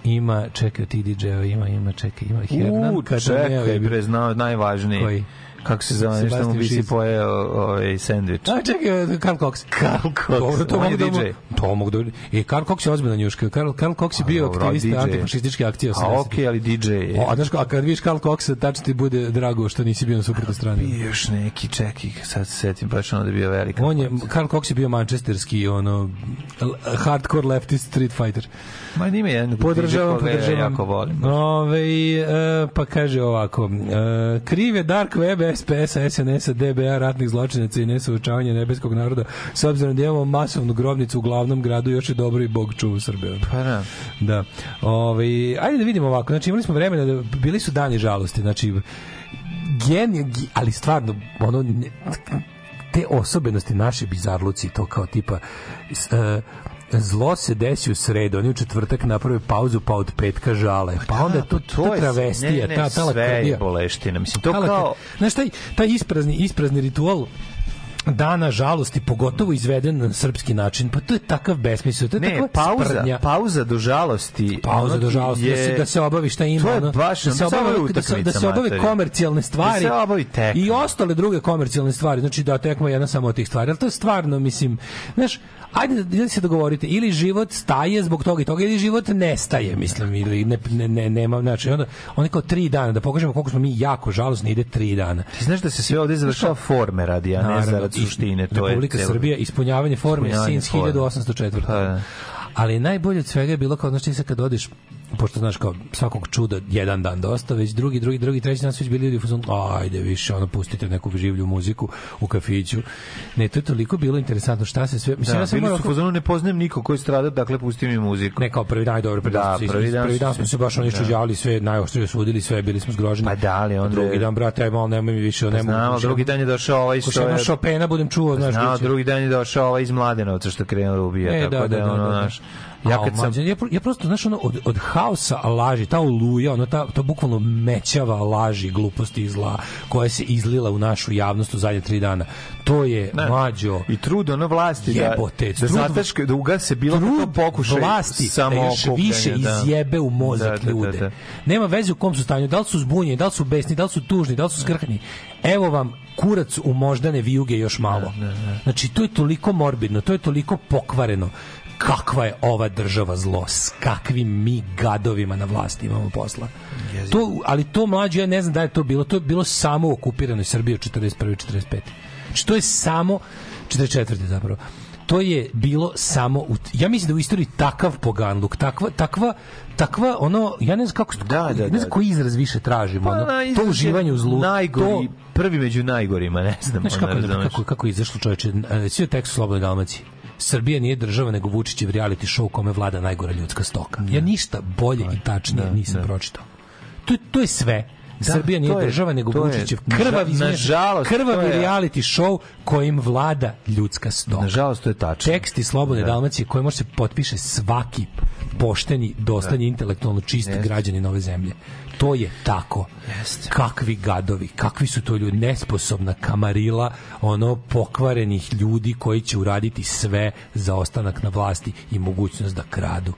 Ima, čekaj, ti DJ-eva, ima, ima, čekaj, ima Hernan je čekaj, bre, znao najvažniji. Koji? Kako se zove, nešto mu bi si pojeo ovaj sendvič. A čekaj, Karl Cox. Karl Cox, Dobro, to on je mogu da DJ. To mogu da... I Karl Cox je ozbiljna njuška. Karl, Karl Cox je bio dobro, aktivista DJ. antifašističke akcije. A 80-ih. okej, ali DJ je. O, a znaš, a kad vidiš Karl Coxa, tačno ti bude drago što nisi bio na suprotnoj strani. Bio još neki, čekaj, sad se setim, baš ono da je bio velika. On je, Karl Cox je bio manchesterski, ono, hardcore leftist street fighter. Ma nima jedan Podržavam, koga ja podržavam. jako volim. Ove, e, pa kaže ovako, e, kriv je Dark Web, SPS-a, SNS-a, DBA, ratnih zločinaca i nesoučavanja nebeskog naroda, s obzirom da imamo masovnu grobnicu u glavnom gradu, još je dobro i Bog čuva Srbiju. Pa da. Da. Ove, ajde da vidimo ovako, znači imali smo vremena, da, bili su dani žalosti, znači, gi- ali stvarno, ono, ne- te osobenosti naše bizarluci, to kao tipa, e, zlo se desi u sredu, oni u četvrtak naprave pauzu, pa od petka žale. Pa onda je to, to, je- travestija, ne, ne, ta, ta sve lakrdija. je boleština. Mislim, to Ta kao... Znaš, taj, taj isprazni, isprazni ritual dana žalosti, pogotovo izveden na srpski način, pa to je takav besmisao, to je Ne, pauza, sprdnja. pauza do žalosti. pauza do žalosti, da se, da se obavi šta ima, To je baš, da se obave, da se, da se obave mater. komercijalne stvari Da se obavi tekma. i ostale druge komercijalne stvari, znači da tekma je jedna samo od tih stvari, ali to je stvarno, mislim, znaš, ajde da ili se dogovorite, ili život staje zbog toga i toga, ili život nestaje, mislim, ili ne, ne, ne, nema, znači, onda, oni kao tri dana, da pokažemo koliko smo mi jako žalosni, ide tri dana. Ti znaš da se sve ovde završava forme radi, a ne zarad suštine. To je Republika celo- Srbija, ispunjavanje forme since forme. 1804. Pa da. Ali najbolje od svega je bilo kao, sad kad odeš, pošto znaš kao svakog čuda jedan dan dosta, već drugi, drugi, drugi, treći dan su već bili ljudi u fazonu, ajde više, ono, pustite neku življu muziku u kafiću. Ne, to je toliko bilo interesantno šta se sve... Mislim, Da, ja sam bili su u fazonu, ne poznajem niko koji strada, dakle pusti mi muziku. ne kao prvi dan, dobro, prvi Da, prvi dan prvi dan smo se baš ono da. iščuđavali, sve najoštrije sudili, sve bili smo zgroženi. Pa da, ali onda- Drugi dan, brate, aj malo nemoj mi više, nemoj. Znamo, više- drugi dan je došao ovaj što še je... Chopina budem čuo, znaš, Znao, drugi dan je došao ovaj iz Mladenovca što krenuo da ubija, E, tako da, ono, naš... Ja kad sam... ja, ja prosto, znaš, ono, od, od haosa laži, ta oluja, ono, ta, ta bukvalno mećava laži, gluposti i zla, koja se izlila u našu javnost u zadnje tri dana. To je, Ne. mlađo, I trud ono vlasti da, Jebote, da trud- zataška, da ugase bilo kakav pokušaj vlasti samo da još više izjebe u mozak Da, da, da, ljude. da. Nema veze u kom su stanju, da li su zbunjeni, da li su besni, da li su tužni, da li su skrhani. Evo vam kurac u moždane vijuge još malo. Znači, to je toliko morbidno, to je toliko pokvareno. Kakva je ova država zlo, s kakvim mi gadovima na vlasti imamo posla. To, ali to mlađe, ja ne znam da je to bilo, to je bilo samo u okupiranoj Srbiji od 41. 45. Znači, to je samo 44. zapravo. To je bilo samo u, ja mislim da u istoriji takav poganluk, takva takva takva ono ja ne znam kako da, da, ne znam da. koji izraz više tražimo, ono, na, to uživanje u zlu, najgori, to prvi među najgorima, ne znam. Znaš ono, kako, razumeš. kako, kako je izašlo čoveče, e, svi u tekstu Slobodne Dalmacije. Srbija nije država, nego Vučićev reality show kome vlada najgora ljudska stoka. Ja ništa bolje i tačnije da, nisam da. pročitao. To, je- to je sve. Da, Srbija nije je- država, nego Vučićev krvavi, nažalost, krvavi je- reality show kojim vlada ljudska stoka. Nažalost, to je tačno. Teksti Slobodne Da. Dalmacije koje može se potpiše svaki pošteni, dostanje, intelektualno čist Jeste. građanin ove zemlje. To je tako. Kakvi gadovi, kakvi su to ljudi, nesposobna kamarila, ono pokvarenih ljudi koji će uraditi sve za ostanak na vlasti i mogućnost da kradu.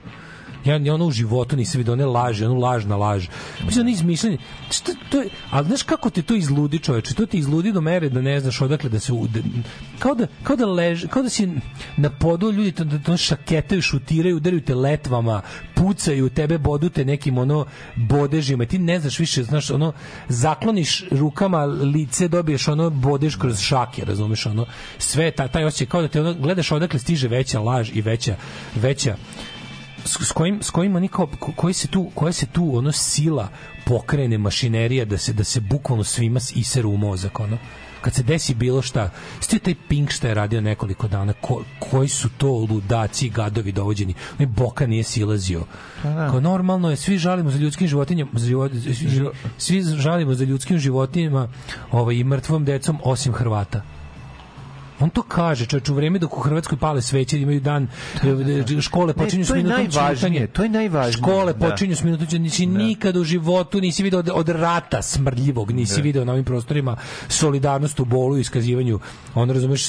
Ja ni ono u životu nisam vidio one laži, onu laž na laž. Mislim, ono izmišljanje. Šta, to je, ali znaš kako te to izludi čoveče? To ti izludi do mere da ne znaš odakle da se... Da, kao, da, kao, da lež, kao da si na podu ljudi to, da to šaketaju, šutiraju, udaraju te letvama, pucaju tebe, bodu te nekim ono bodežima. Ti ne znaš više, znaš, ono, zakloniš rukama lice, dobiješ ono bodež kroz šake, razumeš, ono, sve ta, taj osjećaj, kao da te ono, gledaš odakle stiže veća laž i veća, veća s, s kojim s kojim oni kao ko- koji se tu koja se tu ono sila pokrene mašinerija da se da se bukvalno svima iseru u mozak ono. Kad se desi bilo šta ste taj Pink šta je radio nekoliko dana ko, koji su to ludaci gadovi dovođeni? Ne boka nije silazio. Kao normalno je svi žalimo za ljudskim životinjama za život, svi, svi žalimo za ljudskim životinjama ovaj i mrtvom decom osim Hrvata On to kaže, čovječ, u vreme dok u Hrvatskoj pale sveće, imaju dan, e, škole počinju s to je minutom ćutanja. to je najvažnije, Škole da. počinju s minutom ćutanja. Znači, nikad u životu nisi video od, od rata smrdljivog, nisi Da. video na ovim prostorima solidarnost u bolu i iskazivanju, ono razumeš,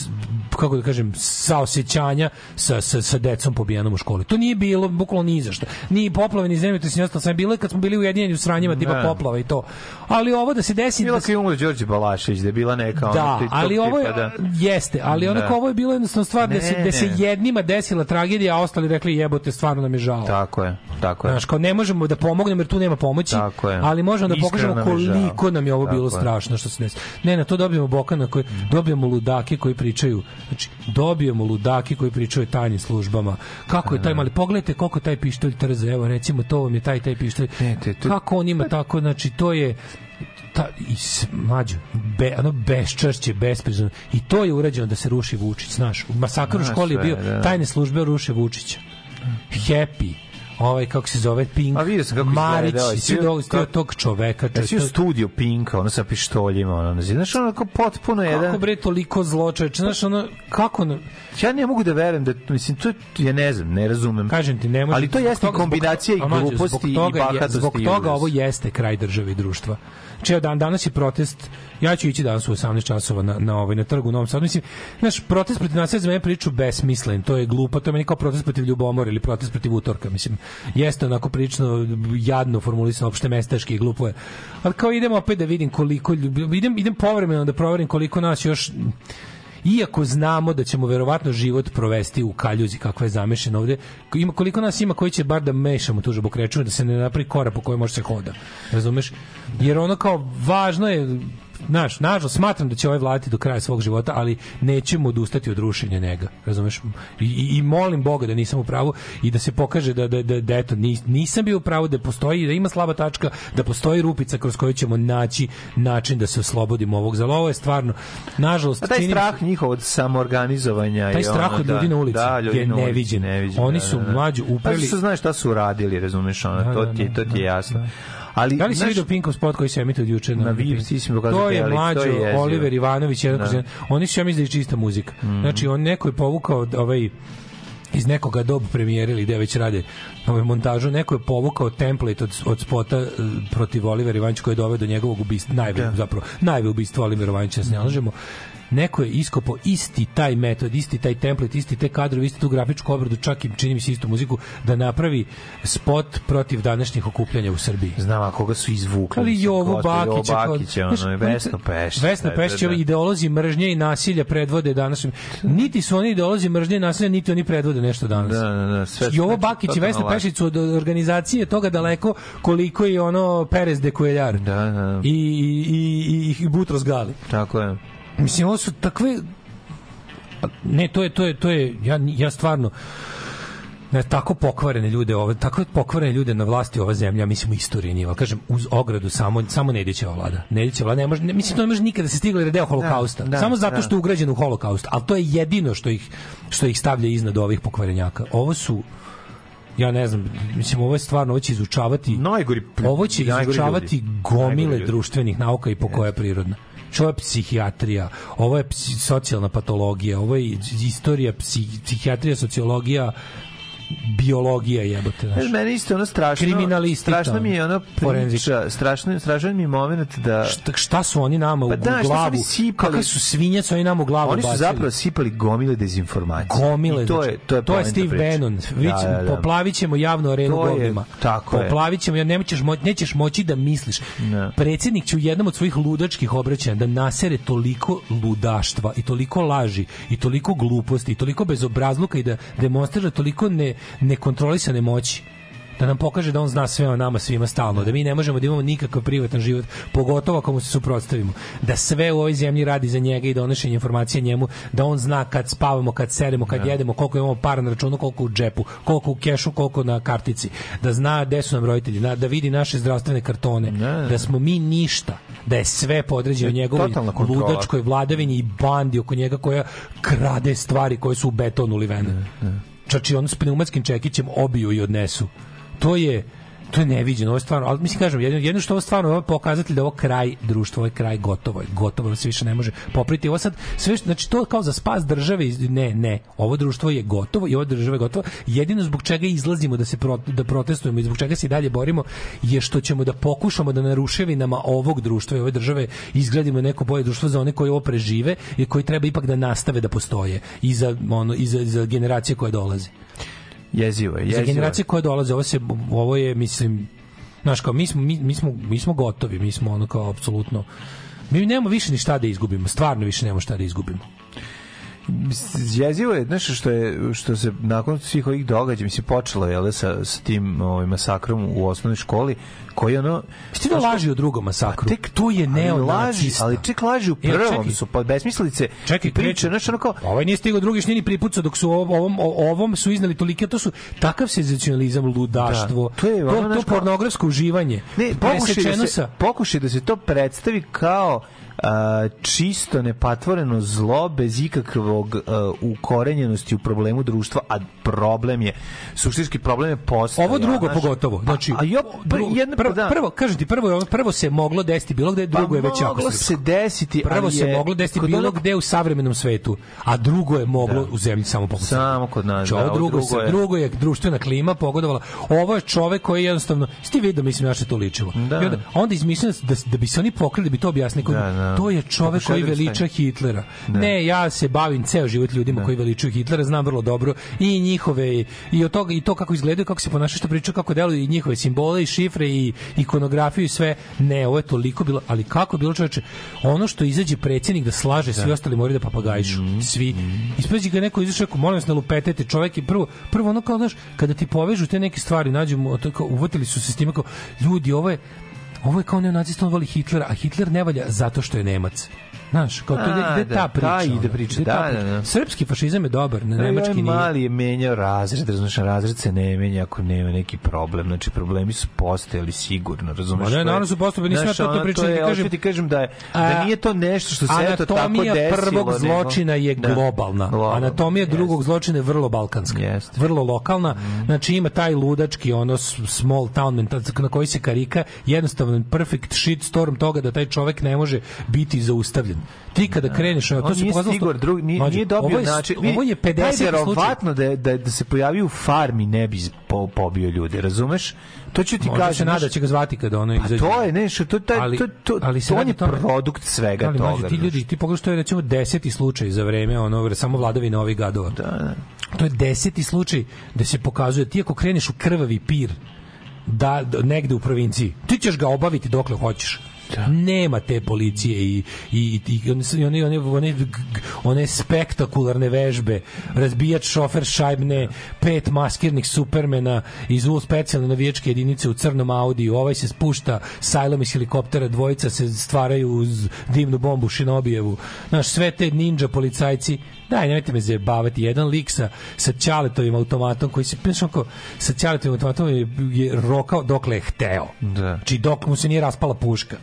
kako da kažem, saosećanja sa, sa, sa decom pobijenom u školi. To nije bilo bukvalno ni za šta. Ni poplave, ni zemljotres, ni ostalo. Sam bilo kad smo bili ujedinjeni u sranjima tipa Ne. poplava i to. Ali ovo da se desi... Bila da se- kad je umro Đorđe Balašević, da je bila neka... ono, da, tog ali ovo je, da. jeste, ali onako Da. ovo je bilo jednostavno stvar da, Ne, se, da se ne. jednima desila tragedija, a ostali rekli jebote, stvarno nam je žao. Tako je, tako je. Znaš, kao ne možemo da pomognemo jer tu nema pomoći, Tako je. ali možemo da Iskreno pokažemo nam koliko nam je ovo Tako bilo je. strašno što se desi. Ne, na to dobijemo Bokana koji dobijemo ludake koji pričaju. Znači, dobijemo ludake koji pričaju tajnim službama. Kako je taj mali pogledajte koliko taj pištolj trze. Evo recimo to vam je taj taj pištolj. Kako on ima tako, znači to je ta, i mlađo, be, ono beščašće, besprizorno. I to je urađeno da se ruši Vučić, znaš. U masakru u školi je bio da. tajne službe ruše Vučića. Happy ovaj kako se zove Pink A vidio sam kako Marić izgledao, i svi dolazi od tog čoveka Ja si to- studiju Pinka, ono sa pištoljima, ono, znaš, ono kao potpuno jedan... kako bre toliko zlo čoveče znaš ono kako na- Ja ne mogu da verujem da, mislim, to je, ja ne znam, ne razumem. kažem ti ne može Ali to zbog jeste toga- kombinacija zbog- i gluposti zbog i toga bahatosti. zbog toga užas. ovo jeste kraj države i društva Čeo dan, danas je protest, ja ću ići danas u 18 časova na, na, ovaj, na trgu u Novom Sadu. Mislim, znaš, protest protiv nasilja za mene priču besmislen, to je glupo, to je meni kao protest protiv ljubomora ili protest protiv utorka, mislim, jeste onako prilično jadno formulisano, opšte mestaški glupo je. Ali kao idem opet da vidim koliko, ljubi- idem, idem povremeno da proverim koliko nas još iako znamo da ćemo verovatno život provesti u kaljuzi kakva je zamešena ovde, ima koliko nas ima koji će bar da mešamo tu žabokrečinu da se ne napravi korak po kojem može se hoda. Razumeš? Jer ono kao važno je Znaš, nažalost, smatram da će ovaj vladati do kraja svog života, ali nećemo odustati od rušenja njega. Razumeš? I, i, i molim Boga da nisam u pravu i da se pokaže da, da, da, da eto, nis- nisam bio u pravu, da postoji, da ima slaba tačka, da postoji rupica kroz koju ćemo naći način da se oslobodimo ovog. Za ovo je stvarno, nažalost, A taj mi se- strah njihov od samorganizovanja Taj strah ono, od ljudi na ulici da, ljudi je na ulici, neviđen. neviđen, Oni da, su da, da. mlađu upreli- Pa što znaš šta su uradili, razumeš, ono, Da, to da, ti, da, to ti je da, jasno. da. Ali, Da li si vidio Pinkov spot koji se emituje od juče Na na ti si pokazao To je mlađo to je. Oliver Ivanović jedan Da. Oni su ja mislim da je čista muzika. Mhm. Znači on neko je povukao ovaj iz nekoga dob premijere ili gde već rade ovaj montažu, neko je povukao template od, od spota eh, protiv Olivera Ivanića koji je doveo do njegovog ubistva, najve, zapravo, najve ubistva Olivera Ivanića, da se ne lažemo. Neko je iskopao isti taj metod, isti taj template, isti te kadrove, isti tu grafičku obradu, čak i čini mi se istu muziku, da napravi spot protiv današnjih okupljanja u Srbiji. Znam, a koga su izvukli? Ali Jovo gospođu Jovo Bakića, ono, oni- Vesno Pešić. Vesna da, da, Pešić, da. ovi ideolozi mržnje i nasilja predvode danas. Niti su oni ideolozi mržnje i nasilja, niti oni predvode nešto danas. Da, da, da, sve Jovo Bakić i Vesna. Pešić su od organizacije toga daleko koliko je ono Perez de Cuellar. Da, da. I, i, i, i Butros Gali. Tako je. Mislim, ovo su takve... Ne, to je, to je, to je, ja, ja stvarno, ne, tako pokvarene ljude ove tako pokvarene ljude na vlasti ova zemlja mislim u istoriji nije kažem uz ogradu samo samo Nedićeva vlada Nedićeva vlada ne može ne, mislim to ne može nikada se stigla jer je deo holokausta da, samo zato da. što je ugrađen u holokaust al to je jedino što ih što ih stavlja iznad ovih pokvarenjaka ovo su ja ne znam, mislim ovo je stvarno ovo će izučavati Najgori, ovo će najgori izučavati gomile Najgori ljudi. društvenih nauka i po koja je prirodna. Što je psihijatrija, ovo je psi, socijalna patologija, ovo je istorija, psi, psihijatrija, sociologija, biologija jebote. Znaš. meni isto ono strašno. Kriminalistika, Strašno mi je ono priča, strašno, strašan mi je moment da... Šta, šta su oni nama Pa u, da, glavu? Kakve su svinjac oni nama u glavu Oni su bacili? zapravo sipali gomile dezinformacija. Gomile, I to znači, je, to je, to je Steve priče. Bannon. Vi Da, da, da. poplavit ćemo javnu arenu To je- govnima. tako je. poplavit ćemo, ja nećeš, mo, nećeš moći da misliš. Ne. Predsjednik će u jednom od svojih ludačkih obraćanja da nasere toliko ludaštva i toliko laži i toliko gluposti i toliko bezobrazluka i da demonstrira toliko ne, nekontrolisane moći da nam pokaže da on zna sve o nama svima stalno, da mi ne možemo da imamo nikakav privatan život, pogotovo ako mu se suprotstavimo. Da sve u ovoj zemlji radi za njega i donošenje informacija njemu, da on zna kad spavamo, kad seremo, kad jedemo, koliko imamo para na računu, koliko u džepu, koliko u kešu, koliko na kartici. Da zna gde su nam roditelji, da, da vidi naše zdravstvene kartone, da smo mi ništa, da je sve podređeno Da je njegovoj ludačkoj vladavini i bandi oko njega koja krade stvari koje su u beton ulivene. Čači on s pneumatskim čekićem obiju i odnesu. To je to je neviđeno, ovo je stvarno, ali mislim kažem, jedno, jedno što ovo stvarno ovo je pokazatelj da ovo kraj društva, ovo je kraj gotovo, je gotovo, ovo se više ne može popriti. Ovo sad sve znači to kao za spas države, ne, ne, ovo društvo je gotovo i ovo država je gotovo. Jedino zbog čega izlazimo da se pro, da protestujemo i zbog čega se i dalje borimo je što ćemo da pokušamo da na ruševinama ovog društva i ove države izgradimo neko bolje društvo za one koji ovo prežive i koji treba ipak da nastave da postoje i za ono i za, za generacije koje dolaze Jezivo je, za jezivo je. generacije koje dolaze ovo se ovo je mislim znaš kao mi smo mi, mi smo mi smo gotovi mi smo ono kao apsolutno mi nemamo više ni šta da izgubimo stvarno više nemamo šta da izgubimo jezivo je nešto što je što se nakon svih ovih događaja mislim počelo je sa sa tim ovaj masakrom u osnovnoj školi koji ono Ti da laži o drugom masakru. tek to je ali laži, neonacista. ali ček laži u E, prvom su pod besmislice Čekaj, priče znači ono kao Ovaj nije stigao drugi što ni pripucao dok su ovom ovom su iznali tolike to su takav senzacionalizam, ludaštvo. Da, to je ono, to, to pornografsko uživanje. Ne, pokušaj da, se, pokušaj da se to predstavi kao čisto nepatvoreno zlo bez ikakvog a, ukorenjenosti u problemu društva, a problem je suštinski problem je postao. Ovo drugo pogotovo. Znači, a, a jo, pr, dru- jedna, prvo, da. prvo, kažem ti, prvo, prvo se moglo desiti bilo gde, drugo je već jako Pa moglo se desiti, Prvo se je moglo desiti bilo onog- gde u savremenom svetu, a drugo je moglo u zemlji samo Srbije. Samo kod nas, Znači, da, ovo drugo, drugo se, je- drugo je društvena klima pogodovala. Ovo je čovek koji je jednostavno, sti vidio, mislim, na što je to ličilo. Da. I onda, onda izmišljeno da, da bi se oni pokrili, da bi to objasnili. Da, da. To je čovek koji da veliča. Hitlera. Da. Ne, ja se bavim ceo život ljudima koji veličaju Hitlera, znam vrlo dobro i njihove i od toga i to kako izgledaju, kako se ponašaju, što pričaju, kako deluju i njihove simbole i šifre i ikonografiju i sve. Ne, ovo je toliko bilo, ali kako je bilo čoveče, ono što izađe predsjednik da slaže, svi ostali moraju da papagajšu. Svi. Ispađi ga neko izašao, rekao, molim vas ne lupetete, čovjek je prvo, prvo ono kao, znaš, kada ti povežu te neke stvari, nađu uvatili su se s time kao, ljudi, ovo je, ovo je kao neonacista, on voli Hitlera, a Hitler ne valja zato što je Nemac. Znaš, kao to ide, ide da, ta priča. ta ide priča, ide da, da, da. Srpski fašizam je dobar, na Da, nemački nije. mali je menjao razred, razumeš, razred se ne menja ako nema neki problem, znači problemi su postojali sigurno, razumeš? Je- naravno su postojali, nisam ja to- to pričao, ti kažem- ti kažem da, je, da nije to nešto što se eto tako Anatomija desilo. prvog nego- zločina je Da. globalna. Anatomija drugog zločina je vrlo balkanska. Vrlo lokalna. Znači ima taj ludački ono small town na koji se karika jednostavno perfect shit storm toga da taj čovek ne može biti zaustavljen. Ti kada kreneš, ono, to on se pokazalo stigao, drug, nije, Mlađe, nije dobio ovo je, način. Ovo je 50 slučaj. verovatno da, da, da se pojavio u farmi ne bi po, pobio ljude, razumeš? To ću ti Možda kažem. se nada će ga zvati kada ono Pa izađe. to je nešto, to, taj, Ali- to, to, ali se to on je tome- produkt svega ali, toga. mlađe, ti ljudi, ti pogledaš, to je recimo deseti slučaj za vreme ono, samo vladavine ovih gadova. Da, da. To je deseti slučaj da se pokazuje, ti ako kreneš u krvavi pir, da, da negde u provinciji, ti ćeš ga obaviti dokle hoćeš. Nema te policije i, i, i one, one, one, one, spektakularne vežbe razbijač šofer šajbne pet maskirnih supermena iz ul specijalne navijačke jedinice u crnom Audiju ovaj se spušta sajlom iz helikoptera dvojica se stvaraju uz dimnu bombu Šinobijevu znaš sve te ninja policajci Daj, nemojte me zajebavati. Jedan lik sa, sa Ćaletovim automatom koji se, znaš, onako, sa Ćaletovim automatom je, je rokao dokle je hteo. Da. Znači, dok mu se nije raspala puška.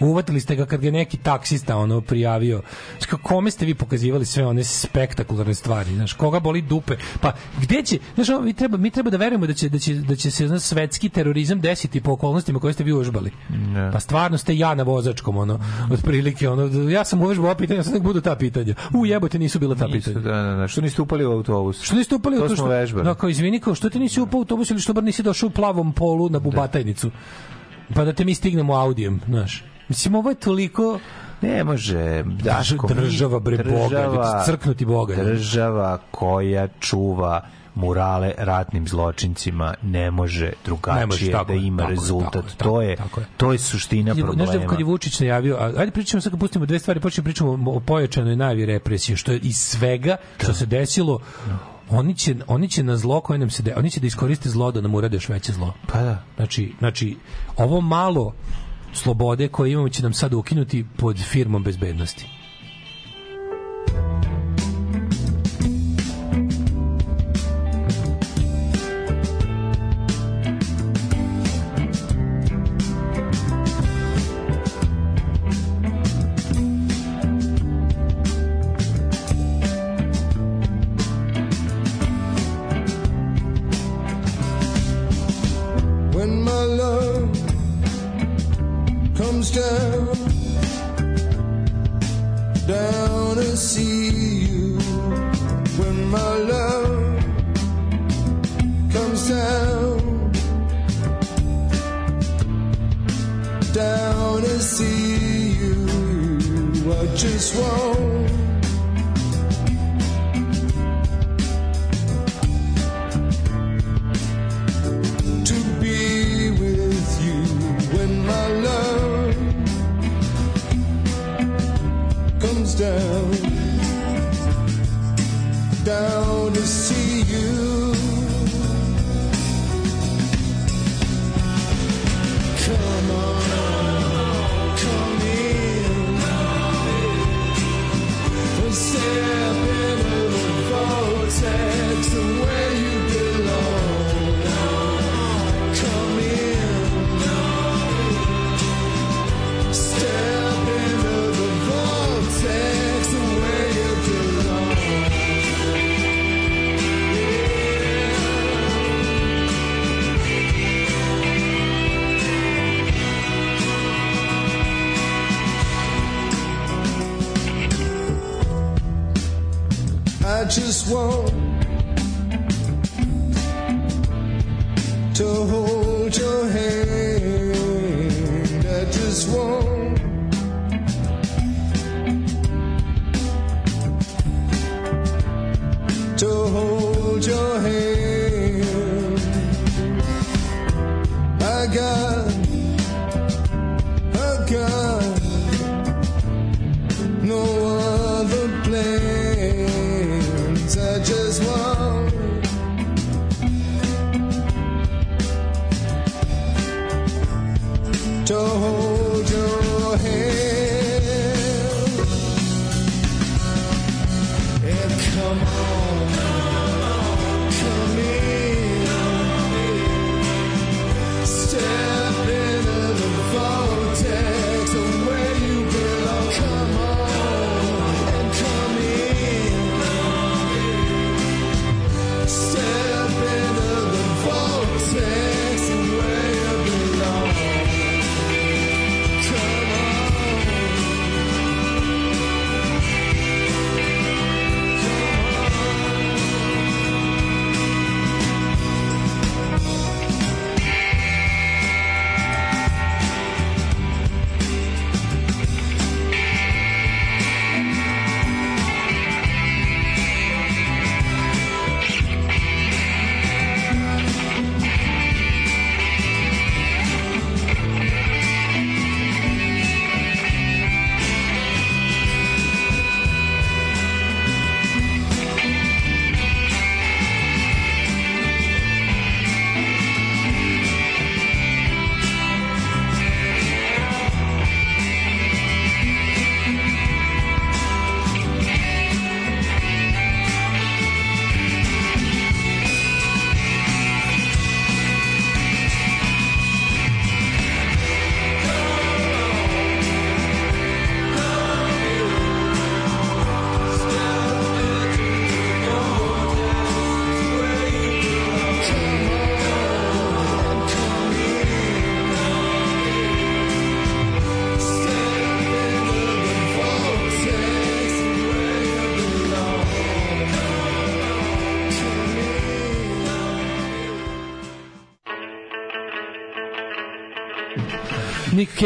Uvatili ste ga kad ga neki taksista ono prijavio. Znači, kao, kome ste vi pokazivali sve one spektakularne stvari? Znaš, koga boli dupe? Pa gde će, znaš, ono, mi treba, mi treba da verujemo da će, da će, da će se znaš, svetski terorizam desiti po okolnostima koje ste vi užbali. Ne. Pa stvarno ste ja na vozačkom, ono, otprilike, ono, ja sam uvežbao ova pitanja, sad nek budu ta pitanja. U jebote, nisu bila ta Nisu, pitanja. da, da, da. Što niste upali u autobus? Što niste upali u To to smo vežbali. Da, kao izvini, kao što ti nisi upao u autobus ili što bar nisi došao u plavom polu na bubatajnicu. Pa da te mi stignemo audijem, znaš. Mislim, ovo je toliko... Ne može, Daško. država, bre, Boga, ljudi, crknuti Boga. Država koja čuva murale ratnim zločincima ne može drugačije Ne može, tako da je, ima tako je, rezultat. tako je, to je tako je. to je suština Znaš problema. da kad je Vučić najavio, a, ajde pričamo sad kad pustimo dve stvari, počnemo pričamo o pojačanoj najavi represije, što je iz svega što se desilo, oni će, oni će na zlo koje nam se de, oni će da iskoriste zlo da nam urade još veće zlo. Pa da. Znači, znači ovo malo slobode koje imamo će nam sad ukinuti pod firmom bezbednosti. Down, to see you. When my love comes down, down to see you. I just want down, down just want to hold your hand. I just want to hold your hand.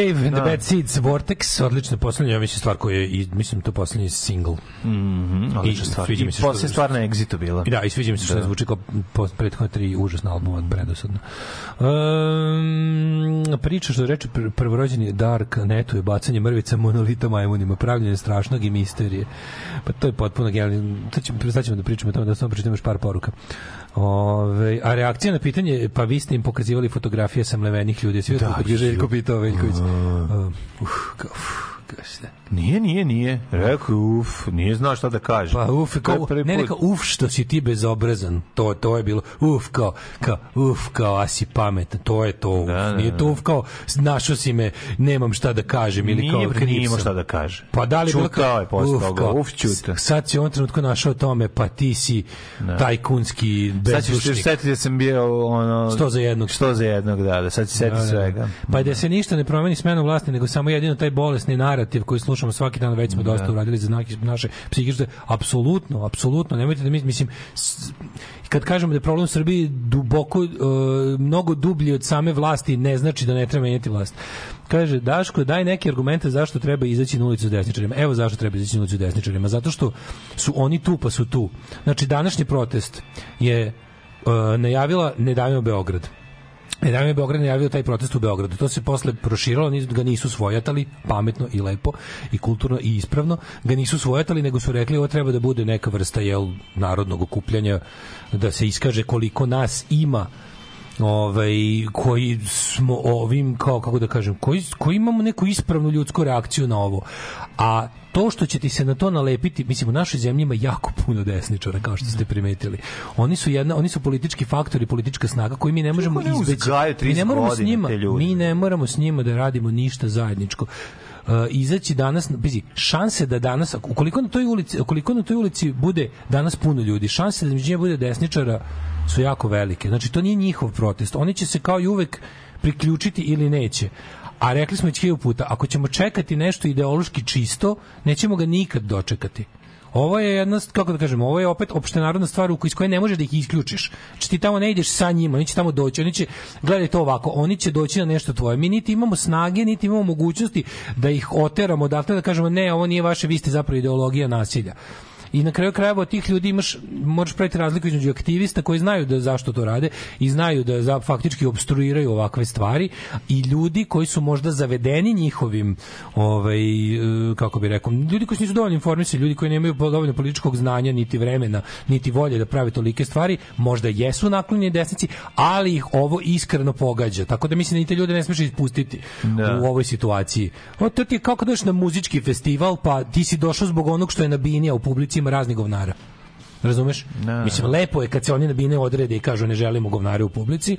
Cave and the Da. Bad Seeds Vortex, odlična poslednja, ja mislim, stvar koja je, i, mislim, to poslednji single. Mhm, odlična I stvar. I što- poslije stvar na Exitu bila. I da, i sviđa mi se što Da. zvuči kao prethodne tri užasna albuma, predosadno. Um, priča što reče pr prvorođeni Dark Netu je bacanje mrvica monolita majmunima, pravljenje strašnog i misterije. Pa to je potpuno genijalno. Sad ćemo, sad ćemo da pričamo o tome, da samo pročitam još par poruka. Ove, a reakcija na pitanje, pa vi ste im pokazivali fotografije samlevenih ljudi, svi Da, ga Željko pitao Veljković. Uh, uh, kao, uf, Nije, nije, nije. Rekao, uf, nije znao šta da kaže. Pa uf, kao, ne, ne, put. kao, uf, što si ti bezobrazan. To, to je bilo, uf, kao, kao, uf, kao, a si pametan. To je to. Da, da, Nije to da. uf, kao, našao si me, nemam šta da kažem. Ili Nije, kao, nije imao šta da kaže. Pa da li Ćutao je posle uf, toga, uf, ćuta. s- Sad si u ovom trenutku našao tome, pa ti si tajkunski Sad ćeš se bezdušnik. setiti da sam bio ono... Sto za jednog. Što za jednog, da, da sad se seti Da, da, da. svega. Pa da se ništa ne promeni smenom vlasti, nego samo jedino taj bolesni narativ koji slušamo svaki dan, već smo dosta Da. uradili za znake naše psihičke, apsolutno, apsolutno, nemojte da mi, mislim, kad kažemo da je problem u Srbiji duboko, e, mnogo dublji od same vlasti, ne znači da ne treba menjati vlast. Kaže, Daško, daj neke argumente zašto treba izaći na ulicu desničarima. Evo zašto treba izaći na ulicu desničarima. Zato što su oni tu, pa su tu. Znači, današnji protest je e, najavila Ne davimo Beograd. Jedan je Beograd najavio taj protest u Beogradu. To se posle proširilo, oni ga nisu svojatali, pametno i lepo i kulturno i ispravno, ga nisu svojatali, nego su rekli ovo treba da bude neka vrsta jel, narodnog okupljanja, da se iskaže koliko nas ima ovaj koji smo ovim kao kako da kažem koji koji imamo neku ispravnu ljudsku reakciju na ovo. A to što će ti se na to nalepiti mislim u našoj zemlji ima jako puno desničara kao što ste primetili. Oni su jedna oni su politički faktori politička snaga koji mi ne možemo ne izbeći. mi 30 ne moramo s njima mi ne moramo s njima da radimo ništa zajedničko. Uh, izaći danas, bizi, šanse da danas, ukoliko na toj ulici, ukoliko na toj ulici bude danas puno ljudi, šanse da među njima bude desničara su jako velike. Znači, to nije njihov protest. Oni će se kao i uvek priključiti ili neće. A rekli smo već hiljadu puta, ako ćemo čekati nešto ideološki čisto, nećemo ga nikad dočekati. Ovo je jedna, kako da kažem, ovo je opet opštenarodna stvar u iz koje ne možeš da ih isključiš. Znači ti tamo ne ideš sa njima, oni će tamo doći, oni će, gledaj to ovako, oni će doći na nešto tvoje. Mi niti imamo snage, niti imamo mogućnosti da ih oteramo odatle, da kažemo ne, ovo nije vaše, vi ste zapravo ideologija nasilja. I na kraju krajeva od tih ljudi imaš možeš praviti razliku između aktivista koji znaju da zašto to rade i znaju da za, faktički obstruiraju ovakve stvari i ljudi koji su možda zavedeni njihovim ovaj e, kako bi rekao ljudi koji su nisu dovoljno informisani ljudi koji nemaju dovoljno političkog znanja niti vremena niti volje da prave tolike stvari možda jesu naklonjeni desnici ali ih ovo iskreno pogađa tako da mislim da i te ljude ne smiješ ispustiti Da. u ovoj situaciji. O, to ti je kao kad dođeš na muzički festival, pa ti si došao zbog onog što je na bini, a u publici ima razni govnara. Razumeš? Da. Mislim, lepo je kad se oni na bine odrede i kažu ne želimo govnare u publici,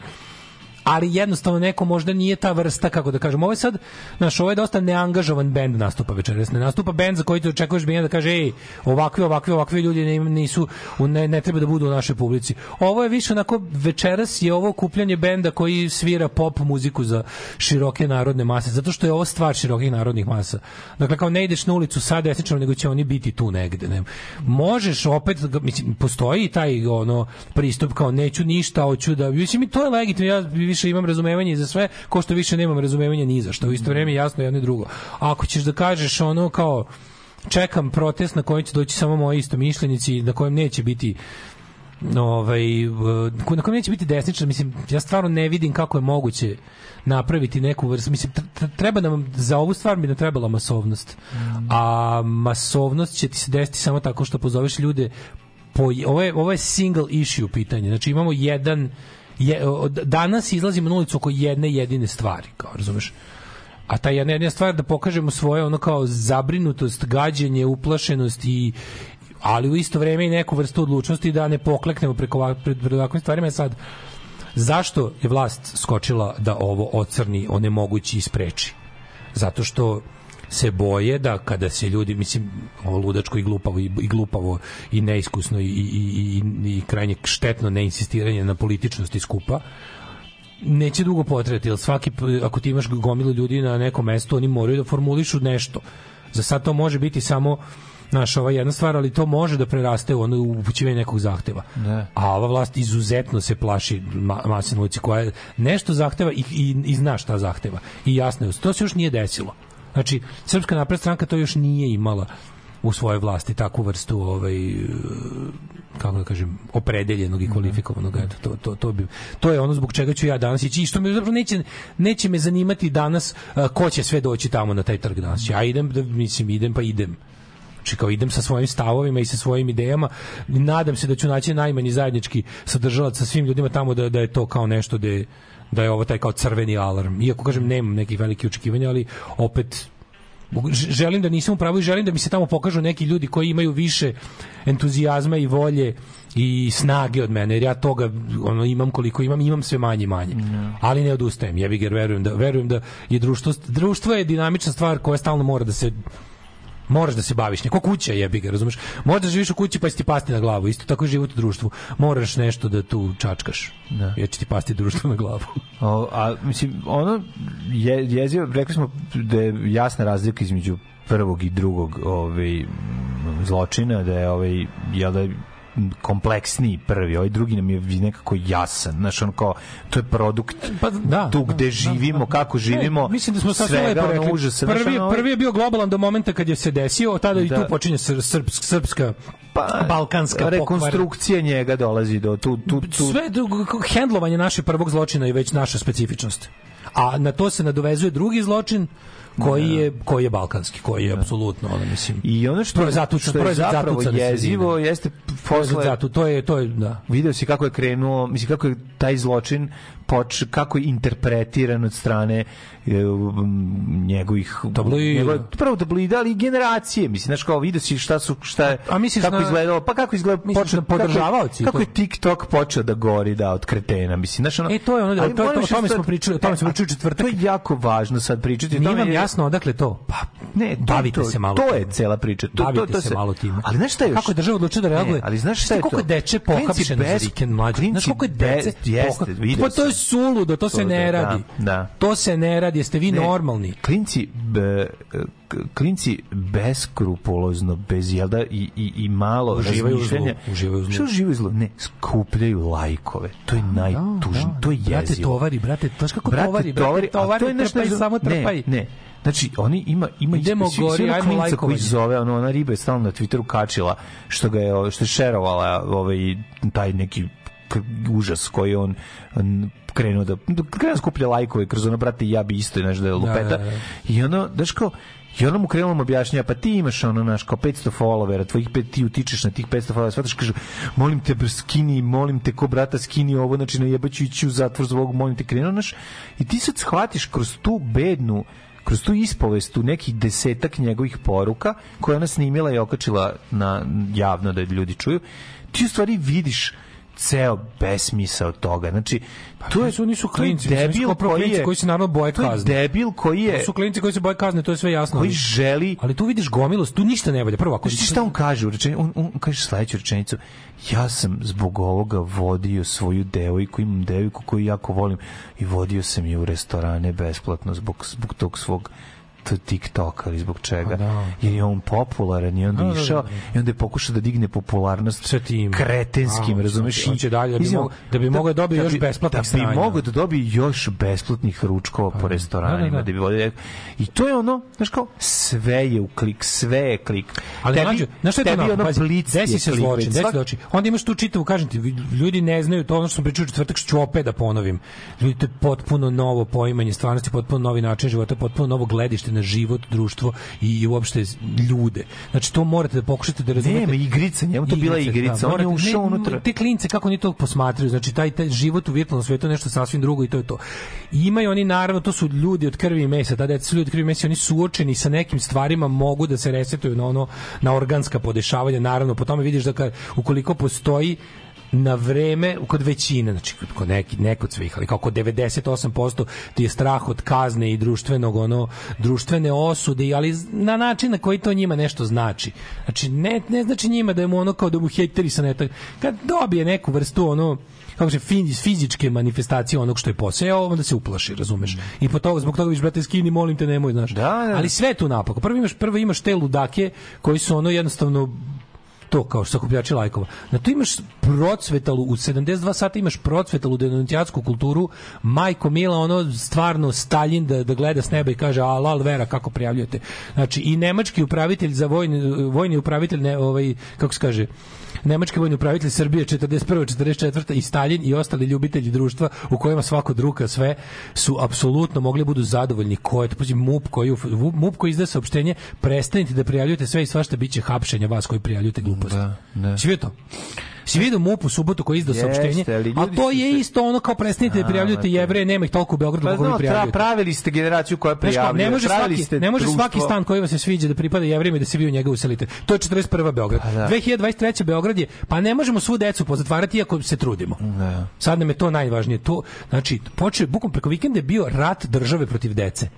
ali jednostavno neko možda nije ta vrsta kako da kažem. Ovo je sad znaš ovo je dosta neangažovan bend nastupa večeras. Ne nastupa bend za koji ti očekuješ bina da kaže ej ovakvi ovakvi ovakvi ljudi ne, nisu ne, ne treba da budu u našoj publici. Ovo je više onako večeras je ovo okupljanje benda koji svira pop muziku za široke narodne mase zato što je ovo stvar širokih narodnih masa. Dakle kao ne ideš na ulicu sa desničarom nego će oni biti tu negde ne. možeš opet mislim postoji taj ono pristup kao neću ništa hoću da mislim to je legitimno ja više imam razumevanje za sve ko što više nemam razumevanja ni za što. U isto vrijeme jasno jedno i drugo. A ako ćeš da kažeš ono kao čekam protest na koji će doći samo moji istomišljenici na kojem neće biti ovaj, uh, na kojem neće biti desničar, mislim, ja stvarno ne vidim kako je moguće napraviti neku vrstu, mislim, tr- tr- treba nam, za ovu stvar bi nam trebala masovnost, a masovnost će ti se desiti samo tako što pozoveš ljude po, ovo, je, ovo je single issue pitanje, znači imamo jedan je, danas izlazimo na ulicu oko jedne jedine stvari, kao razumeš, a ta jedna jedina stvar da pokažemo svoje ono kao zabrinutost, gađenje, uplašenost i ali u isto vrijeme i neku vrstu odlučnosti da ne pokleknemo preko ovak- pred, pred ovakvim stvarima. Je sad zašto je vlast skočila da ovo ocrni, onemogući i spreči? Zato što se boje da kada se ljudi mislim ovo ludačko i glupavo i, i glupavo i neiskusno i, i, i, i, i krajnje štetno neinsistiranje na političnosti skupa neće dugo potrajati, jer svaki, ako ti imaš gomilu ljudi na nekom mestu, oni moraju da formulišu nešto. Za sad to može biti samo naš ova jedna stvar, ali to može da preraste u ono upućivanje nekog zahteva. Da. A ova vlast izuzetno se plaši ma, mase na ulici koja nešto zahteva i, i, i zna šta zahteva. I jasno je, to se još nije desilo. Znači, Srpska napred stranka to još nije imala u svojoj vlasti takvu vrstu ovaj e, kako da kažem opredeljenog i kvalifikovanog eto to to to bi to je ono zbog čega ću ja danas ići i što me zapravo neće neće me zanimati danas a, ko će sve doći tamo na taj trg danas. Ja idem da mislim idem pa idem. Znači kao idem sa svojim stavovima i sa svojim idejama. Nadam se da ću naći najmanji zajednički sadržalac sa svim ljudima tamo da, da je to kao nešto da je, da je ovo taj kao crveni alarm. Iako kažem nemam nekih velikih očekivanja, ali opet želim da nisam u pravu i želim da mi se tamo pokažu neki ljudi koji imaju više entuzijazma i volje i snage od mene jer ja toga ono imam koliko imam imam sve manje i manje ali ne odustajem jebi ga verujem da verujem da je društvo društvo je dinamična stvar koja stalno mora da se moraš da se baviš neko kuća jebi ga razumeš? Možda živiš u kući pa će ti pasti na glavu isto tako je život u društvu. Moraš nešto da tu čačkaš Da. jer će ti pasti društvo na glavu. O, a mislim ono je jezivo rekli smo da je jasna razlika između prvog i drugog ovaj zločina da je ovaj jel da kompleksniji prvi, ovaj drugi nam je nekako jasan, znaš, on kao, to je produkt pa, da, tu gde živimo, kako živimo, Ne, mislim da smo svega, lepo ono, rekli. znaš, prvi, ono, ovaj- prvi je bio globalan do momenta kad je se desio, tada i Da. tu počinje sr, srpsk, srpska, Pa, balkanska rekonstrukcija njega dolazi do tu, tu, tu, Sve hendlovanje našeg prvog zločina je već naša specifičnost. A na to se nadovezuje drugi zločin koji je koji je balkanski, koji je apsolutno ono mislim. I ono što, Proizvod zatuca- što je proizvod zapravo jezivo jeste posle zatu, to je to je da. video si kako je krenuo, mislim kako je taj zločin poč, kako je interpretiran od strane e, njegovih Tabloida. njegove- prvo tabloida, ali i generacije, mislim, znaš kao video si šta su šta je, A misliš kako na- izgledalo, pa kako izgleda počeo podržavaoci? kako, je- kako To- je TikTok počeo da gori da od kretena, mislim, znaš ono. E, to je ono, ali to je- to- moram o tome što- smo pričali, o tome smo E, pričali u četvrtak. To je jako važno sad pričati. o tome jasno odakle to? Pa ne, to, bavite to, se malo. To je cela priča. To, Bavite to, to se malo time. Ali znaš šta je? Kako država odlučila da reaguje? Ali znaš šta je koliko to? je deče Klinci pohapšeno za bez- vikend mlađe? Znaš koliko je dece jeste, Pa to je suludo, to se To ne da, radi. da. To se ne radi, jeste vi normalni. Klinci be, k- klinci beskrupulozno, bez jelda i, i, i malo Uživaju zlu, razmišljanja. uživaju u zlu. Što uživaju u zlu? Ne, skupljaju lajkove. To je najtužnije. to je jezivo. Brate, tovari, brate, znaš kako Brate, tovari, brate, a tovari, to je nešto trpaj, samo trpaj. Ne, ne. Znači, oni ima ima Idemo svi- svi gori, ono ajmo klinca koji lajkovanje. zove, ono, ona riba je stalno na Twitteru kačila što ga je što je šerovala ovaj taj neki užas koji on, on krenuo da krenuo da skuplja lajkove kroz ono brate ja bi isto znaš da je lupeta da, da. i ono znaš kao I ona mu krenula mu objašnjava, pa ti imaš ono, naš, kao 500 followera, tvojih pet, ti utičeš na tih 500 followera, shvataš, kaže, molim te, skini, molim te, ko brata, skini ovo, znači, na jebaću ići u zatvor zbog molim te, krenuo, naš, i ti sad shvatiš kroz tu bednu, kroz tu ispovest u nekih desetak njegovih poruka, koje je ona snimila i okačila na javno da ljudi čuju, ti u stvari vidiš ceo besmisao toga. Znači, to je, su nisu klinci, debil kao koji je, koji se naravno boje to je kazne. debil koji je, To su klinci koji se boje kazne, to je sve jasno. koji ali- želi Ali tu vidiš gomilost, tu ništa ne valja. Prvo, ako Znaš ti šta on kaže u rečenici? On, on kaže sledeću rečenicu. Ja sam zbog ovoga vodio svoju devojku, imam devojku koju jako volim i vodio sam je u restorane besplatno zbog, zbog tog svog TikToka ili zbog čega. da. Jer je on popularan i onda Da, da, da, išao da. i onda je pokušao da digne popularnost Sve tim. kretenskim, A, razumeš? hoće- hoće dalje, da bi mogao- da bi mogao da dobije još bi- besplatnih Da bi mogao da dobije još besplatnih ručkova po restoranima, da, da. da bi vodio... I to je ono, znaš kao, sve je u klik, sve je klik. Ali Tebi- mlađe, znaš šta je to ono Pazi, desi se zločin, desi zločin. Onda imaš tu čitavu, kažem ti, ljudi ne znaju to ono što sam pričao četvrtak, što ću opet da ponovim. Ljudi, to je potpuno novo poimanje stvarnosti, potpuno novi način života, potpuno novo gledište na život, društvo i, uopšte ljude. Znači, to morate da pokušate da razumete. Nema igrica, njemu to bila igrica, on je ušao unutra. Te klince, kako oni to posmatraju, znači, taj, taj život u virtualnom svetu je nešto sasvim drugo i to je to. I imaju oni, naravno, to su ljudi od krvi i mesa, tada su ljudi od krvi i mesa, oni suočeni sa nekim stvarima, mogu da se resetuju na ono, na organska podešavanja, naravno, po tome vidiš da kad, ukoliko postoji na vreme kod većine, znači kod- neki, ne kod svih, ali kao kod 98% ti je strah od kazne i društvenog ono društvene osude, ali na način na koji to njima nešto znači. Znači ne, ne znači njima da je mu ono kao da mu hejteri sa neta. Kad dobije neku vrstu ono kako se fiz, fizičke manifestacije onog što je poseo, onda se uplaši, razumeš? I po toga, zbog toga viš, brate, skini, molim te, nemoj, znaš. da. Ali sve tu napako. Prvo imaš, prvo imaš te ludake koji su ono jednostavno to kao sakupljači lajkova. Na to imaš procvetalu, u 72 sata imaš procvetalu denuncijacku kulturu, majko Mila, ono stvarno Stalin da, da gleda s neba i kaže alal vera kako prijavljujete. Znači i nemački upravitelj za vojni, vojni upravitelj, ne, ovaj, kako se kaže, nemački vojni upravitelj Srbije 41. 44. i Stalin i ostali ljubitelji društva u kojima svako druga sve su apsolutno mogli budu zadovoljni ko je to MUP koji MUP koji izdaje saopštenje prestanite da prijavljujete sve i svašta biće hapšenja vas koji prijavljujete gluposti. Da, da. Vidio to? Si vidio MUP u subotu koji je izdao saopštenje, a to je isto ono kao prestanite da prijavljujete jevreje, nema ih toliko u Beogradu Pa koliko prijavljujete. pravili ste generaciju koja prijavljuje. ne može svaki, ne može svaki stan koji vam se sviđa da pripada jevrejima da se vi u njega uselite. To je 41. Beograd. Pa da. 2023. Beograd je, pa ne možemo svu decu pozatvarati iako se trudimo. Da. Sad nam je to najvažnije. To, znači, počeo, bukom preko vikenda je bio rat države protiv dece.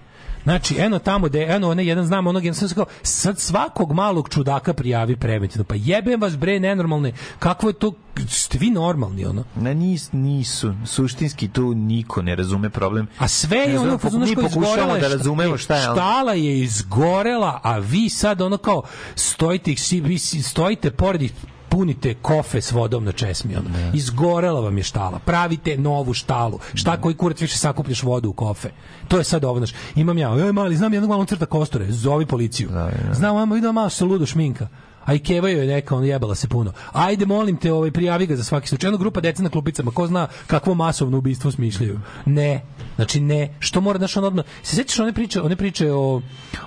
Znači, eno tamo da eno onaj jedan znam onog jedan sam kao sad svakog malog čudaka prijavi preventivno. Pa jebem vas bre nenormalne. Kakvo je to ste vi normalni ono? Na nis, nisu. Suštinski tu niko ne razume problem. A sve je ono mi što pokušavamo izgorela da razumemo šta je. Štala je izgorela, a vi sad ono kao stojite, vi stojite pored ih punite kofe s vodom na česmi. Ono. Izgorela vam je štala. Pravite novu štalu. Šta koji kurac više sakupljaš vodu u kofe. To je sad ovo. Znaš, imam ja, ej mali, znam jednog malog crta kostore, zovi policiju. Znam, mama, vidim malo se ludo šminka. A i Keva joj je neka, on jebala se puno. Ajde, molim te, ovaj, prijavi ga za svaki slučaj. Jedna grupa dece na klupicama, ko zna kakvo masovno ubistvo smišljaju. Ne. Znači, ne. Što mora, znaš, on odmah... Se sećaš one priče, one priče o,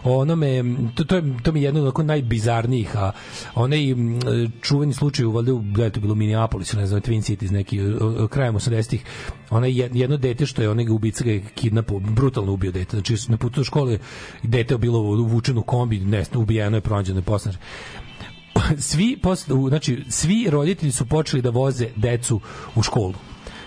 o onome, to, to, je, to mi je jedno od najbizarnijih, a onaj čuveni slučaj u, valjda, u- gde je to bilo u Minneapolisu, ne znam, Twin Cities, neki, krajem 80-ih, onaj jed- jedno dete što je onaj ubica ga je kidnapao, brutalno ubio dete. Znači, na putu do škole dete je bilo uvučeno u kombi, ne, ubijeno je, pronađeno je posle svi posle, znači svi roditelji su počeli da voze decu u školu.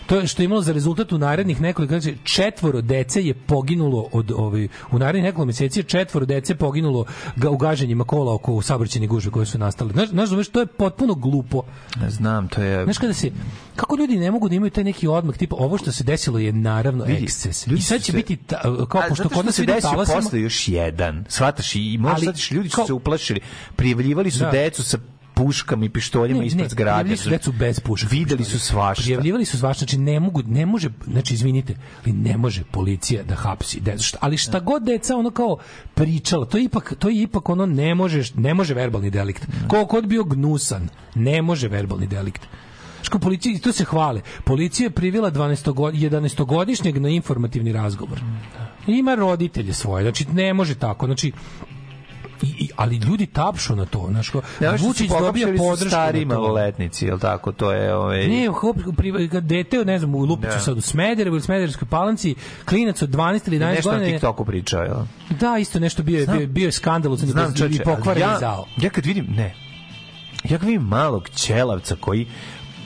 To je što je imalo za rezultat u narednih nekoliko znači četvoro dece je poginulo od ovaj u narednih nekoliko meseci četvoro dece poginulo ga, u gaženjima kola oko saobraćajne gužve koje su nastale. Znaš, znaš, znaš, to je potpuno glupo. Ne znam, to je... Znaš kada se kako ljudi ne mogu da imaju taj neki odmak tipa ovo što se desilo je naravno Vidi, eksces. I sad će se- biti ta, kao A, pošto kod nas se desio talasima- posle još jedan. Shvataš i možda Ali, ljudi su kao- se uplašili. Prijavljivali su Da. decu sa puškama i pištoljima Ne, ispred ne, zgrade. su decu bez pušaka. Videli su svašta. Prijavljivali su svašta, znači ne mogu, ne može, znači izvinite, ali ne može policija da hapsi decu. Šta- Ali šta god deca ono kao pričala, to je ipak to je ipak ono ne može ne može verbalni delikt. Koliko god bio gnusan, ne može verbalni delikt. Što policija to se hvale. Policija je privela 12 11-godišnjeg na informativni razgovor. Ima roditelje svoje, znači ne može tako. Znači i, i, ali ljudi tapšu na to, znači Ne, što su Vučić dobija podršku stari maloletnici, jel tako? To je ovaj Ne, hop, pri, dete, ne znam, u Lupiću Da. sad u Smederevu ili Smederevskoj palanci, klinac od 12 ili 11 nešto na godina. je- TikToku pričao, jel? Da, isto nešto bio je, bio, bio je skandalozan i Znam čoveče, i pokvaren i zao. ja kad vidim, ne, ja kad vidim malog ćelavca koji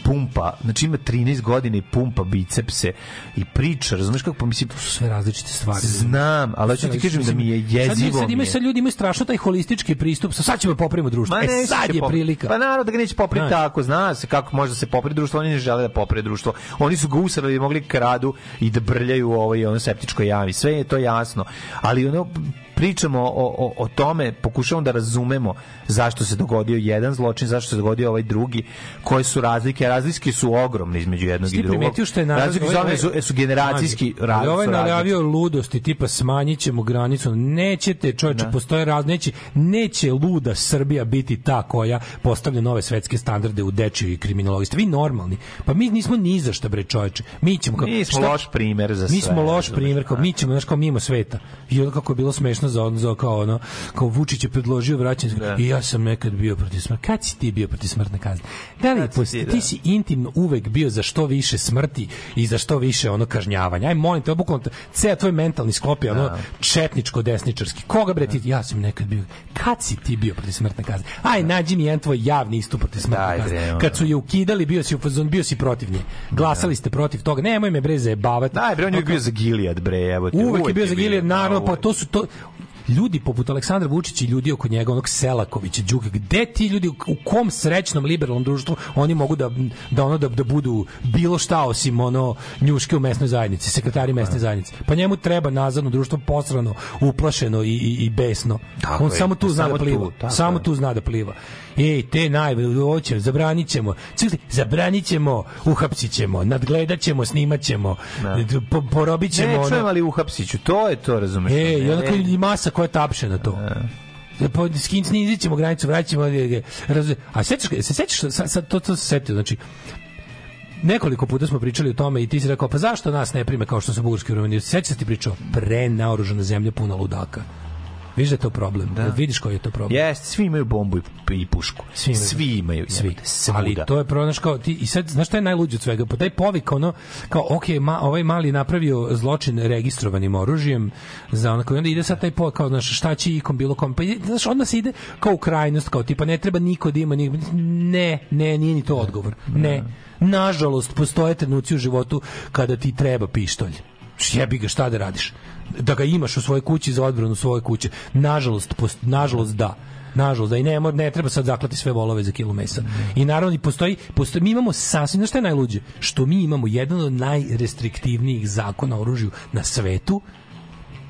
pumpa, znači ima 13 godina i pumpa bicepse i priča, razumeš kako pa mislim, sve različite stvari. Znam, ali hoću ti kažem da mi je jezivo. Sad, sad, imaju, sad ljudi imaju strašno taj holistički pristup. Sad ćemo popravimo društvo. Ma e, sad je pop- prilika. Pa naravno da ga neće popraviti tako, zna se kako može da se popravi društvo, oni ne žele da poprave društvo. Oni su ga usrali, mogli kradu i da brljaju u ovoj ono septičkoj jami. Sve je to jasno. Ali ono pričamo o, o, o tome, pokušavamo da razumemo zašto se dogodio jedan zločin, zašto se dogodio ovaj drugi, koje su razlike, razlike su ogromne između jednog Ti i drugog. što je narod... Razlike su, ogromne, su, su generacijski Mlađe, ra, ali Ovaj najavio ludosti, tipa smanjit ćemo granicu. Nećete, čovječe, postoje raz, neće, neće luda Srbija biti ta koja postavlja nove svetske standarde u dečiju i kriminologiji. Vi normalni. Pa mi nismo ni za šta, bre, čovječe. Mi ćemo... Kao, Mi smo šta- loš primer za Mi sve, smo loš primjer, kao mi ćemo, znaš, kao mimo sveta. I onda kako je bilo smešno za, za kao ono, kao Vučić je predložio vraćanje. I ja sam nekad bio protiv smrti. Kad si ti bio protiv smrtne kazne? Da li, Kad si post- ti, ti, da. si intimno uvek bio za što više smrti i za što više ono kažnjavanja. Aj molim te, bukvalno ceo tvoj mentalni sklop je ono četničko desničarski. Koga bre ti? Ja sam nekad bio. Kad si ti bio protiv smrtne kazne? Aj nađi mi jedan tvoj javni istup protiv smrtne Daj, bre, kazne. Kad su je ukidali, bio si u fazonu, bio si protiv nje. Glasali ste protiv toga. Nemoj me bre zajebavati. Daj, bre, on je bio za Gilead, bre, evo te. Uvek je bio za Gilead, naravno, pa uvek. to su to ljudi poput Aleksandra Vučića i ljudi oko njega, onog Selakovića, Đuka, gde ti ljudi, u kom srećnom liberalnom društvu oni mogu da, da ono da, da budu bilo šta osim ono njuške u mesnoj zajednici, sekretari mesne zajednice. Pa njemu treba nazadno društvo posrano, uplašeno i, i, i besno. Tako On je, samo tu zna samo da pliva. tu, tako samo je. tu zna da pliva. Ej, te najve, hoće, zabranit ćemo. Čekajte, zabranit ćemo, uhapsit ćemo, nadgledat ćemo, snimat ćemo, po, porobit ćemo. Ne, ono- čujem, ali uhapsiću, to je to, razumeš? E, i ne. i masa koja tapše na to. Pa skin snizit ćemo granicu, vraćamo. A sećaš, se sećaš, sad, sad to, to se setio, znači, nekoliko puta smo pričali o tome i ti si rekao, pa zašto nas ne prime kao što su bugarski romani? Sećaš se ti pričao, pre naoružana zemlja puna ludaka. Vidiš da je to problem. Da. Vidiš koji je to problem. Jeste, svi imaju bombu i, i pušku. Svi imaju. Svi imaju. Svi. svuda. Ali to je prvo, znaš, kao, ti, i sad, znaš šta je najluđe od svega? Po taj povik, ono, kao, ok, ma, ovaj mali napravio zločin registrovanim oružjem, za onako, i onda ide sad taj povik, kao, znaš, šta će ikom, bilo kom, pa, znaš, onda se ide kao u krajnost, kao, tipa, ne treba niko da ima, ni, ne, ne, nije ni to odgovor, ne. Nažalost, postoje trenuci u životu kada ti treba pištolj. Jebi ga, šta da radiš? Da ga imaš u svojoj kući za odbranu svoje kuće. Nažalost, post, nažalost da. Nažalost, da i ne, ne treba sad zaklati sve volove za kilu mesa. I naravno, i postoji, postoji, mi imamo sasvim, znaš šta je najluđe? Što mi imamo jedan od najrestriktivnijih zakona o oružju na svetu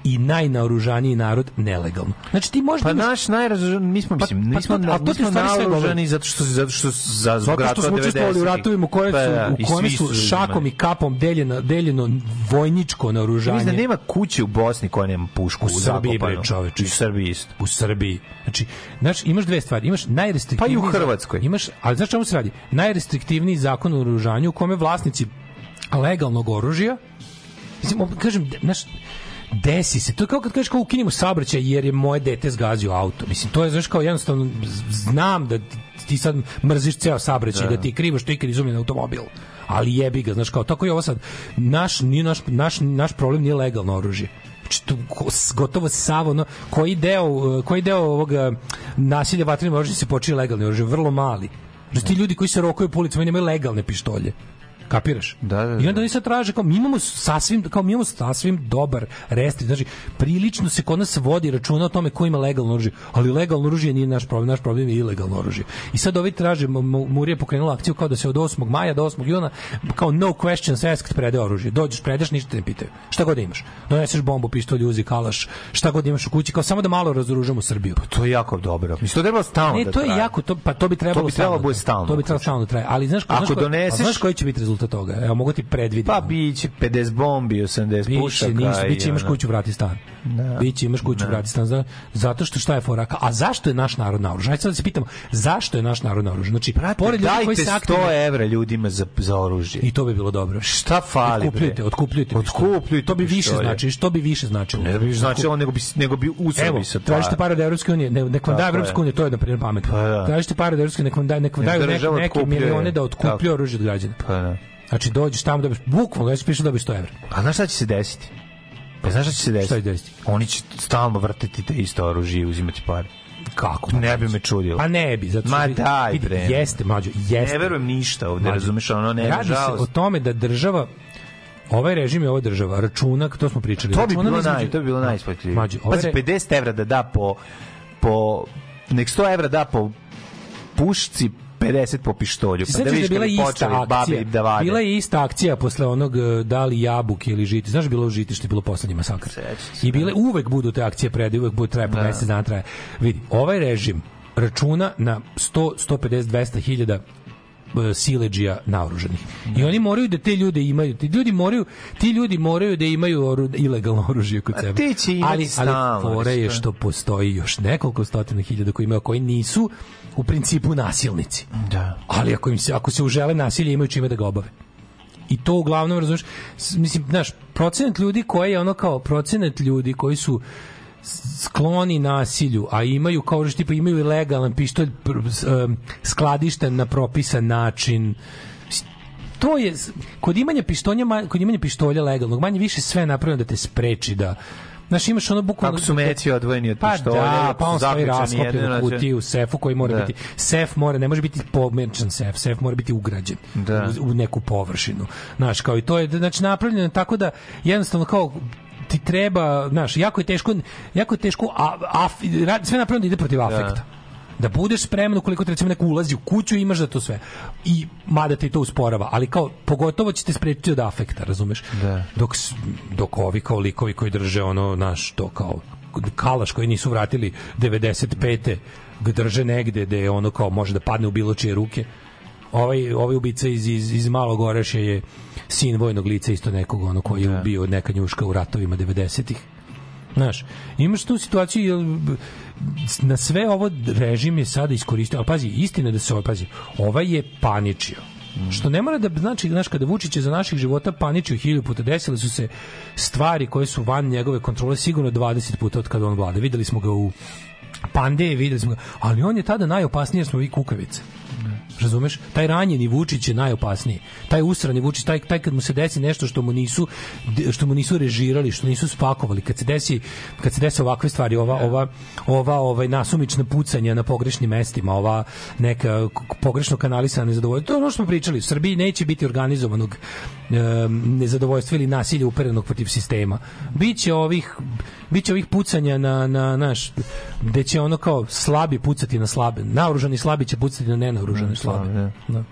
i najnaoružaniji narod nelegalno. Znači ti možda Pa imaš- naš najrazoran, mi smo, mislim, pa nismo, to- a to mi ti smo u stvari sve govori. naoružani zato što, zato što za Zato što smo učestvovali u 90-ih. ratovima koje su, Pa da, i u kome svi su šakom i kapom deljeno, deljeno vojničko naoružanje. Mislim da nema kuće u Bosni koja nema pušku u Srbiji bre. I u Srbiji isto. U Srbiji. Znači, znaš, imaš dve stvari. Imaš najrestriktivniji Pa i u Hrvatskoj. Imaš, ali znaš čemu se radi? Najrestriktivniji zakon o oružanju u kome vlasnici legalnog oružja Mislim, kažem, znaš, desi se. To je kao kad kažeš kao ukinimo saobraćaj jer je moje dete zgazio auto. Mislim, to je, znaš, kao jednostavno znam da ti- sad mrziš ceo saobraćaj, da, Da. ti je krivo što je ikad izumljen automobil. Ali jebi ga, znaš, kao tako i ovo sad. Naš, nije naš, naš, naš problem nije legalno oružje. Znači, ko- s- gotovo sav ono, koji deo, koji deo ovoga nasilja vatrenim oružjem se počinje legalni oružje, vrlo mali. Znači, ti ljudi koji se rokaju po ulicama nemaju legalne pištolje. Kapiraš? Da, da, I onda oni sad traže kao mi imamo sasvim kao mi imamo sasvim dobar restri, znači prilično se kod nas vodi računa o tome ko ima legalno oružje, ali legalno oružje nije naš problem, naš problem je ilegalno oružje. I sad ovi traže Mu- Mu- Murija je pokrenula akciju kao da se od 8. maja do 8. juna kao no questions asked prede oružje. Dođeš, predeš, ništa te ne pitaju. Šta god da imaš. Doneseš bombu, pištolj, uzi, kalaš, šta god imaš u kući, kao samo da malo razoružamo Srbiju. To je jako dobro. Mislim, to treba stalno Ne, da to je traje. jako, to, pa to bi trebalo To bi trebalo stalno da- stalno. To bi trebalo stalno da traje. Ali znaš, Ako znaš, ko- doneseš- a znaš koji će biti rezultat toga? Evo, mogu ti predviditi. Pa biće 50 bombi, 80 Biće, pušaka. nisu, i biće imaš kuću, vrati stan. Da. Biće imaš kuću, Da. vrati stan. Za- Zato što šta je foraka? A zašto je naš narod naoružan? Ajde sad da se pitamo, zašto je naš narod naoružan? Znači, pored ljudi koji se aktivno... 100 evra ljudima za, za oružje. I to bi bilo dobro. Šta fali, Otkupljujte, bre? otkupljujte. Otkupljujte To bi više znači, što bi više značilo? Ne bi značilo, nego bi, nego bi u Evo, Srbiji se tražite pare od Evropske unije, ne, nek vam da Tako je. Evropska unija, to je na primjer pametno. Pa da. Tražite pare od Evropske unije, nek vam da, nek vam daju nek, država neke milione da Tako. otkupljuje oružje od građana. Pa da. Znači dođeš tamo da biš bukvalno, ja se piše da biš 100 evra. A znaš šta će se desiti? Pa znaš šta će se desiti? Šta će desiti? Oni će stalno vrtiti te isto oružje i uzimati pare. Kako? Ne bi me čudilo. Pa ne bi, zato što Ma daj, vidi, bre. Jeste, mlađo, jeste. Ne verujem ništa ovde, Mlađo, razumeš, ono, ne, Radi se nažalost. o tome da država ovaj režim je ova država, računa, to smo pričali. To bi bilo između- naj, to bi bilo najsplatljivije. Mlađo, ovaj re- 50 evra da da po, po, nek 100 evra da po pušci, 50 po pištolju. Pa da sećaš da je vidiš bila ista počeli akcija. da vade. Bila je ista akcija posle onog e, da li jabuke ili žiti. Znaš bilo u žiti što je bilo poslednji masakr. I bile uvek budu te akcije pred, uvek budu traje po Da. mesec dana traje. Vidi, ovaj režim računa na 100, 150, 200 hiljada e, sileđija naoružanih. I oni moraju da te ljude imaju. Ti ljudi moraju, ti ljudi moraju da imaju oru, ilegalno oružje kod sebe. ali, ali fora je što postoji još nekoliko stotina hiljada koji imaju, koji nisu u principu nasilnici. Da. Ali ako im se ako se užele nasilje imaju čime da ga obave. I to uglavnom razumeš, mislim, znaš, procenat ljudi koji je ono kao procenat ljudi koji su skloni nasilju, a imaju kao što tipa imaju legalan pištolj skladišten na propisan način. To je kod imanja pištolja, kod imanja pištolja legalnog, manje više sve je napravljeno da te spreči da Znaš, imaš ono bukvalno... Kako su meci odvojeni od Pa pištolja, da, ako pa on stoji rasklopljen u kutiji u sefu koji mora Da. biti... Sef mora, ne može biti pomerčan sef, sef mora biti ugrađen Da. u, u neku površinu. Znaš, kao i to je znači napravljeno tako da jednostavno kao ti treba, znaš, jako je teško, jako je teško, a, a sve napravljeno da ide protiv afekta. Da budeš spreman ukoliko ti recimo neko ulazi u kuću imaš da to sve. I mada te to usporava, ali kao pogotovo će te sprečiti od afekta, razumeš? Da. Dok, dok ovi kao likovi koji drže ono, naš, to kao kalaš koji nisu vratili 95. ga drže negde da je ono kao može da padne u bilo čije ruke. Ovaj, ovaj ubica iz, iz, iz Malog Orešja je sin vojnog lica isto nekog ono koji je bio neka njuška u ratovima 90-ih. Znaš, imaš tu situaciju na sve ovo režim je sada iskoristio, ali pazi, istina da se ovaj, pazi, ovaj je paničio. Što ne mora da znači, znaš, kada Vučić je za naših života paničio hiljadu puta, desile su se stvari koje su van njegove kontrole sigurno 20 puta od kada on vlada. Videli smo ga u Pandeje, videli smo ga, ali on je tada najopasniji jer smo vi kukavice. Razumeš? Taj ranjeni Vučić je najopasniji. Taj usrani Vučić, taj, taj kad mu se desi nešto što mu nisu što mu nisu režirali, što nisu spakovali, kad se desi kad se desi ovakve stvari, ova ova ova ovaj nasumična pucanja na pogrešnim mestima, ova neka pogrešno kanalisana nezadovoljstvo. To je ono što smo pričali. U Srbiji neće biti organizovanog em, nezadovoljstva ili nasilja uperenog protiv sistema. Biće ovih biće ovih pucanja na na naš gde će ono kao slabi pucati na slabe. Naoružani slabi će pucati na nenaoružane slabe. Da.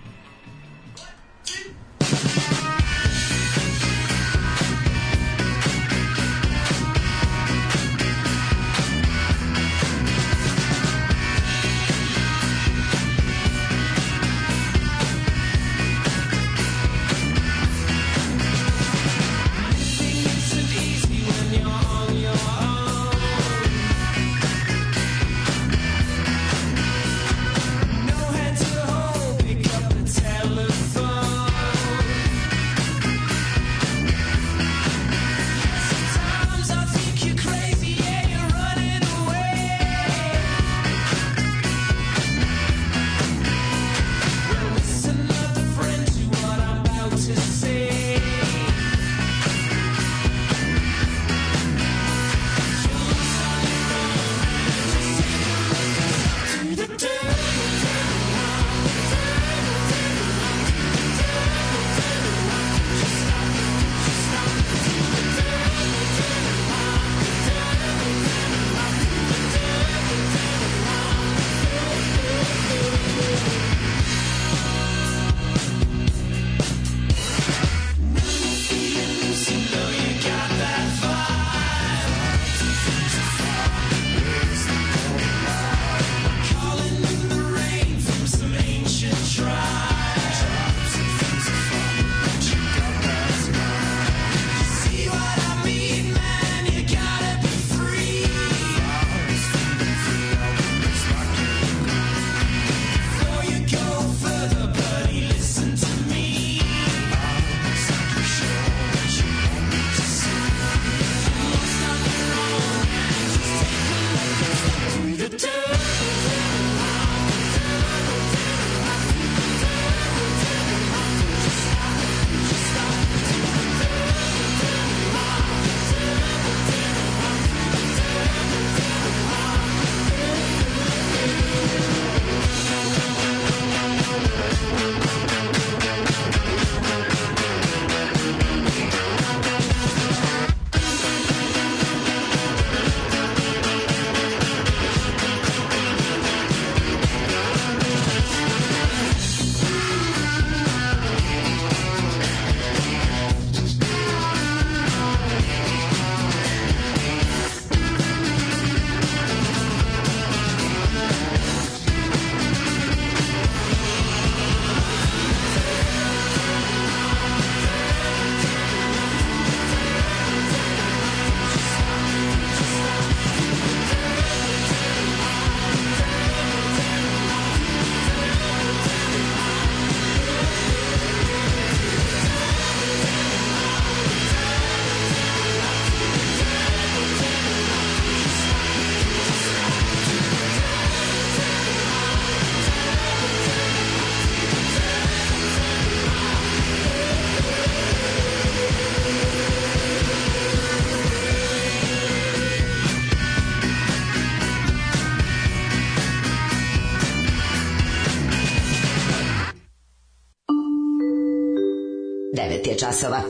Je časova.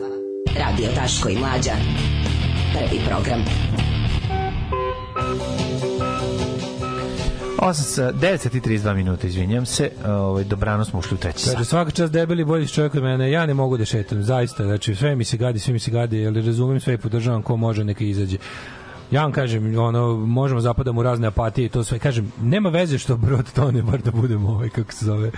Radio Daško i Mlađa. Prvi program. 8 sa 9.32 minuta, izvinjam se. Ovaj, dobrano smo ušli u treći Kaže, sat. svaka čast debeli bolji čovjek od mene, ja ne mogu da šetam, zaista, znači sve mi se gadi, sve mi se gadi, ali razumem sve i podržavam ko može neka izađe. Ja vam kažem, ono, možemo zapadamo u razne apatije i to sve. Kažem, nema veze što brod tone, bar da budemo ovaj, kako se zove,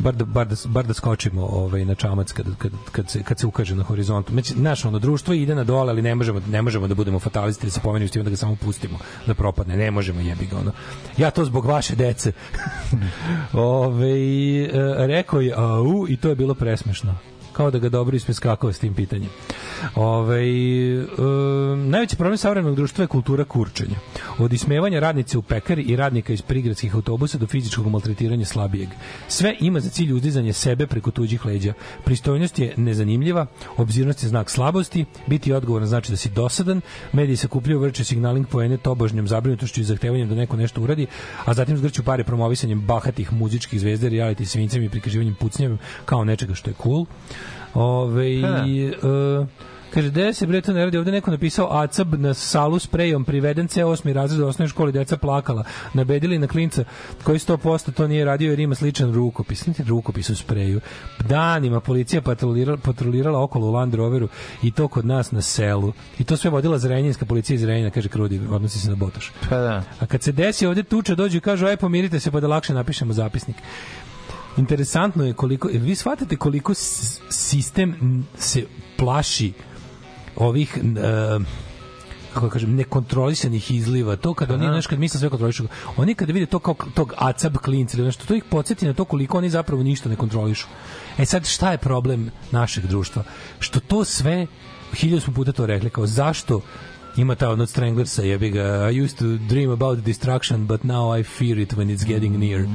bar da, bar da, bar da skočimo ovaj, na čamac kad, kad, kad, se, kad se ukaže na horizontu. Znači, naše ono, društvo ide na dole, ali ne možemo, ne možemo da budemo fatalisti da se pomenimo s tim da ga samo pustimo da propadne. Ne možemo jebi ga ono. Ja to zbog vaše dece. Ove, e, rekao je au i to je bilo presmešno kao da ga dobro ispreskakao s tim pitanjem. Ove, e, najveći problem savremenog društva je kultura kurčenja. Od ismevanja radnice u pekari i radnika iz prigradskih autobusa do fizičkog maltretiranja slabijeg. Sve ima za cilj uzdizanje sebe preko tuđih leđa. Pristojnost je nezanimljiva, obzirnost je znak slabosti, biti odgovoran znači da si dosadan, mediji se kupljaju vrče signaling poene tobožnjom zabrinutošću i zahtevanjem da neko nešto uradi, a zatim zgrću pare promovisanjem bahatih muzičkih zvezda, reality svincem i prikaživanjem pucnjevim kao nečega što je cool. Ove, uh, kaže, gde se bre to ne radi? Ovde neko napisao ACAB na salu sprejom priveden C8. razred u osnovnoj školi, deca plakala. Nabedili na klinca koji 100% to nije radio jer ima sličan rukopis. Znači rukopis u spreju. Danima policija patrolirala, patrolirala okolo u Land Roveru i to kod nas na selu. I to sve vodila Zrenjinska policija iz Zrenjina, kaže Krudi, odnosi se na Botoš. Pa da. A kad se desi ovde tuča, dođu i kažu, aj pomirite se pa da lakše napišemo zapisnik interesantno je koliko vi shvatate koliko sistem se plaši ovih uh, kako da kažem, nekontrolisanih izliva. To kad oni, znaš, kad misle sve kontrolišu, oni kada vide to kao tog acab klinca ili nešto, to ih podsjeti na to koliko oni zapravo ništa ne kontrolišu. E sad, šta je problem našeg društva? Što to sve, hiljadu smo puta to rekli, kao zašto ima ta od Stranglersa jebi ga. I used to dream about destruction but now I fear it when it's getting near.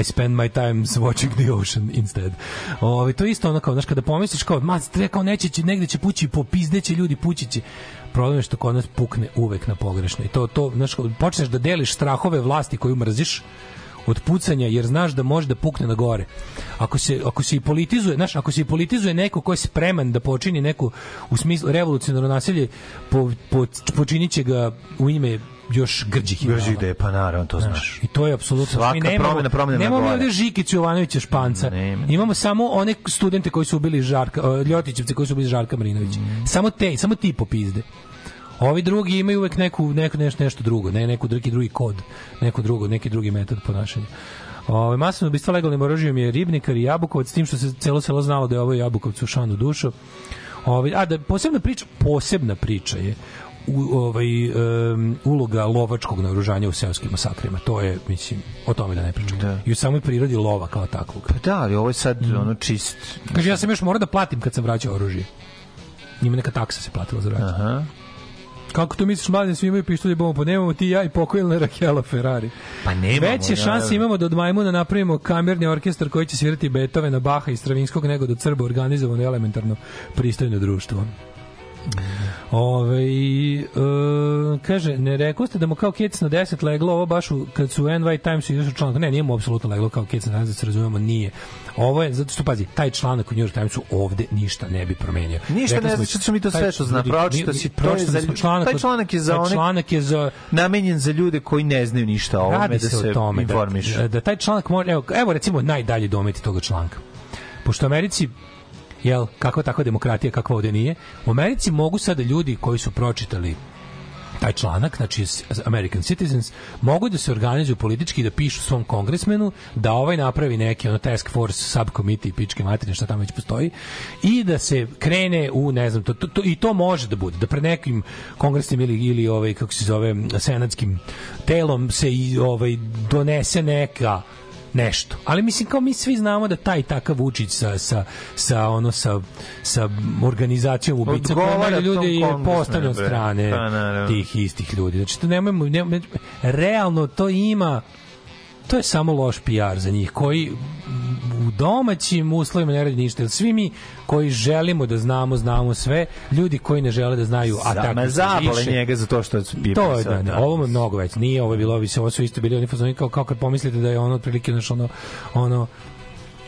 I spend my time watching the ocean instead. Ovi, to je isto ono kao znaš kada pomisliš kao ma treba kao neće će negde će pući popizdeće ljudi pući će. Problem je što kod nas pukne uvek na pogrešno. I to to znaš počneš da deliš strahove vlasti koju mrziš od pucanja jer znaš da može da pukne na gore. Ako se ako se i politizuje, znaš, ako se i politizuje neko ko je spreman da počini neku u smislu revolucionarno nasilje, po, po, počiniće ga u ime još grđih Još ideala. ide, pa naravno, to znaš. I to je apsolutno Svaka mi nemamo, promena, promena na nemamo mi gore. ovde Žikicu Jovanovića Španca. Imamo samo one studente koji su ubili Žarka, Ljotićevce koji su ubili Žarka Marinovića. Samo te, samo ti popizde. Ovi drugi imaju uvek neku, neku nešto, nešto drugo, ne neku neki drugi kod, neku drugo, neki drugi metod ponašanja. Ove, masovno ubistvo legalnim oružjem je Ribnikar i Jabukovac, s tim što se celo selo znalo da je ovo Jabukovcu u šanu dušu. Ove, a da posebna priča, posebna priča je u, ovaj, um, uloga lovačkog naoružanja u seoskim masakrima. To je, mislim, o tome da ne pričam. Da. I u samoj prirodi lova kao takvog. Pa da, ali ovo je sad ono čist... Kaže, ja sam još morao da platim kad sam vraćao oružje. Njima neka taksa se platila za vraćanje. Aha. Kako to misliš, mladen, svi imaju pištolje bombu, nemamo ti ja i pokojilna Rakela Ferrari. Pa nemamo, Veće da, šanse da. imamo da od Majmuna napravimo kamerni orkestar koji će svirati Beethovena, Baha i Stravinskog nego da Crba organizovano elementarno pristojno društvo. Ove, e, kaže, ne rekao ste da mu kao kec na 10 leglo, ovo baš u, kad su NY Timesu izašao članak, ne, nije mu apsolutno leglo kao kec na 10, da se razumemo, nije. Ovo je, zato što, pazi, taj članak u New York Timesu ovde ništa ne bi promenio. Ništa Rekli ne znači što mi to sve što zna. Pročito si, to je za, članak, taj članak je za taj one, članak je za namenjen za ljude koji ne znaju ništa o ovome, da se, tome informišu. da, da taj članak može evo, evo recimo najdalji dometi toga članka. Pošto Americi jel, kakva takva demokratija, kakva ovde nije, u Americi mogu sada ljudi koji su pročitali taj članak, znači American Citizens, mogu da se organizuju politički da pišu svom kongresmenu da ovaj napravi neki ono task force subcommittee pičke materine šta tamo već postoji i da se krene u ne znam to, to, to- i to može da bude da pred nekim kongresnim ili ili ovaj kako se zove senatskim telom se i ovaj donese neka nešto. Ali mislim kao mi svi znamo da taj takav Vučić sa sa sa ono sa sa organizacijom ubica prema ljudi je kongresmenu, postavljen od strane Pa, tih istih ljudi. Znači to nemojmo, nemojmo realno to ima to je samo loš PR za njih koji u domaćim uslovima ne radi ništa. Svi mi koji želimo da znamo, znamo sve, ljudi koji ne žele da znaju, a tako ma zabole više, njega za to što je to je, da, ne, da. ovo je mnogo već. Nije ovo je bilo, ovi se, ovo su isto bili oni fazoni kao, kao kad pomislite da je ono otprilike znaš, ono, ono,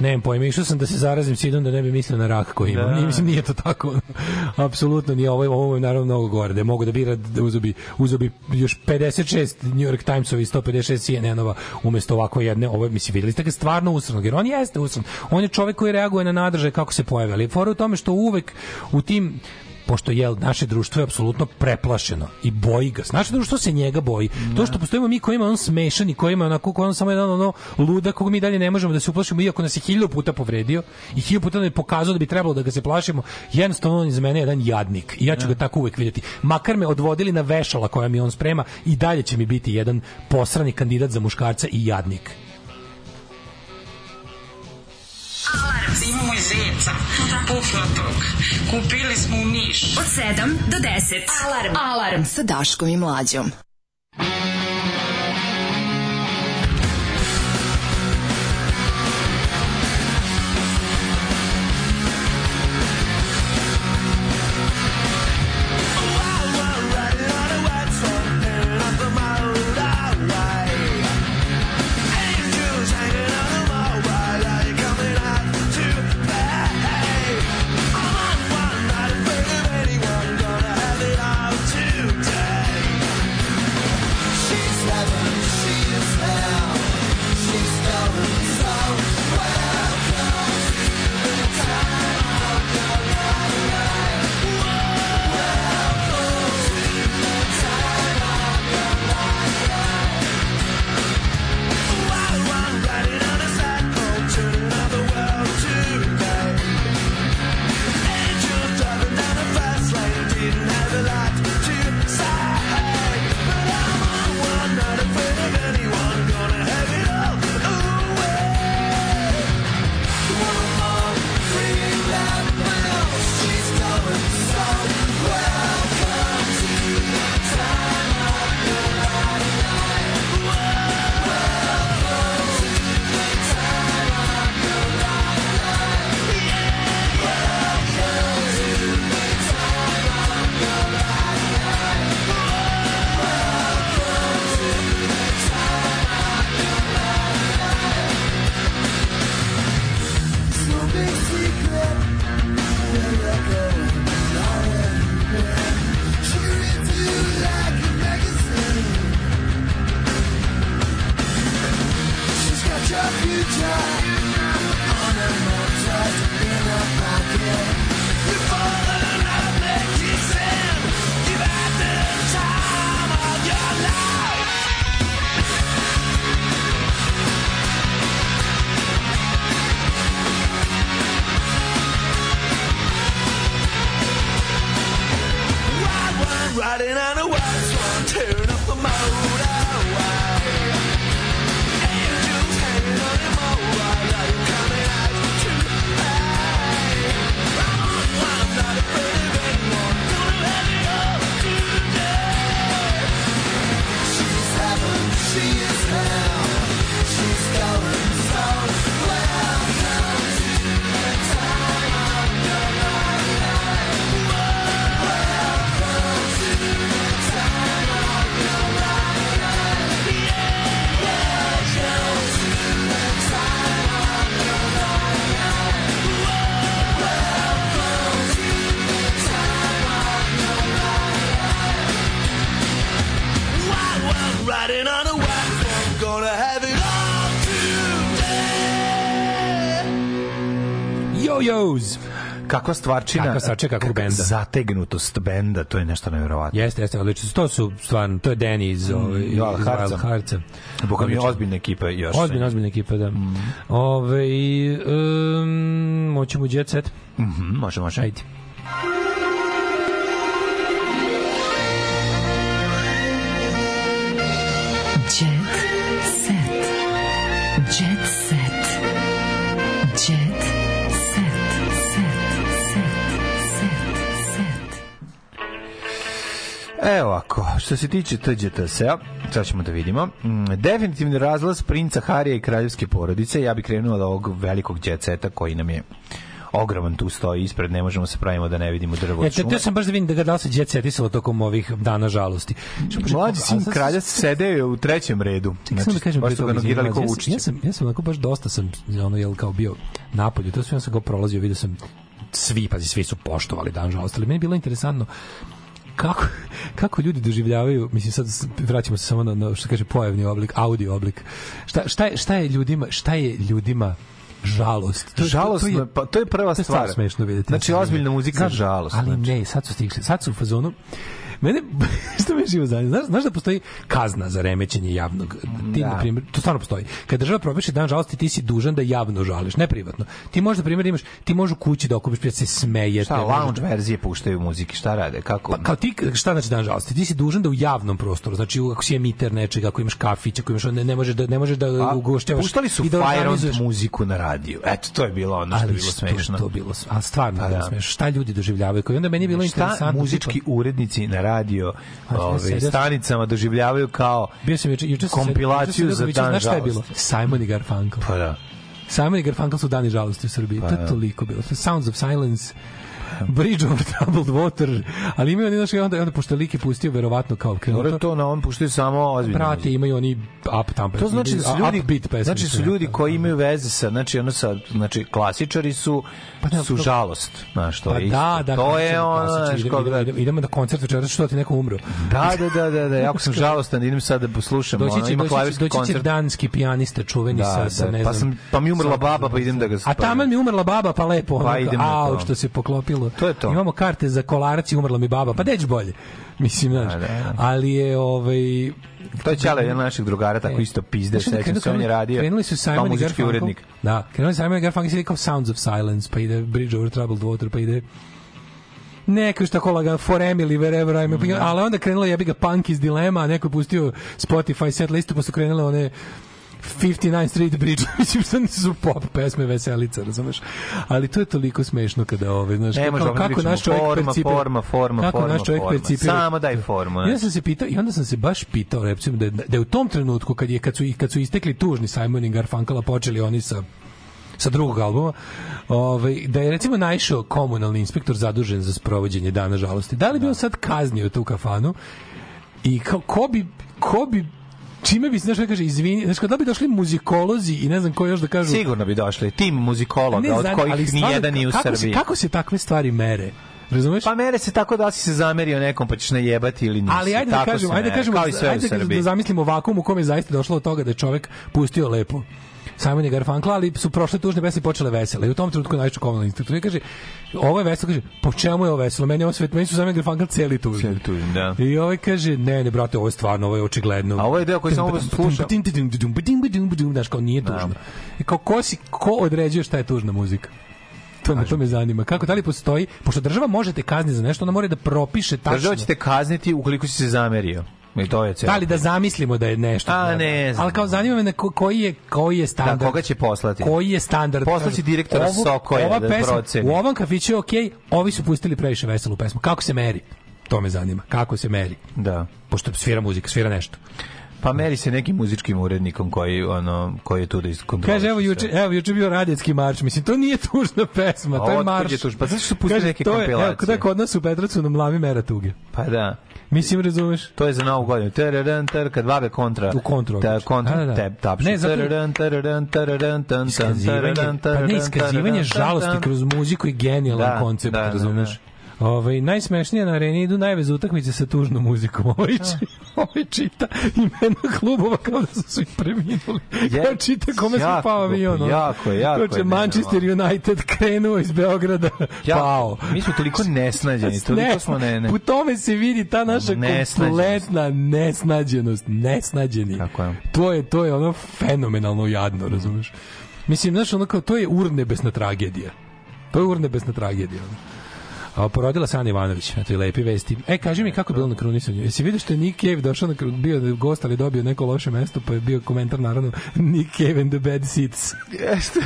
Nemam pojma, išao sam da se zarazim sidom da ne bi mislio na rak koji imam. Da. Nije, mislim, nije to tako. Apsolutno nije. Ovo ovo je naravno mnogo gore. Da mogu da bira, da uzobi, uzobi još 56 New York Timesovi i 156 CNN-ova umesto ovako jedne. Ovo mislim, videli ste ga stvarno usranog. Jer on jeste usran. On je čovek koji reaguje na nadržaj kako se pojave. Ali fora u tome što uvek u tim pošto je naše društvo je apsolutno preplašeno i boji ga. Naše društvo se njega boji. To što postojimo mi koji ima on smešan i koji ima onako koji on samo jedan ono luda koga mi dalje ne možemo da se uplašimo iako nas je hiljadu puta povredio i hiljadu puta nam je pokazao da bi trebalo da ga se plašimo. Jednostavno on iz mene je jedan jadnik i ja ću ga tako uvek vidjeti. Makar me odvodili na vešala koja mi on sprema i dalje će mi biti jedan posrani kandidat za muškarca i jadnik. Alarm. Imamo i zeca. Pufnatog. Kupili smo u Niš. Od 7 do 10. Alarm. Alarm sa Daškom i Mlađom. Riding Kakva stvarčina. Kakva stvarčina, kakva benda. Zategnutost benda, to je nešto nevjerovatno. Jeste, jeste, odlično. To su stvarno, to je Danny iz, ovaj, iz Heartsa. Boga mi je ozbiljna ekipa još. Ozbiljna, ozbiljna ekipa, da. Ove, um, moćemo u jet set? Mhm, može, može. Ajde. Što se tiče TGTS-a, sad ćemo da vidimo. Mm, Definitivni razlaz princa Harija i kraljevske porodice. Ja bih krenuo od ovog velikog djeceta koji nam je ogroman tu stoji ispred, ne možemo se pravimo da ne vidimo drvo od te, te sam baš da vidim da ga da li se jet setisalo tokom ovih dana žalosti. Mlađi sin kralja sedeo je u trećem redu. Čekaj samo da kažem baš su ga nogirali ko se, ja, sam- ja sam ja sam onako baš dosta sam ono jel kao bio napolju, to sve ja sam ga prolazio, video sam svi, pazi, svi su poštovali dan žalosti, ali meni je bilo interesantno kako, kako ljudi doživljavaju, mislim sad vraćamo se samo na, na što kaže pojavni oblik, audio oblik. Šta, šta, je, šta je ljudima, šta je ljudima žalost. To, Žalosno, pa to je prva to je stvar. smešno vidjeti. Znači, ozbiljna muzika je žalost, Ali znači. ne, sad su stigli, sad su u fazonu, Mene, što me živo zanima, znaš, znaš da postoji kazna za remećenje javnog, ti, Da. na primjer, to stvarno postoji. Kad država propiše dan žalosti, ti si dužan da javno žališ, ne privatno. Ti možeš, na primjer, imaš, ti možeš u kući da okupiš, prijatelj, se smejete. Šta, lounge da- verzije puštaju muzike, šta rade, kako? Pa kao ti, šta znači dan žalosti? Ti si dužan da u javnom prostoru, znači ako si emiter nečega, ako imaš kafić, ako imaš, ne, ne možeš da, ne možeš da A, ugošćavaš puštali su i da Fire organizuješ- muziku na radiju. Eto, to je bilo ono što je bilo smešno. je to bilo, a stvarno Pa da. smešno. Šta ljudi doživljavaju? Koji onda meni je bilo Šta interesantno. muzički tipa- urednici na radio ove, sedio- stanicama doživljavaju kao Bio sam juče, juče kompilaciju za vidio, dan Znaš šta je bilo? žalosti. Simon i Garfunkel. Pa da. Simon i Garfunkel su dani žalosti u Srbiji. Pa to je da. toliko bilo. Sounds of Silence, Bridge over Troubled Water, ali imaju oni, znaš, i onda, onda pošto lik je pustio, verovatno kao krenuo Dobro, to na on puštaju samo ozbiljno. Brate, imaju oni up tempo. To znači da su ljudi, upbeat pesme. znači su ljudi koji imaju veze sa, znači ono sa, znači klasičari su su to- žalost, znaš, to Pa je isto. da, da, to je ono, znaš, idemo, koga- idemo, idemo na koncert večeras što ti neko umro. Da, da, da, da, da, jako sam žalostan, idem sad da poslušam, Doći ono, će, ima doći će, klavirski doći će koncert. danski pijanista čuveni Da, sa, sa da, ne pa znam. sam- pa mi umrla baba, pa idem da ga A taman mi umrla baba, pa lepo. Pa idem to. što se poklopilo. To je to. Imamo karte za kolarac i umrla mi baba, pa deć bolje. Mislim, znaš. Da, da, da. Ali je, ovaj... To je Ćale, jedan naših drugara, tako isto pizde, sećam se, on je radio Krenuli su Simon i Garfunkel. urednik. Da, krenuli Simon i Garfunkel, kao Sounds of Silence, pa ide Bridge over Troubled Water, pa ide neko što tako laga for Emily wherever I'm mm ali onda krenula jebi ga Punk iz Dilema, neko je pustio Spotify set listu, pa su krenule one 59 Street Bridge, mislim što nisu pop pesme veselica, razumeš? Ali to je toliko smešno kada ove, znaš, Ne možemo kako, kako naš čovjek forma, percipira, forma, forma, kako forma, naš čovjek forma. percipira. Samo daj formu. Ja sam se pitao i onda sam se baš pitao, recimo da da je u tom trenutku kad je kad su kad su istekli tužni Simon i Garfunkel počeli oni sa sa drugog albuma, ovaj, da je recimo naišao komunalni inspektor zadužen za sprovođenje dana žalosti. Da li bi on sad kaznio tu kafanu i kao, ko bi, ko bi čime bi, znaš šta kaže, izvini, znaš, da bi došli muzikolozi i ne znam ko još da kažu... Sigurno bi došli. Tim muzikologa, od znam, kojih ali stvarno, nijedan nije u kako se- Srbiji. kako se takve stvari mere? Razumeš? Pa mere se tako da si se zamerio nekom pa ćeš najebati ili nisi. Ali ajde da kažemo, se ajde da kažemo, ajde da, Srbiji. da zamislimo vakum u kome je zaista došlo od toga da je čovek pustio lepo Simon i Garfunkel, ali su prošle tužne pesme počele vesele. I u tom trenutku najčešće komunalni inspektor i kaže, ovo je veselo, kaže, po čemu je ovo veselo? Meni je ovo svet, meni su Simon i Garfunkel celi tužni. Cijeli tužni, da. I ovaj kaže, ne, ne, brate, ovo je stvarno, ovo je očigledno. A ovo je deo koji samo sluša. Znaš, kao nije tužno. I kao, ko, si, ko određuje šta je tužna muzika? To me, to me zanima. Kako, da li postoji, pošto država možete kazniti za nešto, ona mora da propiše tačno. Država će te kazniti ukoliko si se zamerio. I to je celo. Da li da zamislimo da je nešto? A, Da, da. ne znam. Ali kao zanima me na ko- koji je koji je standard. Da, koga će poslati? Koji je standard? Poslaće Kažu, direktora ovu- Sokoja ova da pesma, proceni. U ovom kafiću je okej, ovi su pustili previše veselu pesmu. Kako se meri? To me zanima. Kako se meri? Da. Pošto svira muzika, svira nešto. Pa meri se nekim muzičkim urednikom koji ono koji je tu da iskontroliše. Kaže evo juče, evo juče bio radetski marš. Mislim to nije tužna pesma, to je marš. je tužna? Pa zašto su pustili neke kompilacije? Evo, kada kod nas u Petrovcu na mlavi mera tuge. Pa da. Mislim, razumeš? To je za novu godinu. Tararan, tar, kad babe kontra. U kontru Ta, kontra, Da, da, da. tep, tapše. Ne, zato- Tararan, tararan, tararan, tan, Iskazivanje, tararan, pa ne tararan, iskazivanje tararan, žalosti kroz muziku i genijalan Da, koncept, da, da, razumeš? Ovaj najsmešnije na areni idu najveće utakmice sa tužnom muzikom. Ovaj, či, ovaj čita imena klubova kao da su svi preminuli. Je- Kao čita kome jako, pao avion. jako je, jako je Manchester United krenuo iz Beograda, Ja, pao. Mi smo toliko nesnađeni, toliko smo ne, ne. U tome se vidi ta naša kompletna nesnađenost, nesnađeni. Tako je. To je to je ono fenomenalno jadno, razumeš? Mislim, znaš, ono kao, to je urnebesna tragedija. To je urnebesna tragedija. ono. A porodila se Ana Ivanović, eto i lepi vesti. E, kaži mi kako je bilo na krunisanju. Jesi vidio što je Nick Cave došao na kru- bio gost, ali dobio neko loše mesto, pa je bio komentar naravno Nick Cave and the bad seats. Jeste.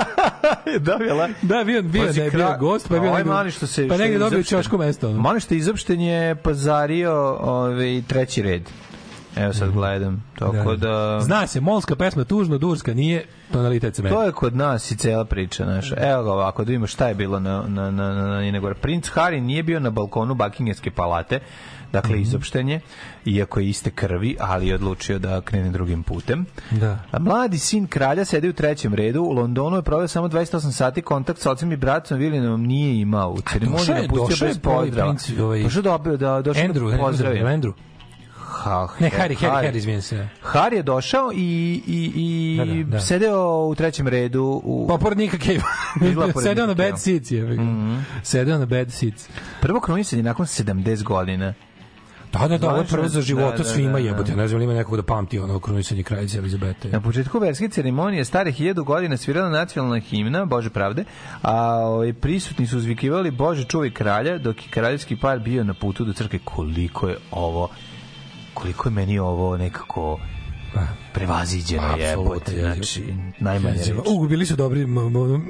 Dobila. Da, bio, bio Pazi, da je bio gost, pa je bio Ovaj mali što se pa što negde je dobio izopšten. ćoško mesto. ono. Mali što je izopšten je pazario ovaj treći red. Evo sad gledam. Tako da... Zna se, molska pesma tužno, durska nije, tonalitet se meni. To je kod nas i cela priča naša. Evo ga ovako, da vidimo šta je bilo na, na, na, na, na Inegor. Princ Harry nije bio na balkonu Buckinghamske palate, dakle Mhm. izopštenje, iako je iste krvi, ali je odlučio da krene drugim putem. Da. A mladi sin kralja sedi u trećem redu. U Londonu je proveo samo 28 sati kontakt sa ocem i bratom Williamom nije imao. U ceremoniji je- napustio je bez pozdrava. ovaj- Došao da, da, došao Andrew, da Andrew, pozdravi. Andrew. Ha, Ne, Harry, Harry, Harry, izvijem se. Harry je došao i, i, i Da, da, da. sedeo u trećem redu. U... Pa pored Nika Cave. Sedeo na Cave. seats je. Mhm. Sedeo na bad seats. Prvo krunisanje nakon 70 godina. Da, da, da, ovo je prvo za života da, da, svima da, jebote. da. Ne znam, ima nekog da pamti ono krunisanje kraljice Elizabete. Na početku verske ceremonije stare hiljadu godina svirala nacionalna himna Bože pravde, a ovaj, prisutni su uzvikivali Bože čuvaj kralja, dok je kraljevski par bio na putu do crkve. Koliko je ovo, koliko je meni ovo nekako prevaziđeno je, znači, najmanje. U, bili su dobri,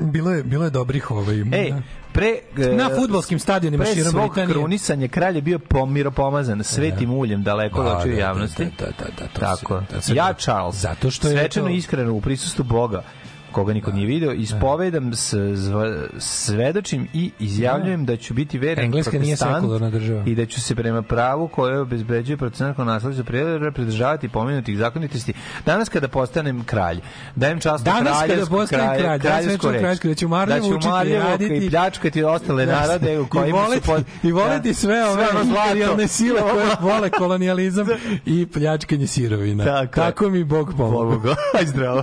bilo je, bilo je dobrih ovaj... Ej, pre e, Na fudbalskim stadionima pre širom svog Britanije. krunisanja kralj je bio pomiro pomazan svetim uljem daleko od Da, očiju da, javnosti. da, da, da, da, Tako. da, ja Charles. Zato što je svečano iskreno u prisustvu Boga koga niko nije video, ispovedam, s, zva- svedočim i izjavljujem da ću biti veran Engleska nije sekularna država. i da ću se prema pravu koje obezbeđuje protestantsko nasledstvo prijevera pridržavati pomenutih zakonitosti. Danas kada postanem kralj, dajem čast Danas kada postanem kralj, dajem svečanu kraljevsku, da ću marljivo učiti, raditi. i pljačkati ostale Da, narode u kojima su voleti, pod- i voleti Da, sve ove imperijalne sile koje vole kolonijalizam i pljačkanje sirovina. Tako Tako, mi Bog pomogu. Pomogu. Aj zdravo.